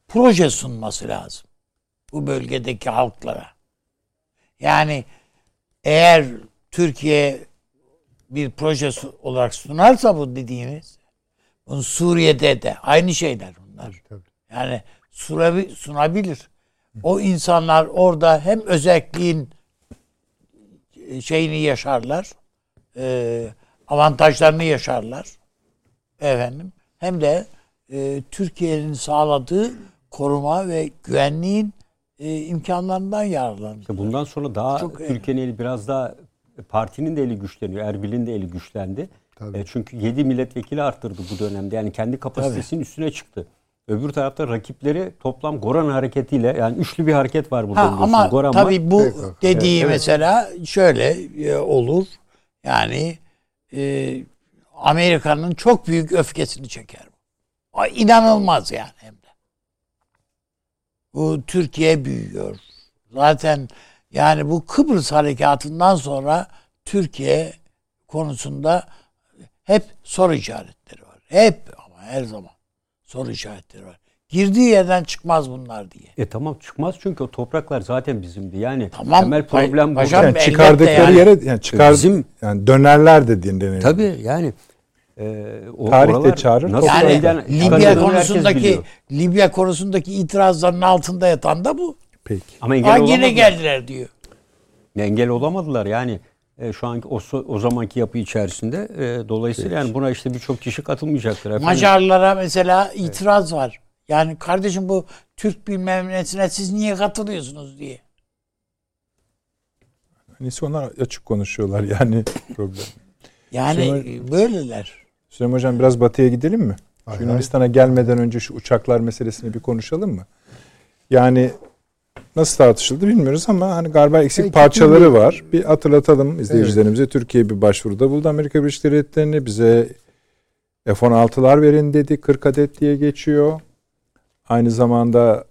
proje sunması lazım. Bu bölgedeki halklara. Yani eğer Türkiye bir proje olarak sunarsa bu dediğiniz bunu Suriye'de de aynı şeyler bunlar. Yani sunabi- sunabilir. O insanlar orada hem özelliğin şeyini yaşarlar. e, avantajlarını yaşarlar. Efendim. Hem de e, Türkiye'nin sağladığı koruma ve güvenliğin e, imkanlarından yararlanır. İşte bundan sonra daha Çok. Türkiye'nin eli biraz daha partinin de eli güçleniyor. Erbil'in de eli güçlendi. Tabii. E, çünkü 7 milletvekili arttırdı bu dönemde. Yani kendi kapasitesinin üstüne çıktı. Öbür tarafta rakipleri toplam Goran hareketiyle yani üçlü bir hareket var burada Ha, biliyorsunuz. ama Goran tabii bu PKK. dediği Evet. mesela şöyle e, olur. Yani e, Amerika'nın çok büyük öfkesini çeker. Ay, İnanılmaz yani. Bu Türkiye büyüyor. Zaten yani bu Kıbrıs harekatından sonra Türkiye konusunda hep soru işaretleri var. Hep ama her zaman soru işaretleri var. Girdiği yerden çıkmaz bunlar diye. E tamam çıkmaz çünkü o topraklar zaten bizimdi. Yani Tamam, temel problem bu. Yani çıkardıkları yani. yere yani çıkar Bizim- yani dönerler dediğinde. Tabii yani e, o, Tarih de çağırır, Nasıl Yani elden Libya konusundaki. Libya konusundaki itirazların altında yatan da bu. Peki. ama engel olamadılar. yine geldiler diyor. engel olamadılar yani e, şu anki o, o zamanki yapı içerisinde e, dolayısıyla yani buna işte birçok kişi katılmayacaktır efendim. Macarlara mesela itiraz var. Yani kardeşim bu Türk bilmem nesine siz niye katılıyorsunuz diye. Neyse onlar açık konuşuyorlar yani problem. Yani Süleyman- böyleler. Süleyman Hocam biraz batıya gidelim mi? Hay Yunanistan'a gelmeden önce şu uçaklar meselesini bir konuşalım mı? Yani nasıl tartışıldı bilmiyoruz ama hani galiba eksik Belki parçaları türlü- var. Bir hatırlatalım izleyicilerimize. Türkiye bir başvuruda buldu Amerika Birleşik Devletleri'ne. Bize F-16'lar verin dedi. 40 adet diye geçiyor. Aynı zamanda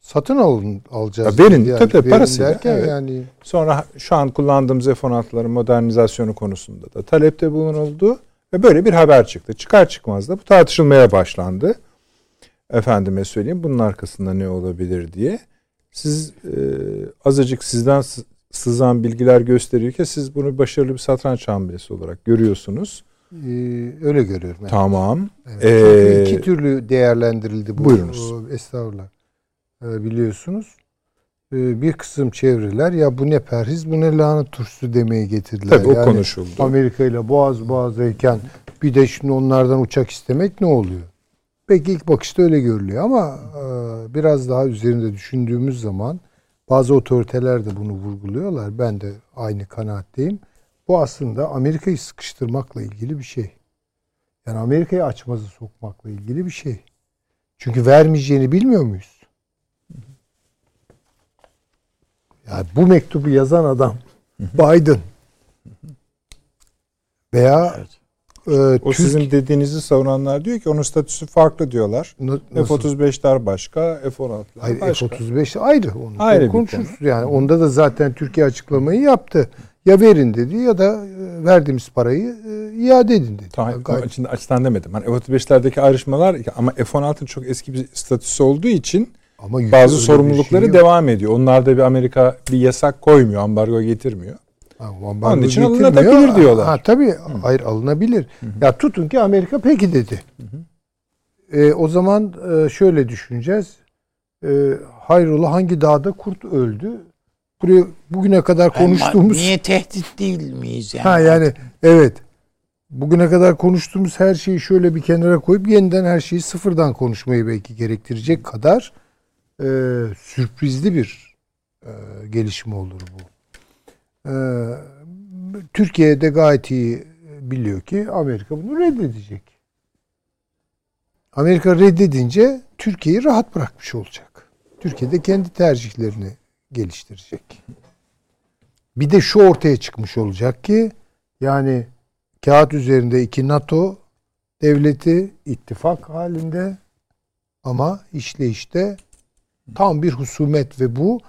Satın alın alacağız. Ya verin, yani. tabii, parasıyla, derken evet. yani Sonra şu an kullandığımız F-16'ların modernizasyonu konusunda da talepte bulunuldu ve böyle bir haber çıktı. Çıkar çıkmaz da bu tartışılmaya başlandı. Efendime söyleyeyim bunun arkasında ne olabilir diye. Siz e, azıcık sizden sı- sızan bilgiler gösteriyor ki siz bunu başarılı bir satranç hamlesi olarak görüyorsunuz. e, öyle görüyorum. yani. Tamam. Evet. Ee, iki türlü değerlendirildi bu. buyurunuz. Estağfurullah. Ee, biliyorsunuz. Ee, bir kısım çevreler ya bu ne perhiz bu ne lanet turşusu demeye getirdiler. Tabii o Yani konuşuldu. Amerika ile boğaz boğazayken bir de şimdi onlardan uçak istemek ne oluyor? Peki ilk bakışta öyle görülüyor ama e, biraz daha üzerinde düşündüğümüz zaman bazı otoriteler de bunu vurguluyorlar. Ben de aynı kanaatteyim. Bu aslında Amerika'yı sıkıştırmakla ilgili bir şey. Yani Amerika'yı açmazı sokmakla ilgili bir şey. Çünkü vermeyeceğini bilmiyor muyuz? Yani bu mektubu yazan adam Biden veya e, O Türk sizin dediğinizi savunanlar diyor ki onun statüsü farklı diyorlar. Nasıl? F-35'ler başka, F-16'lar Hayır başka. F-35 ayrı. Onu Ayrı konuşuruz. Yani onda da zaten Türkiye açıklamayı yaptı. Ya verin dedi ya da e, verdiğimiz parayı e, iade edin dedi. Tamam, Gayet- açın, açıdan demedim. Hani F-35'lerdeki ayrışmalar ama F-16'ın çok eski bir statüsü olduğu için Ama bazı sorumlulukları şey yok. devam ediyor. Onlarda bir Amerika bir yasak koymuyor, ambargo getirmiyor. Ha, Onun için getirmiyor. alınabilir diyorlar. Ha, tabii hayır alınabilir. Ya tutun ki Amerika peki dedi. E, o zaman e, şöyle düşüneceğiz. E, hayrola hangi dağda kurt öldü? Buraya bugüne kadar konuştuğumuz Niye tehdit değil miyiz yani? Ha yani evet. Bugüne kadar konuştuğumuz her şeyi şöyle bir kenara koyup yeniden her şeyi sıfırdan konuşmayı belki gerektirecek kadar e, sürprizli bir e, gelişme olur bu. E, Türkiye de gayet iyi biliyor ki Amerika bunu reddedecek. Amerika reddedince Türkiye'yi rahat bırakmış olacak. Türkiye de kendi tercihlerini geliştirecek. Bir de şu ortaya çıkmış olacak ki yani kağıt üzerinde iki NATO devleti ittifak halinde ama işleyişte tam bir husumet ve bu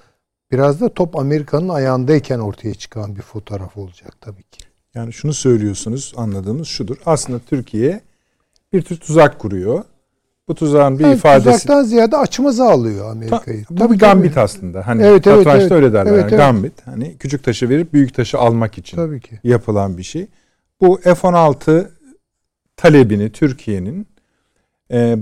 biraz da top Amerika'nın ayağındayken ortaya çıkan bir fotoğraf olacak tabii ki. Yani şunu söylüyorsunuz anladığımız şudur. Aslında Türkiye bir tür tuzak kuruyor. Bu tuzağın bir Yani ifadesi tuzaktan ziyade açmaza alıyor Ta- Amerika'yı. bu Tabii, bir gambit tabii. aslında. Hani Evet, evet, evet. öyle derler. Evet, yani evet. Gambit. Hani küçük taşı verip büyük taşı almak için Tabii ki. yapılan bir şey. Bu F-16 talebini Türkiye'nin e,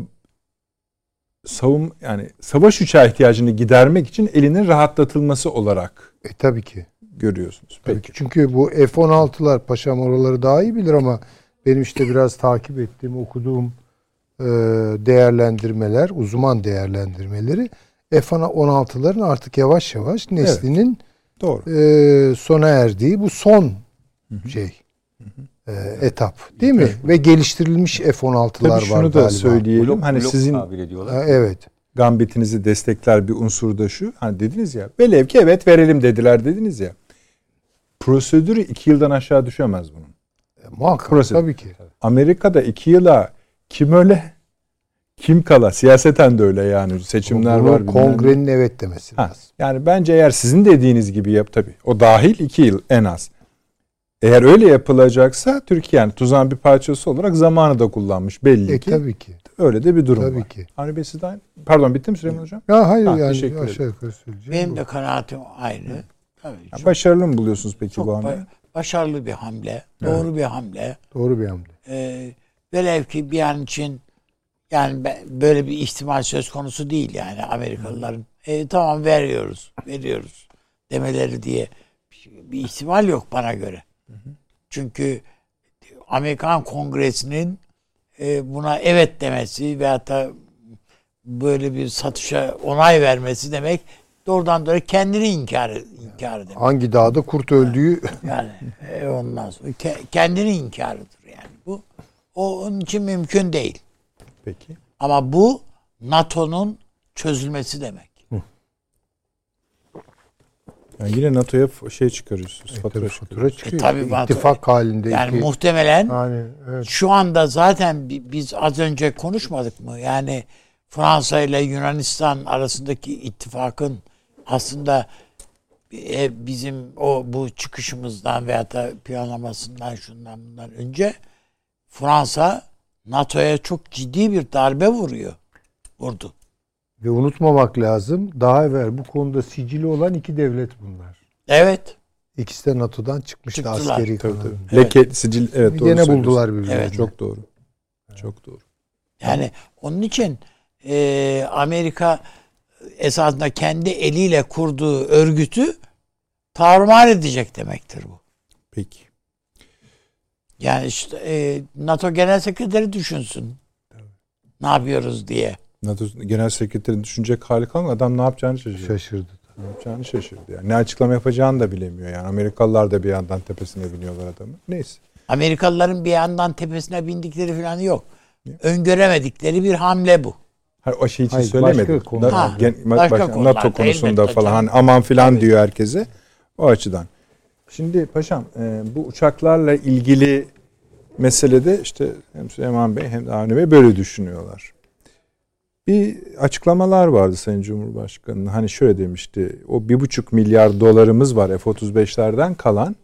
savun yani savaş uçağı ihtiyacını gidermek için elinin rahatlatılması olarak E tabii ki. görüyorsunuz. Tabii Peki. ki. Çünkü bu F-16'lar paşam oraları daha iyi bilir ama benim işte biraz takip ettiğim, okuduğum e, değerlendirmeler, uzman değerlendirmeleri F-16'ların artık yavaş yavaş neslinin Doğru. e, sona erdiği bu son şey e, etap değil mi? Ve geliştirilmiş F-16'lar Tabii var şunu da galiba. söyleyelim. Blok- hani blok sizin. Ha, evet. gambitinizi destekler bir unsur da şu. Hani dediniz ya velev ki evet verelim dediler dediniz ya. Prosedürü iki yıldan aşağı düşemez bunun. E, muhakkak Prosedür. tabii ki. Amerika'da iki yıla kim öyle kim kala siyaseten de öyle yani seçimler Bunu var. kongrenin evet demesi Ha, lazım. yani bence eğer sizin dediğiniz gibi yap tabii. O dahil iki yıl en az. Eğer öyle yapılacaksa Türkiye yani tuzağın bir parçası olarak zamanı da kullanmış belli E, ki. tabii ki. Öyle de bir durum Tabii var. ki. Avni Bey sizden pardon bitti mi Süleyman Hocam? Ya hayır Ha, yani teşekkür aşağı yukarı. Benim bu. de kanaatim aynı. Tabii çok, başarılı mı buluyorsunuz peki çok bu ba- hamleyi? başarılı bir hamle. Doğru bir hamle. Doğru bir hamle. Ee, velev ki bir an için yani böyle bir ihtimal söz konusu değil yani Amerikalıların e, tamam veriyoruz, veriyoruz demeleri diye bir ihtimal yok bana göre. Çünkü Amerikan Kongresi'nin e, buna evet demesi veyahut da böyle bir satışa onay vermesi demek doğrudan doğru kendini inkar inkar demek. Hangi dağda kurt öldüğü Yani e, ondan sonra ke- kendini inkarıdır yani bu. O onun için mümkün değil. Peki. Ama bu NATO'nun çözülmesi demek. Yani yine NATO'ya şey çıkarıyorsunuz. fatura Tabii çıkarıyorsunuz. fatura çıkıyor. E, tabii NATO- İttifak halinde. Yani iki- muhtemelen yani evet. şu anda zaten bi- biz az önce konuşmadık mı? Yani Fransa ile Yunanistan arasındaki ittifakın aslında e, bizim o bu çıkışımızdan veya da planlamasından şundan bundan önce Fransa NATO'ya çok ciddi bir darbe vuruyor. Vurdu. Ve unutmamak lazım. Daha evvel bu konuda sicili olan iki devlet bunlar. Evet. İkisi de NATO'dan çıkmıştı Çıktılar. askeri Tabii, tabii. Leke, sicil evet doğru Yine buldular birbirlerini. Evet. Çok doğru. Çok doğru. Yani onun için e, Amerika esasında kendi eliyle kurduğu örgütü tarumar edecek demektir bu. Peki. Yani işte e, NATO Genel Sekreteri düşünsün. Ne yapıyoruz diye. NATO Genel Sekreterin düşünecek hali kalmadı. Adam ne yapacağını şaşırdı. Şaşırdı. Ne yapacağını şaşırdı. Yani. Ne açıklama yapacağını da bilemiyor. Yani Amerikalılar da bir yandan tepesine biniyorlar adamı. Neyse. Amerikalıların bir yandan tepesine bindikleri falan yok. Öngöremedikleri bir hamle bu. Hayır, o şey için Hayır, söylemedim. başka konuda. Na- Ha, gen- başka konularda NATO konusunda elbette falan hani aman filan diyor herkese. O açıdan. Şimdi paşam e, bu uçaklarla ilgili meselede işte hem Süleyman Bey hem de Avni Bey böyle düşünüyorlar. Bir açıklamalar vardı Sayın Cumhurbaşkanı'nın. Hani şöyle demişti. O bir buçuk milyar dolarımız var F-35'lerden kalan.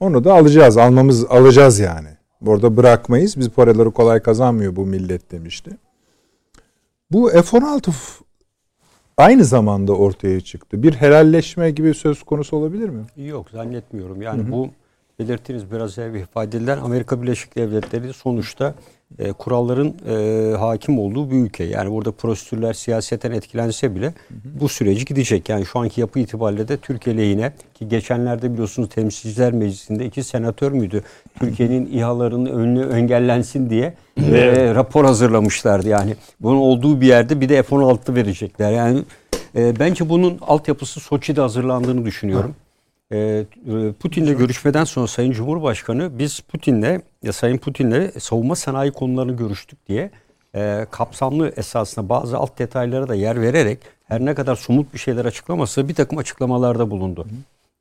Onu da alacağız. Almamız alacağız yani. Burada bırakmayız. Biz paraları kolay kazanmıyor bu millet demişti. Bu F-16 f- aynı zamanda ortaya çıktı. Bir helalleşme gibi söz konusu olabilir mi? Yok zannetmiyorum. Yani bu belirttiğiniz biraz evvel ifade edilen Amerika Birleşik Devletleri sonuçta e, kuralların e, hakim olduğu bir ülke. Yani burada prosedürler siyaseten etkilense bile bu süreci gidecek. Yani şu anki yapı itibariyle de Türkiye lehine ki geçenlerde biliyorsunuz Temsilciler Meclisi'nde iki senatör müydü? Türkiye'nin İHA'larının önünü engellensin diye e, rapor hazırlamışlardı. Yani bunun olduğu bir yerde bir de F-16 verecekler. Yani e, bence bunun altyapısı Soçi'de hazırlandığını düşünüyorum. E, Putin'le görüşmeden sonra Sayın Cumhurbaşkanı biz Putin'le ya Sayın Putin'le savunma sanayi konularını görüştük diye e, kapsamlı esasında bazı alt detaylara da yer vererek her ne kadar somut bir şeyler açıklamasa bir takım açıklamalarda bulundu.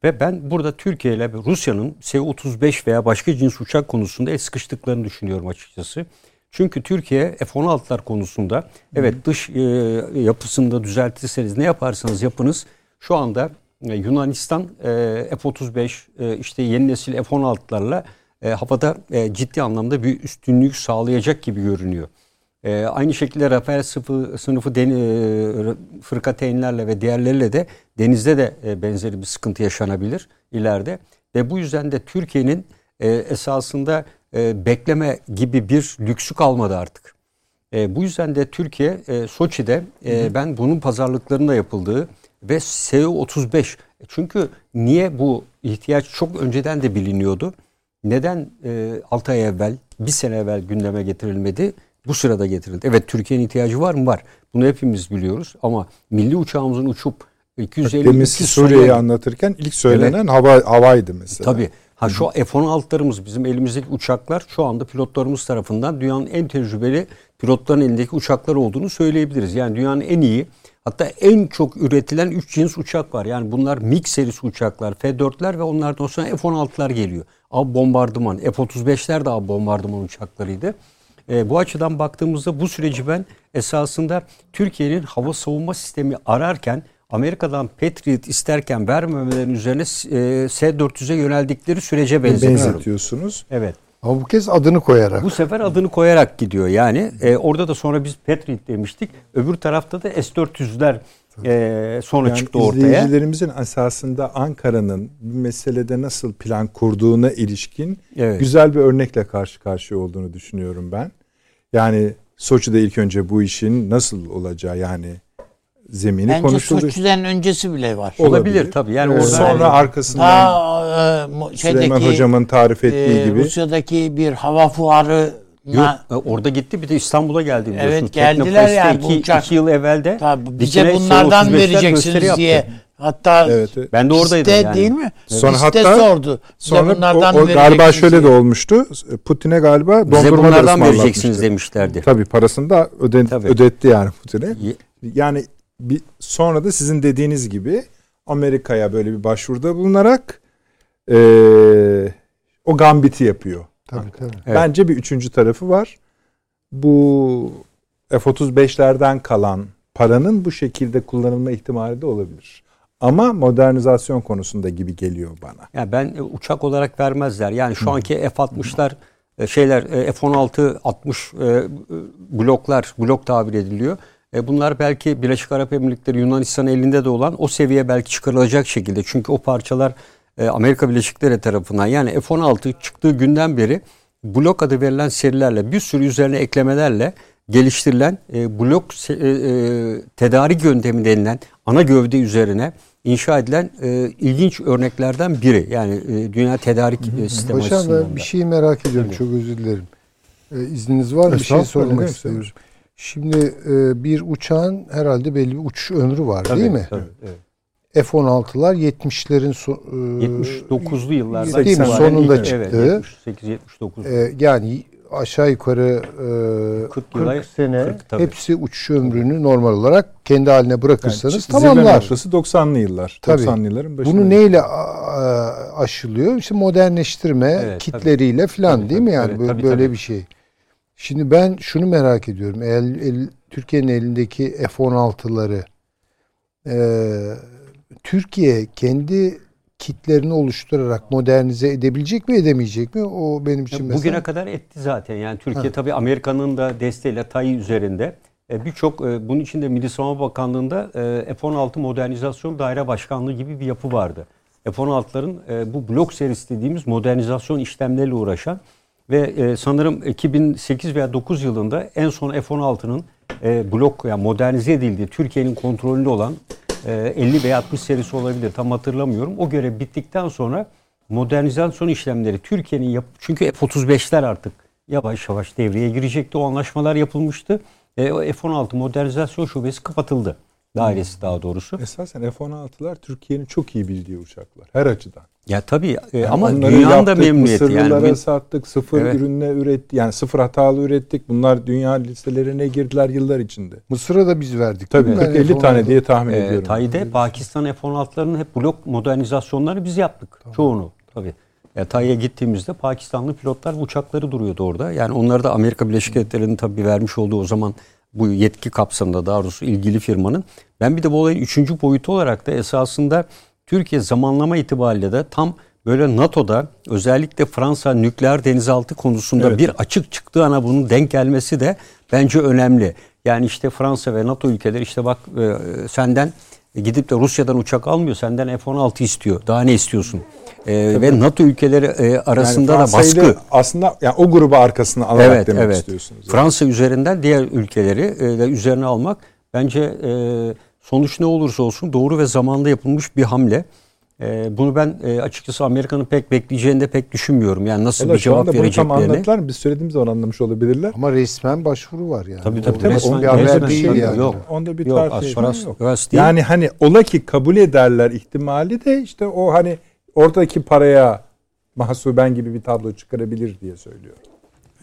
Ve ben burada Türkiye ile Rusya'nın S-35 veya başka cins uçak konusunda el sıkıştıklarını düşünüyorum açıkçası. Çünkü Türkiye F-16'lar konusunda evet dış e, yapısında düzeltirseniz ne yaparsanız yapınız şu anda Yunanistan e, F-35 e, işte yeni nesil F-16'larla e, havada e, ciddi anlamda bir üstünlük sağlayacak gibi görünüyor. E, aynı şekilde Rafael sınıfı, sınıfı den, e, fırkateynlerle ve diğerleriyle de denizde de e, benzeri bir sıkıntı yaşanabilir ileride. Ve bu yüzden de Türkiye'nin e, esasında e, bekleme gibi bir lüksü kalmadı artık. E, bu yüzden de Türkiye e, Soçi'de e, ben bunun pazarlıklarında yapıldığı ve SU-35 çünkü niye bu ihtiyaç çok önceden de biliniyordu. Neden e, 6 ay evvel, bir sene evvel gündeme getirilmedi? Bu sırada getirildi. Evet Türkiye'nin ihtiyacı var mı? Var. Bunu hepimiz biliyoruz ama milli uçağımızın uçup 250 Demin Suriye'yi anlatırken ilk söylenen evet. hava havaydı mesela. Tabii. Ha şu F-16'larımız bizim elimizdeki uçaklar şu anda pilotlarımız tarafından dünyanın en tecrübeli pilotların elindeki uçaklar olduğunu söyleyebiliriz. Yani dünyanın en iyi hatta en çok üretilen 3 cins uçak var. Yani bunlar MiG serisi uçaklar, F-4'ler ve onlardan sonra F-16'lar geliyor. Av bombardıman, F-35'ler de av bombardıman uçaklarıydı. E, bu açıdan baktığımızda bu süreci ben esasında Türkiye'nin hava savunma sistemi ararken Amerika'dan Patriot isterken vermemelerin üzerine e, S-400'e yöneldikleri sürece benzetiyorum. Benzetiyorsunuz. Evet. Ama bu kez adını koyarak. Bu sefer adını koyarak gidiyor yani. E, orada da sonra biz Patriot demiştik. Öbür tarafta da S-400'ler e, sonra yani çıktı ortaya. İzleyicilerimizin esasında Ankara'nın bir meselede nasıl plan kurduğuna ilişkin evet. güzel bir örnekle karşı karşıya olduğunu düşünüyorum ben. Yani Soçi'de ilk önce bu işin nasıl olacağı yani zemini Bence konuşuldu. Bence Soçi'den öncesi bile var. Olabilir, Olabilir tabii. Yani orada sonra yani, arkasından ta, e, şeydeki, Süleyman hocamın tarif ettiği e, gibi Rusya'daki bir hava fuarı Yok e, orada gitti bir de İstanbul'a geldi Evet geldiler yani iki, uçak. iki yıl evvelde. Tabii bize bunlardan vereceksiniz diye. Hatta evet, evet. ben de oradaydım yani. değil mi? Sonra Liste hatta sordu. Sonra bunlardan o, o galiba şöyle diye. de olmuştu. Putin'e galiba dondurma Bize bunlardan vereceksiniz demişlerdi. Tabii parasını da öden, Tabii. ödetti yani Putin'e. Yani bir, sonra da sizin dediğiniz gibi Amerika'ya böyle bir başvuruda bulunarak e, o gambiti yapıyor. Tabii tabii. Evet. Bence bir üçüncü tarafı var. Bu F-35'lerden kalan paranın bu şekilde kullanılma ihtimali de olabilir. Ama modernizasyon konusunda gibi geliyor bana. Ya ben e, uçak olarak vermezler. Yani şu anki F-60'lar e, şeyler e, F-16 60 bloklar blok tabir ediliyor. Bunlar belki Birleşik Arap Emirlikleri Yunanistan elinde de olan o seviye belki çıkarılacak şekilde. Çünkü o parçalar Amerika Birleşik Devletleri tarafından yani F-16 çıktığı günden beri blok adı verilen serilerle bir sürü üzerine eklemelerle geliştirilen e, blok e, e, tedarik yöntemi denilen ana gövde üzerine inşa edilen e, ilginç örneklerden biri. Yani e, dünya tedarik e, sistemi Hocam açısından bir şeyi merak ediyorum. Tabii. Çok özür dilerim. E, izniniz var mı? Bir şey sormak istiyorum. Şimdi e, bir uçağın herhalde belli bir uçuş ömrü var tabii, değil mi? Tabii, evet. F-16'lar 70'lerin so, e, 79'lu yıllarda değil mi? sonunda çıktı. Evet, 78 79. E, yani aşağı yukarı e, 40, 40 sene 40, hepsi uçuş ömrünü normal olarak kendi haline bırakırsanız yani, tamamlar. noktası 90'lı yıllar. Tabii. 90'lı yılların başında. Bunu neyle aşılıyor? İşte modernleştirme evet, kitleriyle falan değil mi yani tabii, böyle, tabii, böyle tabii. bir şey. Şimdi ben şunu merak ediyorum. El, el, Türkiye'nin elindeki F-16'ları e, Türkiye kendi kitlerini oluşturarak modernize edebilecek mi edemeyecek mi? O benim için mesela. Bugüne kadar etti zaten. Yani Türkiye tabii Amerika'nın da desteğiyle TAI üzerinde e, birçok e, bunun için de Milli Savunma Bakanlığı'nda e, F-16 Modernizasyon Daire Başkanlığı gibi bir yapı vardı. F-16'ların bu blok serisi dediğimiz modernizasyon işlemleriyle uğraşan ve sanırım 2008 veya 9 yılında en son F-16'nın blok yani modernize edildiği Türkiye'nin kontrolünde olan 50 ee, veya 60 serisi olabilir tam hatırlamıyorum. O görev bittikten sonra modernizasyon işlemleri Türkiye'nin yap çünkü F-35'ler artık yavaş yavaş devreye girecekti. O anlaşmalar yapılmıştı. E, o F-16 modernizasyon şubesi kapatıldı. Dairesi daha doğrusu. Esasen F-16'lar Türkiye'nin çok iyi bildiği uçaklar her açıdan. Ya tabii e, Yani ama dünyanın da memnuniyeti Mısırlılara yani. sattık, sıfır Evet. ürünle üretti, yani sıfır hatalı ürettik. Bunlar dünya listelerine girdiler yıllar içinde. Mısır'a da biz verdik. Tabii değil mi? 40-50 Yani tane F-16 diye tahmin E, ediyorum. Tay'de Pakistan F-16'larının hep blok modernizasyonları biz yaptık. Çoğunu tabii. Ya Tay'a gittiğimizde Pakistanlı pilotlar uçakları duruyordu orada. Yani onları da Amerika Birleşik Devletleri'nin tabii vermiş olduğu o zaman bu yetki kapsamında daha doğrusu ilgili firmanın. Ben bir de bu olayın üçüncü boyutu olarak da esasında Türkiye zamanlama itibariyle de tam böyle NATO'da özellikle Fransa nükleer denizaltı konusunda Evet. bir açık çıktığı ana bunun denk gelmesi de bence önemli. Yani işte Fransa ve NATO ülkeleri işte bak e, senden gidip de Rusya'dan uçak almıyor senden F-16 istiyor. Daha ne istiyorsun? E, ve NATO ülkeleri e, arasında da Fransa'yı baskı. aslında yani o grubu arkasına alarak Evet, demek evet. istiyorsunuz. Fransa üzerinden diğer ülkeleri e, de üzerine almak bence e, sonuç ne olursa olsun doğru ve zamanda yapılmış bir hamle. E, bunu ben e, açıkçası Amerika'nın pek bekleyeceğini de pek düşünmüyorum. Yani nasıl Valla bir cevap bunu tam vereceklerini. anlattılar mı? Biz söylediğimiz zaman anlamış olabilirler. Ama resmen başvuru var yani. Tabii tabii. Tabii. resmen- bir haber resmen değil şey yani. Yok. Onda bir Yok, tartışma Asfaras- yok. Asfaras değil. Yani hani ola ki kabul ederler ihtimali de işte o hani oradaki paraya mahsuben gibi bir tablo çıkarabilir diye söylüyor.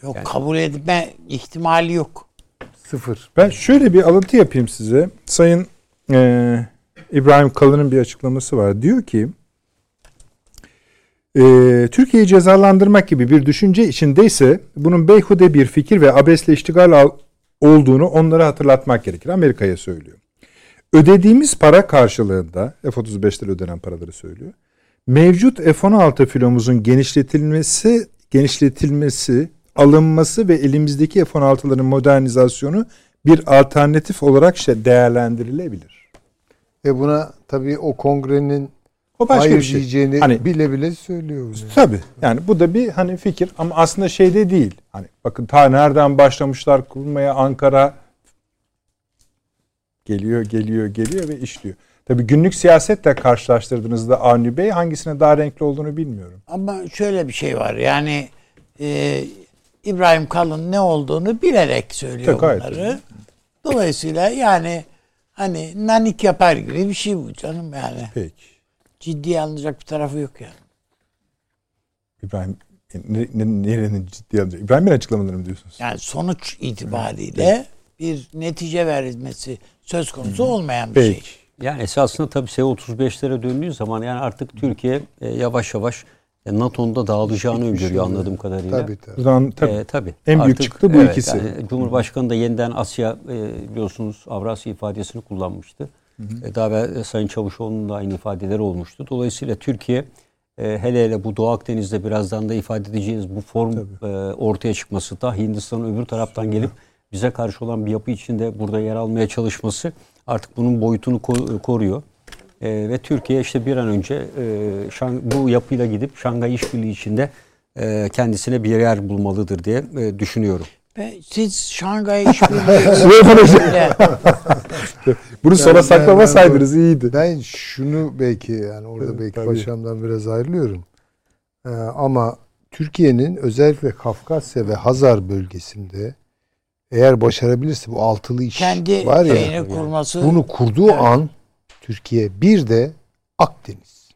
Yok kabul etme ihtimali yok. Sıfır. Ben şöyle bir alıntı yapayım size. Sayın eee, İbrahim Kalın'ın bir açıklaması var. Diyor ki eee, Türkiye'yi cezalandırmak gibi bir düşünce içindeyse bunun beyhude bir fikir ve abesle iştigal al- olduğunu onlara hatırlatmak gerekir. Amerika'ya söylüyor. Ödediğimiz para karşılığında F-35'ler ödenen paraları söylüyor. Mevcut F-16 filomuzun genişletilmesi, genişletilmesi, alınması ve elimizdeki F-16'ların modernizasyonu bir alternatif olarak değerlendirilebilir. Ve buna tabii o kongrenin O başka hayır bir şey. diyeceğini Hani bile bile söylüyor. bunu. tabii yani bu da bir hani fikir ama aslında şeyde değil. Hani bakın ta nereden başlamışlar kurmaya Ankara geliyor geliyor geliyor ve işliyor. Tabii günlük siyasetle karşılaştırdığınızda Avni Bey hangisine daha renkli olduğunu bilmiyorum. Ama şöyle bir şey var yani e, İbrahim Kalın ne olduğunu bilerek söylüyor gayet bunları. Dolayısıyla yani hani nanik yapar gibi bir şey bu canım yani. Peki. Ciddiye alınacak bir tarafı yok yani. İbrahim ne, ne, nerenin ciddi alacak? İbrahim Bey açıklamaları mı diyorsunuz? Yani sonuç itibariyle bir netice verilmesi söz konusu olmayan bir Peki. şey. Yani esasında tabii S-35'lere döndüğü zaman yani artık Türkiye e, yavaş yavaş NATO'nun da dağılacağını Bitmiş öngörüyor oluyor. anladığım kadarıyla. Tabii tabii. Buradan tabii. Ee, tabii. En büyük çıktı bu ikisi. yani Cumhurbaşkanı da yeniden Asya e, biliyorsunuz Avrasya ifadesini kullanmıştı. E, daha evvel e, Sayın Çavuşoğlu'nun da aynı ifadeleri olmuştu. Dolayısıyla Türkiye e, hele hele bu Doğu Akdeniz'de birazdan da ifade edeceğiz bu form e, ortaya çıkması da Hindistan'ın öbür taraftan gelip bize karşı olan bir yapı içinde burada yer almaya çalışması artık bunun boyutunu ko- koruyor. E, ve Türkiye işte bir an önce e, Şang- bu yapıyla gidip Şangay İşbirliği içinde e, kendisine bir yer bulmalıdır diye e, düşünüyorum. Siz Şangay İşbirliği'yle Bunu sona Ben- saklamasaydınız ben- iyiydi. Ben şunu belki yani orada Evet, belki tabii. paşamdan biraz ayrılıyorum. Ee, ama Türkiye'nin özellikle Kafkasya ve Hazar bölgesinde eğer başarabilirse bu altılı iş kendi var ya kurması bunu kurduğu Evet. an Türkiye bir de Akdeniz.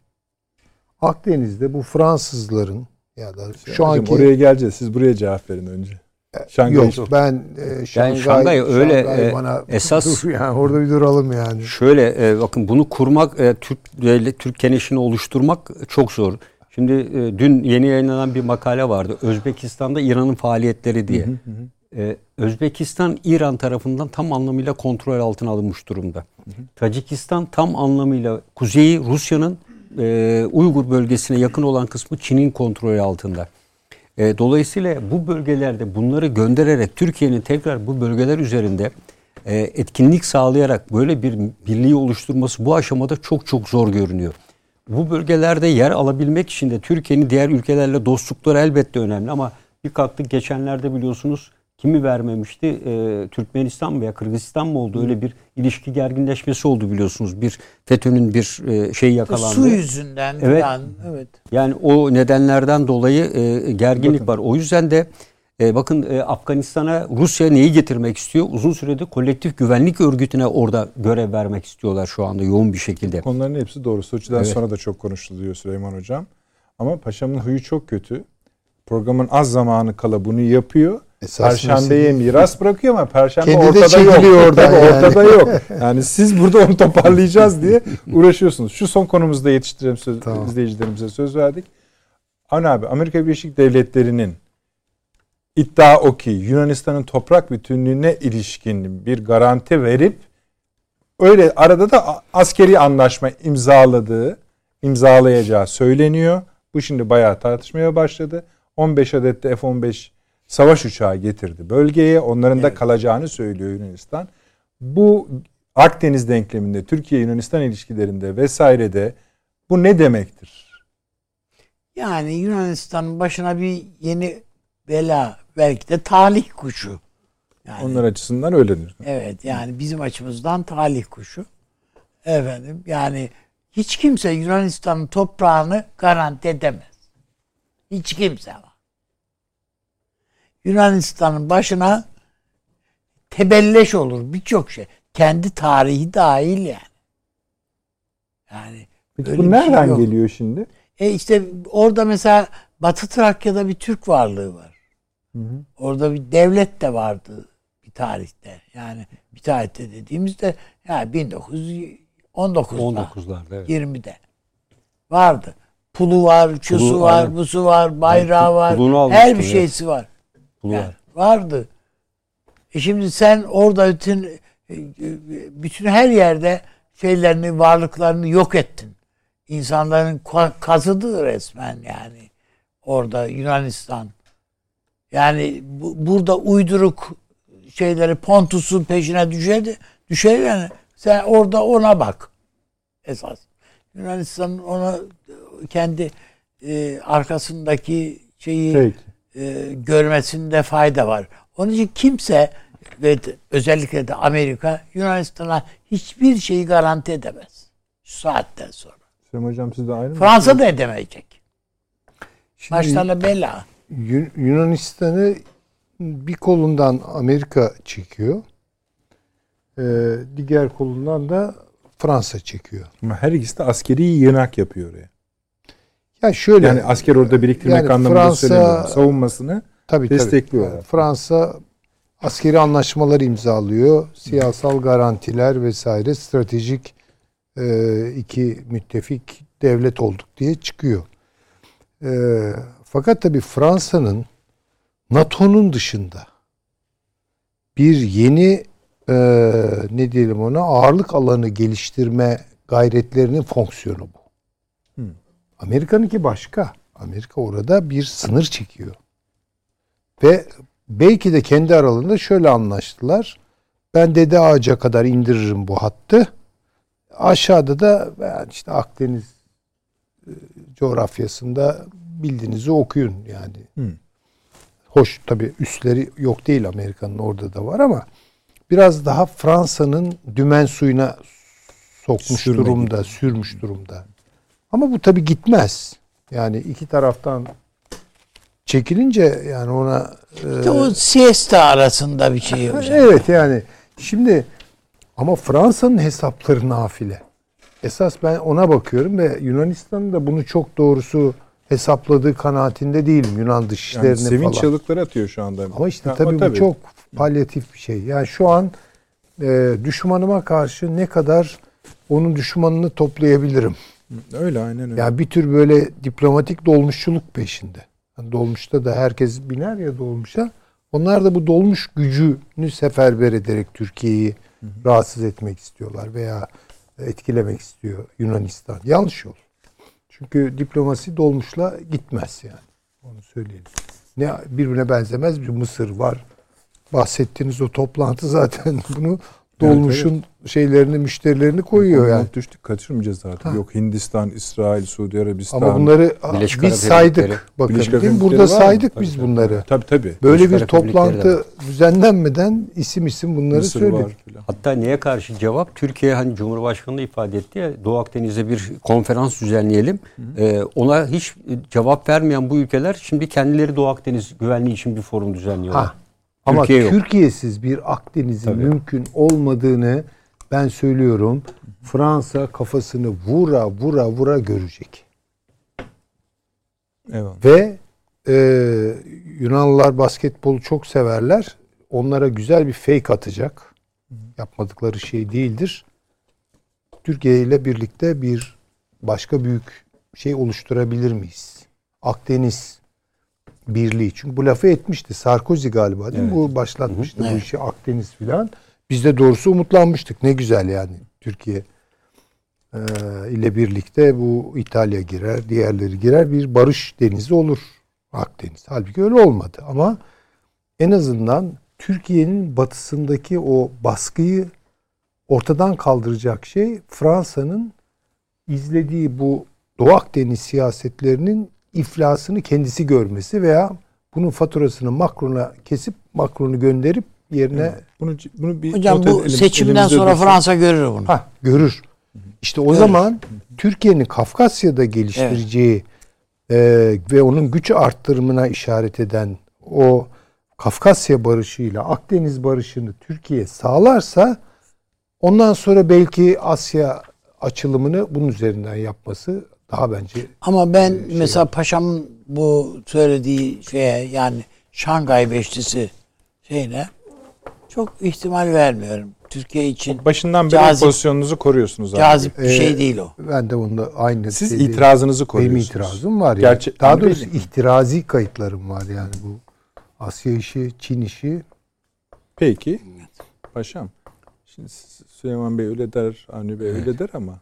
Akdeniz'de bu Fransızların ya da şu Hocam, anki oraya geleceğiz. Siz buraya cevap verin önce. Şangay yok İş- ben e, Şangay, Şangay öyle, Şangay e, bana esas- dur yani orada bir duralım yani. Şöyle e, bakın bunu kurmak e, Türk devlet Türk keneşini oluşturmak çok zor. Şimdi e, dün yeni yayınlanan bir makale vardı. Özbekistan'da İran'ın faaliyetleri diye. E, Özbekistan İran tarafından tam anlamıyla kontrol altına alınmış durumda. Tacikistan tam anlamıyla kuzeyi Rusya'nın e, Uygur bölgesine yakın olan kısmı Çin'in kontrolü altında. E, dolayısıyla bu bölgelerde bunları göndererek Türkiye'nin tekrar bu bölgeler üzerinde e, etkinlik sağlayarak böyle bir birliği oluşturması bu aşamada çok çok zor görünüyor. Bu bölgelerde yer alabilmek için de Türkiye'nin diğer ülkelerle dostlukları elbette önemli ama bir kalktık geçenlerde biliyorsunuz kimi vermemişti? E, Türkmenistan mı veya Kırgızistan mı oldu? Öyle bir ilişki gerginleşmesi oldu biliyorsunuz. Bir FETÖ'nün bir e, şey yakalandı. su yüzünden Evet. falan evet. Yani o nedenlerden dolayı e, gerginlik Bakın. var. O yüzden de E, bakın e, Afganistan'a Rusya neyi getirmek istiyor? Uzun süredir kolektif güvenlik örgütüne orada görev vermek istiyorlar şu anda yoğun bir şekilde. Konuların hepsi doğru. Soçi'den Evet. sonra da çok konuşuluyor Süleyman Hocam. Ama paşamın huyu çok kötü. Programın az zamanı kala bunu yapıyor. Perşembeye miras bırakıyor ama Perşembe Kendi ortada yok. oradan Tabii yani. Ortada yok. Yani siz burada onu toparlayacağız diye uğraşıyorsunuz. Şu son konumuzda yetiştirelim söz, Tamam. izleyicilerimize söz verdik. Avni abi Amerika Birleşik Devletleri'nin iddia o ki Yunanistan'ın toprak bütünlüğüne ilişkin bir garanti verip öyle arada da askeri anlaşma imzaladığı, imzalayacağı söyleniyor. Bu şimdi bayağı tartışmaya başladı. 15 adet de F-15 savaş uçağı getirdi bölgeye. Onların da kalacağını söylüyor Yunanistan. Bu Akdeniz denkleminde, Türkiye-Yunanistan ilişkilerinde vesairede bu ne demektir? Yani Yunanistan'ın başına bir yeni bela belki de talih kuşu. Yani, Onlar açısından öyledir. Evet yani bizim açımızdan talih kuşu. Efendim yani hiç kimse Yunanistan'ın toprağını garanti edemez. Hiç kimse ama. Yunanistan'ın başına tebelleş olur birçok şey. Kendi tarihi dahil yani. Yani Peki bu şey nereden yok. geliyor şimdi? E işte orada mesela Batı Trakya'da bir Türk varlığı var. Orada bir devlet de vardı bir tarihte. Yani bir tarihte dediğimizde ya 1919'da 19'larda evet. 20'de vardı. Pulu var, çusu Pulu, var, aynen. busu var, bayrağı var. Her bir evet. şeysi var. Pulu Yani var. vardı. E şimdi sen orada bütün e, bütün her yerde şeylerini, varlıklarını yok ettin. İnsanların ka- kazıdığı resmen yani. Orada Yunanistan. Yani bu, burada uyduruk şeyleri Pontus'un peşine düşer, düşer yani. Sen orada ona bak. Esas. Yunanistan'ın ona kendi e, arkasındaki şeyi Peki. E, görmesinde fayda var. Onun için kimse ve özellikle de Amerika Yunanistan'a hiçbir şeyi garanti edemez. Şu saatten sonra. Süleyman Hocam siz de aynı mı? Fransa da edemeyecek. Şimdi Başlarına bela. Yun- Yunanistan'ı bir kolundan Amerika çekiyor. Ee, diğer kolundan da Fransa çekiyor. Ama her ikisi de askeri yığınak yapıyor oraya. Ya şöyle Yani asker orada biriktirmek Yani anlamında Fransa- söylemiyorum. Savunmasını tabii, tabii. destekliyorlar. Yani Fransa askeri anlaşmalar imzalıyor. Siyasal garantiler vesaire stratejik e, iki müttefik devlet olduk diye çıkıyor. E, fakat tabii Fransa'nın NATO'nun dışında bir yeni e, ne diyelim ona ağırlık alanı geliştirme gayretlerinin fonksiyonu bu. Amerika'nınki başka. Amerika orada bir sınır çekiyor. Ve belki de kendi aralarında şöyle anlaştılar. Ben dede ağaca kadar indiririm bu hattı. Aşağıda da ben işte Akdeniz e, coğrafyasında bildiğinizi okuyun yani. Hı. Hoş tabii üstleri yok değil Amerika'nın orada da var ama biraz daha Fransa'nın dümen suyuna sokmuş Sürme durumda, gibi. sürmüş durumda. Ama bu tabii gitmez. Yani iki taraftan çekilince yani ona e, İşte o siesta arasında bir şey hocam. Evet yani şimdi ama Fransa'nın hesapları nafile. Esas ben ona bakıyorum ve Yunanistan'ın da bunu çok doğrusu hesapladığı kanaatinde değilim Yunan Yani dışişlerini sevinç falan. çığlıkları atıyor şu anda. Ama işte Ha, o tabii, bu çok palyatif bir şey. Yani şu an e, düşmanıma karşı ne kadar onun düşmanını toplayabilirim. Öyle aynen öyle. Yani bir tür böyle diplomatik dolmuşçuluk peşinde. Yani dolmuşta da herkes biner ya dolmuşa. Onlar da bu dolmuş gücünü seferber ederek Türkiye'yi rahatsız etmek istiyorlar veya etkilemek istiyor Yunanistan. Yanlış yol. Çünkü diplomasi dolmuşla gitmez yani. Onu söyleyelim. Ne birbirine benzemez bir Mısır var. Bahsettiğiniz o toplantı zaten bunu dolmuşun şeylerini, müşterilerini koyuyor yani. Not düştük kaçırmayacağız artık. Ha. Yok Hindistan, İsrail, Suudi Arabistan. Ama bunları Birleşik biz saydık. Bakın Birleşik değil mi? Burada saydık Tabii, biz tabii. bunları. Tabii tabii. Böyle Birleşik bir toplantı düzenlenmeden isim isim bunları Mısır söyledik. Hatta neye karşı cevap? Türkiye hani Cumhurbaşkanı da ifade etti ya Doğu Akdeniz'de bir konferans düzenleyelim. Ee, ona hiç cevap vermeyen bu ülkeler şimdi kendileri Doğu Akdeniz güvenliği için bir forum düzenliyorlar. Ha. Ama Türkiye yok. Türkiye'siz bir Akdeniz'in Tabii. mümkün olmadığını ben söylüyorum. Fransa kafasını vura vura vura görecek. Eyvallah. Ve e, Yunanlılar basketbolu çok severler. Onlara güzel bir fake atacak. Yapmadıkları şey değildir. Türkiye ile birlikte bir başka büyük şey oluşturabilir miyiz? Akdeniz Birliği. Çünkü bu lafı etmişti. Sarkozy galiba değil mi? Bu başlatmıştı bu Evet. işi Akdeniz filan. Biz de doğrusu umutlanmıştık. Ne güzel yani Türkiye e, ile birlikte bu İtalya girer, diğerleri girer. Bir barış denizi olur Akdeniz. Halbuki öyle olmadı ama en azından Türkiye'nin batısındaki o baskıyı ortadan kaldıracak şey Fransa'nın izlediği bu Doğu Akdeniz siyasetlerinin iflasını kendisi görmesi veya bunun faturasını Macron'a kesip Macron'u gönderip yerine Bunu bunu bir Hocam bu seçimden sonra dursun. Fransa görür bunu. ha görür. İşte o zaman Türkiye'nin Kafkasya'da geliştireceği e, ve onun güç arttırımına işaret eden o Kafkasya barışıyla Akdeniz barışını Türkiye sağlarsa ondan sonra belki Asya açılımını bunun üzerinden yapması daha bence Ama ben mesela paşamın bu söylediği şeye yani Şangay Beşlisi şeyine çok ihtimal vermiyorum. Türkiye için Başından beri Cazip- pozisyonunuzu koruyorsunuz abi. cazip bir Ee, şey değil o. ben de onda aynı Siz şeyi- itirazınızı benim koruyorsunuz. itirazım var yani. Gerçi- Daha doğrusu belli. ihtirazi kayıtlarım var yani bu Asya işi, Çin işi Peki. Paşam. Şimdi Süleyman Bey öyle der, Avni Bey öyle der ama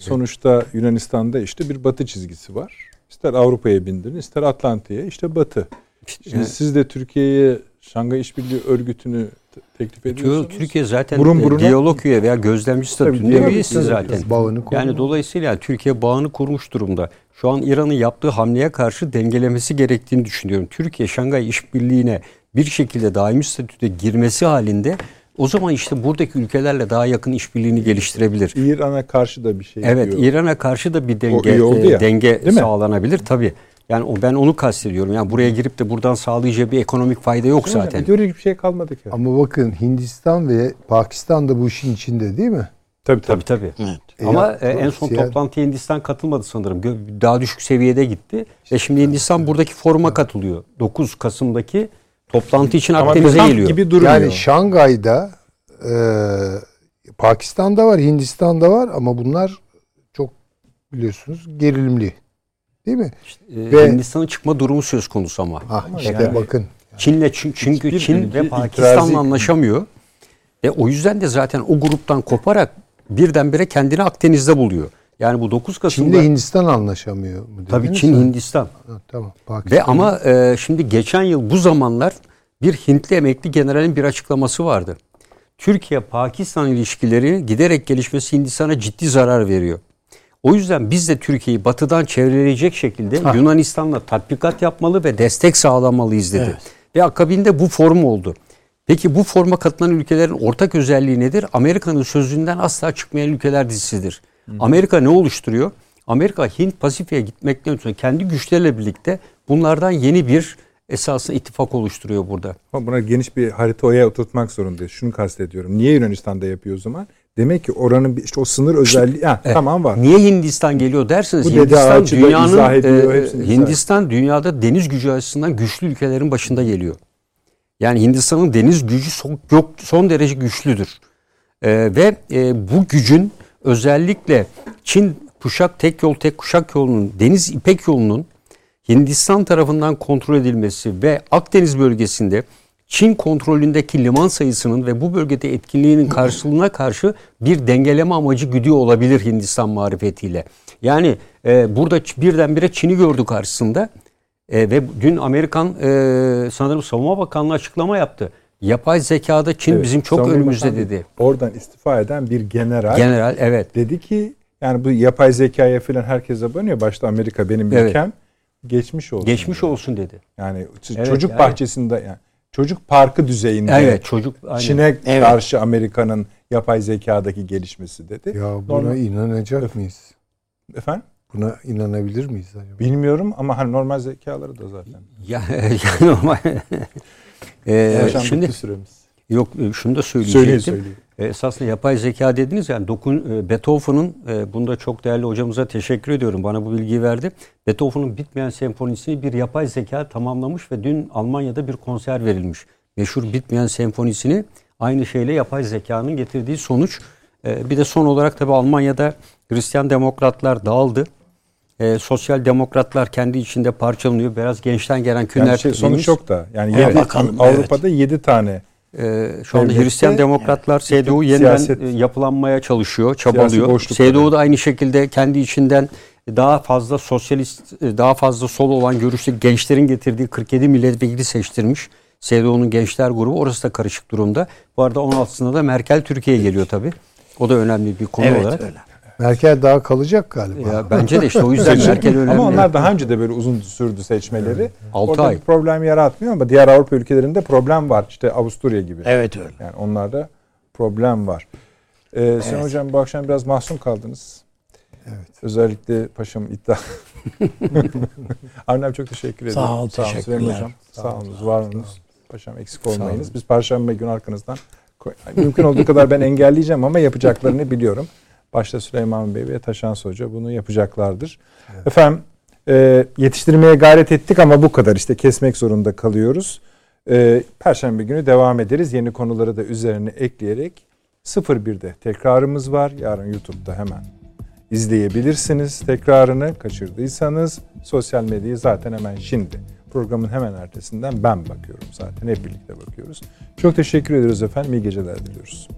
sonuçta Yunanistan'da işte bir batı çizgisi var. İster Avrupa'ya bindirin, ister Atlantik'e işte batı. Şimdi siz de Türkiye'ye Şangay İşbirliği Örgütü'nü te- teklif ediyorsunuz. Türkiye zaten Burun e, buruna- diyalog üye veya gözlemci statüsünde üyesi zaten. Bağını. Yani dolayısıyla Türkiye bağını kurmuş durumda. Şu an İran'ın yaptığı hamleye karşı dengelemesi gerektiğini düşünüyorum. Türkiye Şangay İşbirliği'ne bir şekilde daimi statüde girmesi halinde o zaman işte buradaki ülkelerle daha yakın işbirliğini geliştirebilir. İran'a karşı da bir şey Evet, diyor. İran'a karşı da bir denge e, ya, denge değil mi? sağlanabilir tabii. Yani o ben onu kastediyorum. Yani buraya girip de buradan sağlayacağı bir ekonomik fayda yok Hocam, zaten. İdeolojik bir şey kalmadı ki. Ama bakın Hindistan ve Pakistan da bu işin içinde değil mi? Tabii tabii. Tabii tabii. Evet. E Ama ya, e, en son siyah- toplantıya Hindistan katılmadı sanırım. Daha düşük seviyede gitti. Ve şimdi Hindistan buradaki foruma katılıyor. 9 Kasım'daki toplantı için Ama Akdeniz'e geliyor. gibi durmuyor. Yani Şangay'da e, Pakistan'da var, Hindistan'da var ama bunlar çok biliyorsunuz gerilimli. Değil mi? E, ve- Hindistan'ın çıkma durumu söz konusu ama. Ah işte yani- bakın. Çin'le çün- çünkü Hiçbir Çin ve Pakistan'la anlaşamıyor. Ve o yüzden de zaten o gruptan koparak birdenbire kendini Akdeniz'de buluyor. Yani bu 9 Kasım'da Çin'le Hindistan anlaşamıyor mu? tabii Çin mi? Hindistan. Ha, tamam. Pakistan. Ve ama e, şimdi geçen yıl bu zamanlar bir Hintli emekli generalin bir açıklaması vardı. Türkiye-Pakistan ilişkileri giderek gelişmesi Hindistan'a ciddi zarar veriyor. O yüzden biz de Türkiye'yi batıdan çevreleyecek şekilde Yunanistan'la tatbikat yapmalı ve destek sağlamalıyız dedi. Ve akabinde bu forum oldu. Peki bu forma katılan ülkelerin ortak özelliği nedir? Amerika'nın sözünden asla çıkmayan ülkeler dizisidir. Amerika ne oluşturuyor? Amerika Hint Pasifik'e gitmekten ötürü kendi güçleriyle birlikte bunlardan yeni bir esasında ittifak oluşturuyor burada. Ama buna geniş bir haritaya oturtmak zorundayız. Şunu kastediyorum. Niye Yunanistan'da yapıyor o zaman? Demek ki oranın işte o sınır özelliği ha, tamam var. Niye Hindistan geliyor derseniz Bu Hindistan dünyanın izah ediyor, e, hepsini izah Hindistan dünyada deniz gücü açısından güçlü ülkelerin başında geliyor. Yani Hindistan'ın deniz gücü son, yok, son derece güçlüdür. E, ve e, bu gücün özellikle Çin kuşak tek yol tek kuşak yolunun deniz ipek yolunun Hindistan tarafından kontrol edilmesi ve Akdeniz bölgesinde Çin kontrolündeki liman sayısının ve bu bölgede etkinliğinin karşılığına karşı bir dengeleme amacı güdüyor olabilir Hindistan marifetiyle. Yani e, burada birdenbire Çin'i gördü karşısında E, ve dün Amerikan e, sanırım Savunma Bakanlığı açıklama yaptı. Yapay zekada Çin Evet, bizim çok önümüzde dedi. Oradan istifa eden bir general, General evet. dedi ki yani bu yapay zekaya falan herkes abanıyor. Başta Amerika benim Evet. ülkem. Geçmiş olsun. Geçmiş dedi. olsun dedi. Yani Evet, çocuk yani. bahçesinde yani çocuk parkı düzeyinde Evet çocuk aynen. Çin'e Evet. karşı Amerika'nın yapay zekadaki gelişmesi dedi. Ya buna Normal- inanacak mıyız? Efendim? Buna inanabilir miyiz acaba? Bilmiyorum ama hani normal zekaları da zaten. Ya, yani normal. Ee, Yaşam şimdi süremiz. yok e, şunu da söyleyecektim. Söyleyin söyleyin. E, Esasında yapay zeka dediniz yani dokun e, Beethoven'ın bunda çok değerli hocamıza teşekkür ediyorum. Bana bu bilgiyi verdi. Beethoven'ın bitmeyen senfonisini bir yapay zeka tamamlamış ve dün Almanya'da bir konser verilmiş. Meşhur bitmeyen senfonisini aynı şeyle yapay zekanın getirdiği sonuç. Bir de son olarak tabii Almanya'da Hristiyan demokratlar dağıldı. E, sosyal demokratlar kendi içinde parçalanıyor. Biraz gençten gelen künler Yani şey, sonuç yok da. Yani Evet. yedi, Bakalım, Avrupa'da 7 tane Ee, şu anda Devlette Hristiyan demokratlar CDU yeniden siyaset- e, yapılanmaya çalışıyor, çabalıyor. CDU da aynı şekilde kendi içinden daha fazla sosyalist, e, daha fazla sol olan görüşte gençlerin getirdiği 47 milletvekili seçtirmiş. CDU'nun gençler grubu orası da karışık durumda. Bu arada 16'sında da Merkel Türkiye'ye geliyor tabii. O da önemli bir konu Evet olarak. öyle. Merkel daha kalacak galiba. Ya bence de işte o yüzden Merkel önemli. Ama onlar daha önce de böyle uzun sürdü seçmeleri. Altı Orada ay. bir problem yaratmıyor ama diğer Avrupa ülkelerinde problem var. İşte Avusturya gibi. Evet öyle. Yani onlarda problem var. Ee, Sayın Hocam bu akşam biraz mahzun kaldınız. Evet. Özellikle paşam iddia. Abi çok teşekkür ederim. Sağ ol, Süleyman teşekkürler. Hocam. Sağ, Sağ olunuz, olun, var sağ olunuz. olun. Paşam eksik olmayınız. Biz Perşembe günü arkanızdan mümkün olduğu kadar ben engelleyeceğim ama yapacaklarını biliyorum. Başta Süleyman Bey ve Taşans Hoca bunu yapacaklardır. Efendim e, yetiştirmeye gayret ettik ama bu kadar işte kesmek zorunda kalıyoruz. E, Perşembe günü devam ederiz. Yeni konuları da üzerine ekleyerek 01'de tekrarımız var. Yarın YouTube'da hemen izleyebilirsiniz tekrarını kaçırdıysanız. Sosyal medyayı zaten hemen şimdi programın hemen ertesinden ben bakıyorum zaten. Hep birlikte bakıyoruz. Çok teşekkür ediyoruz efendim. İyi geceler diliyoruz.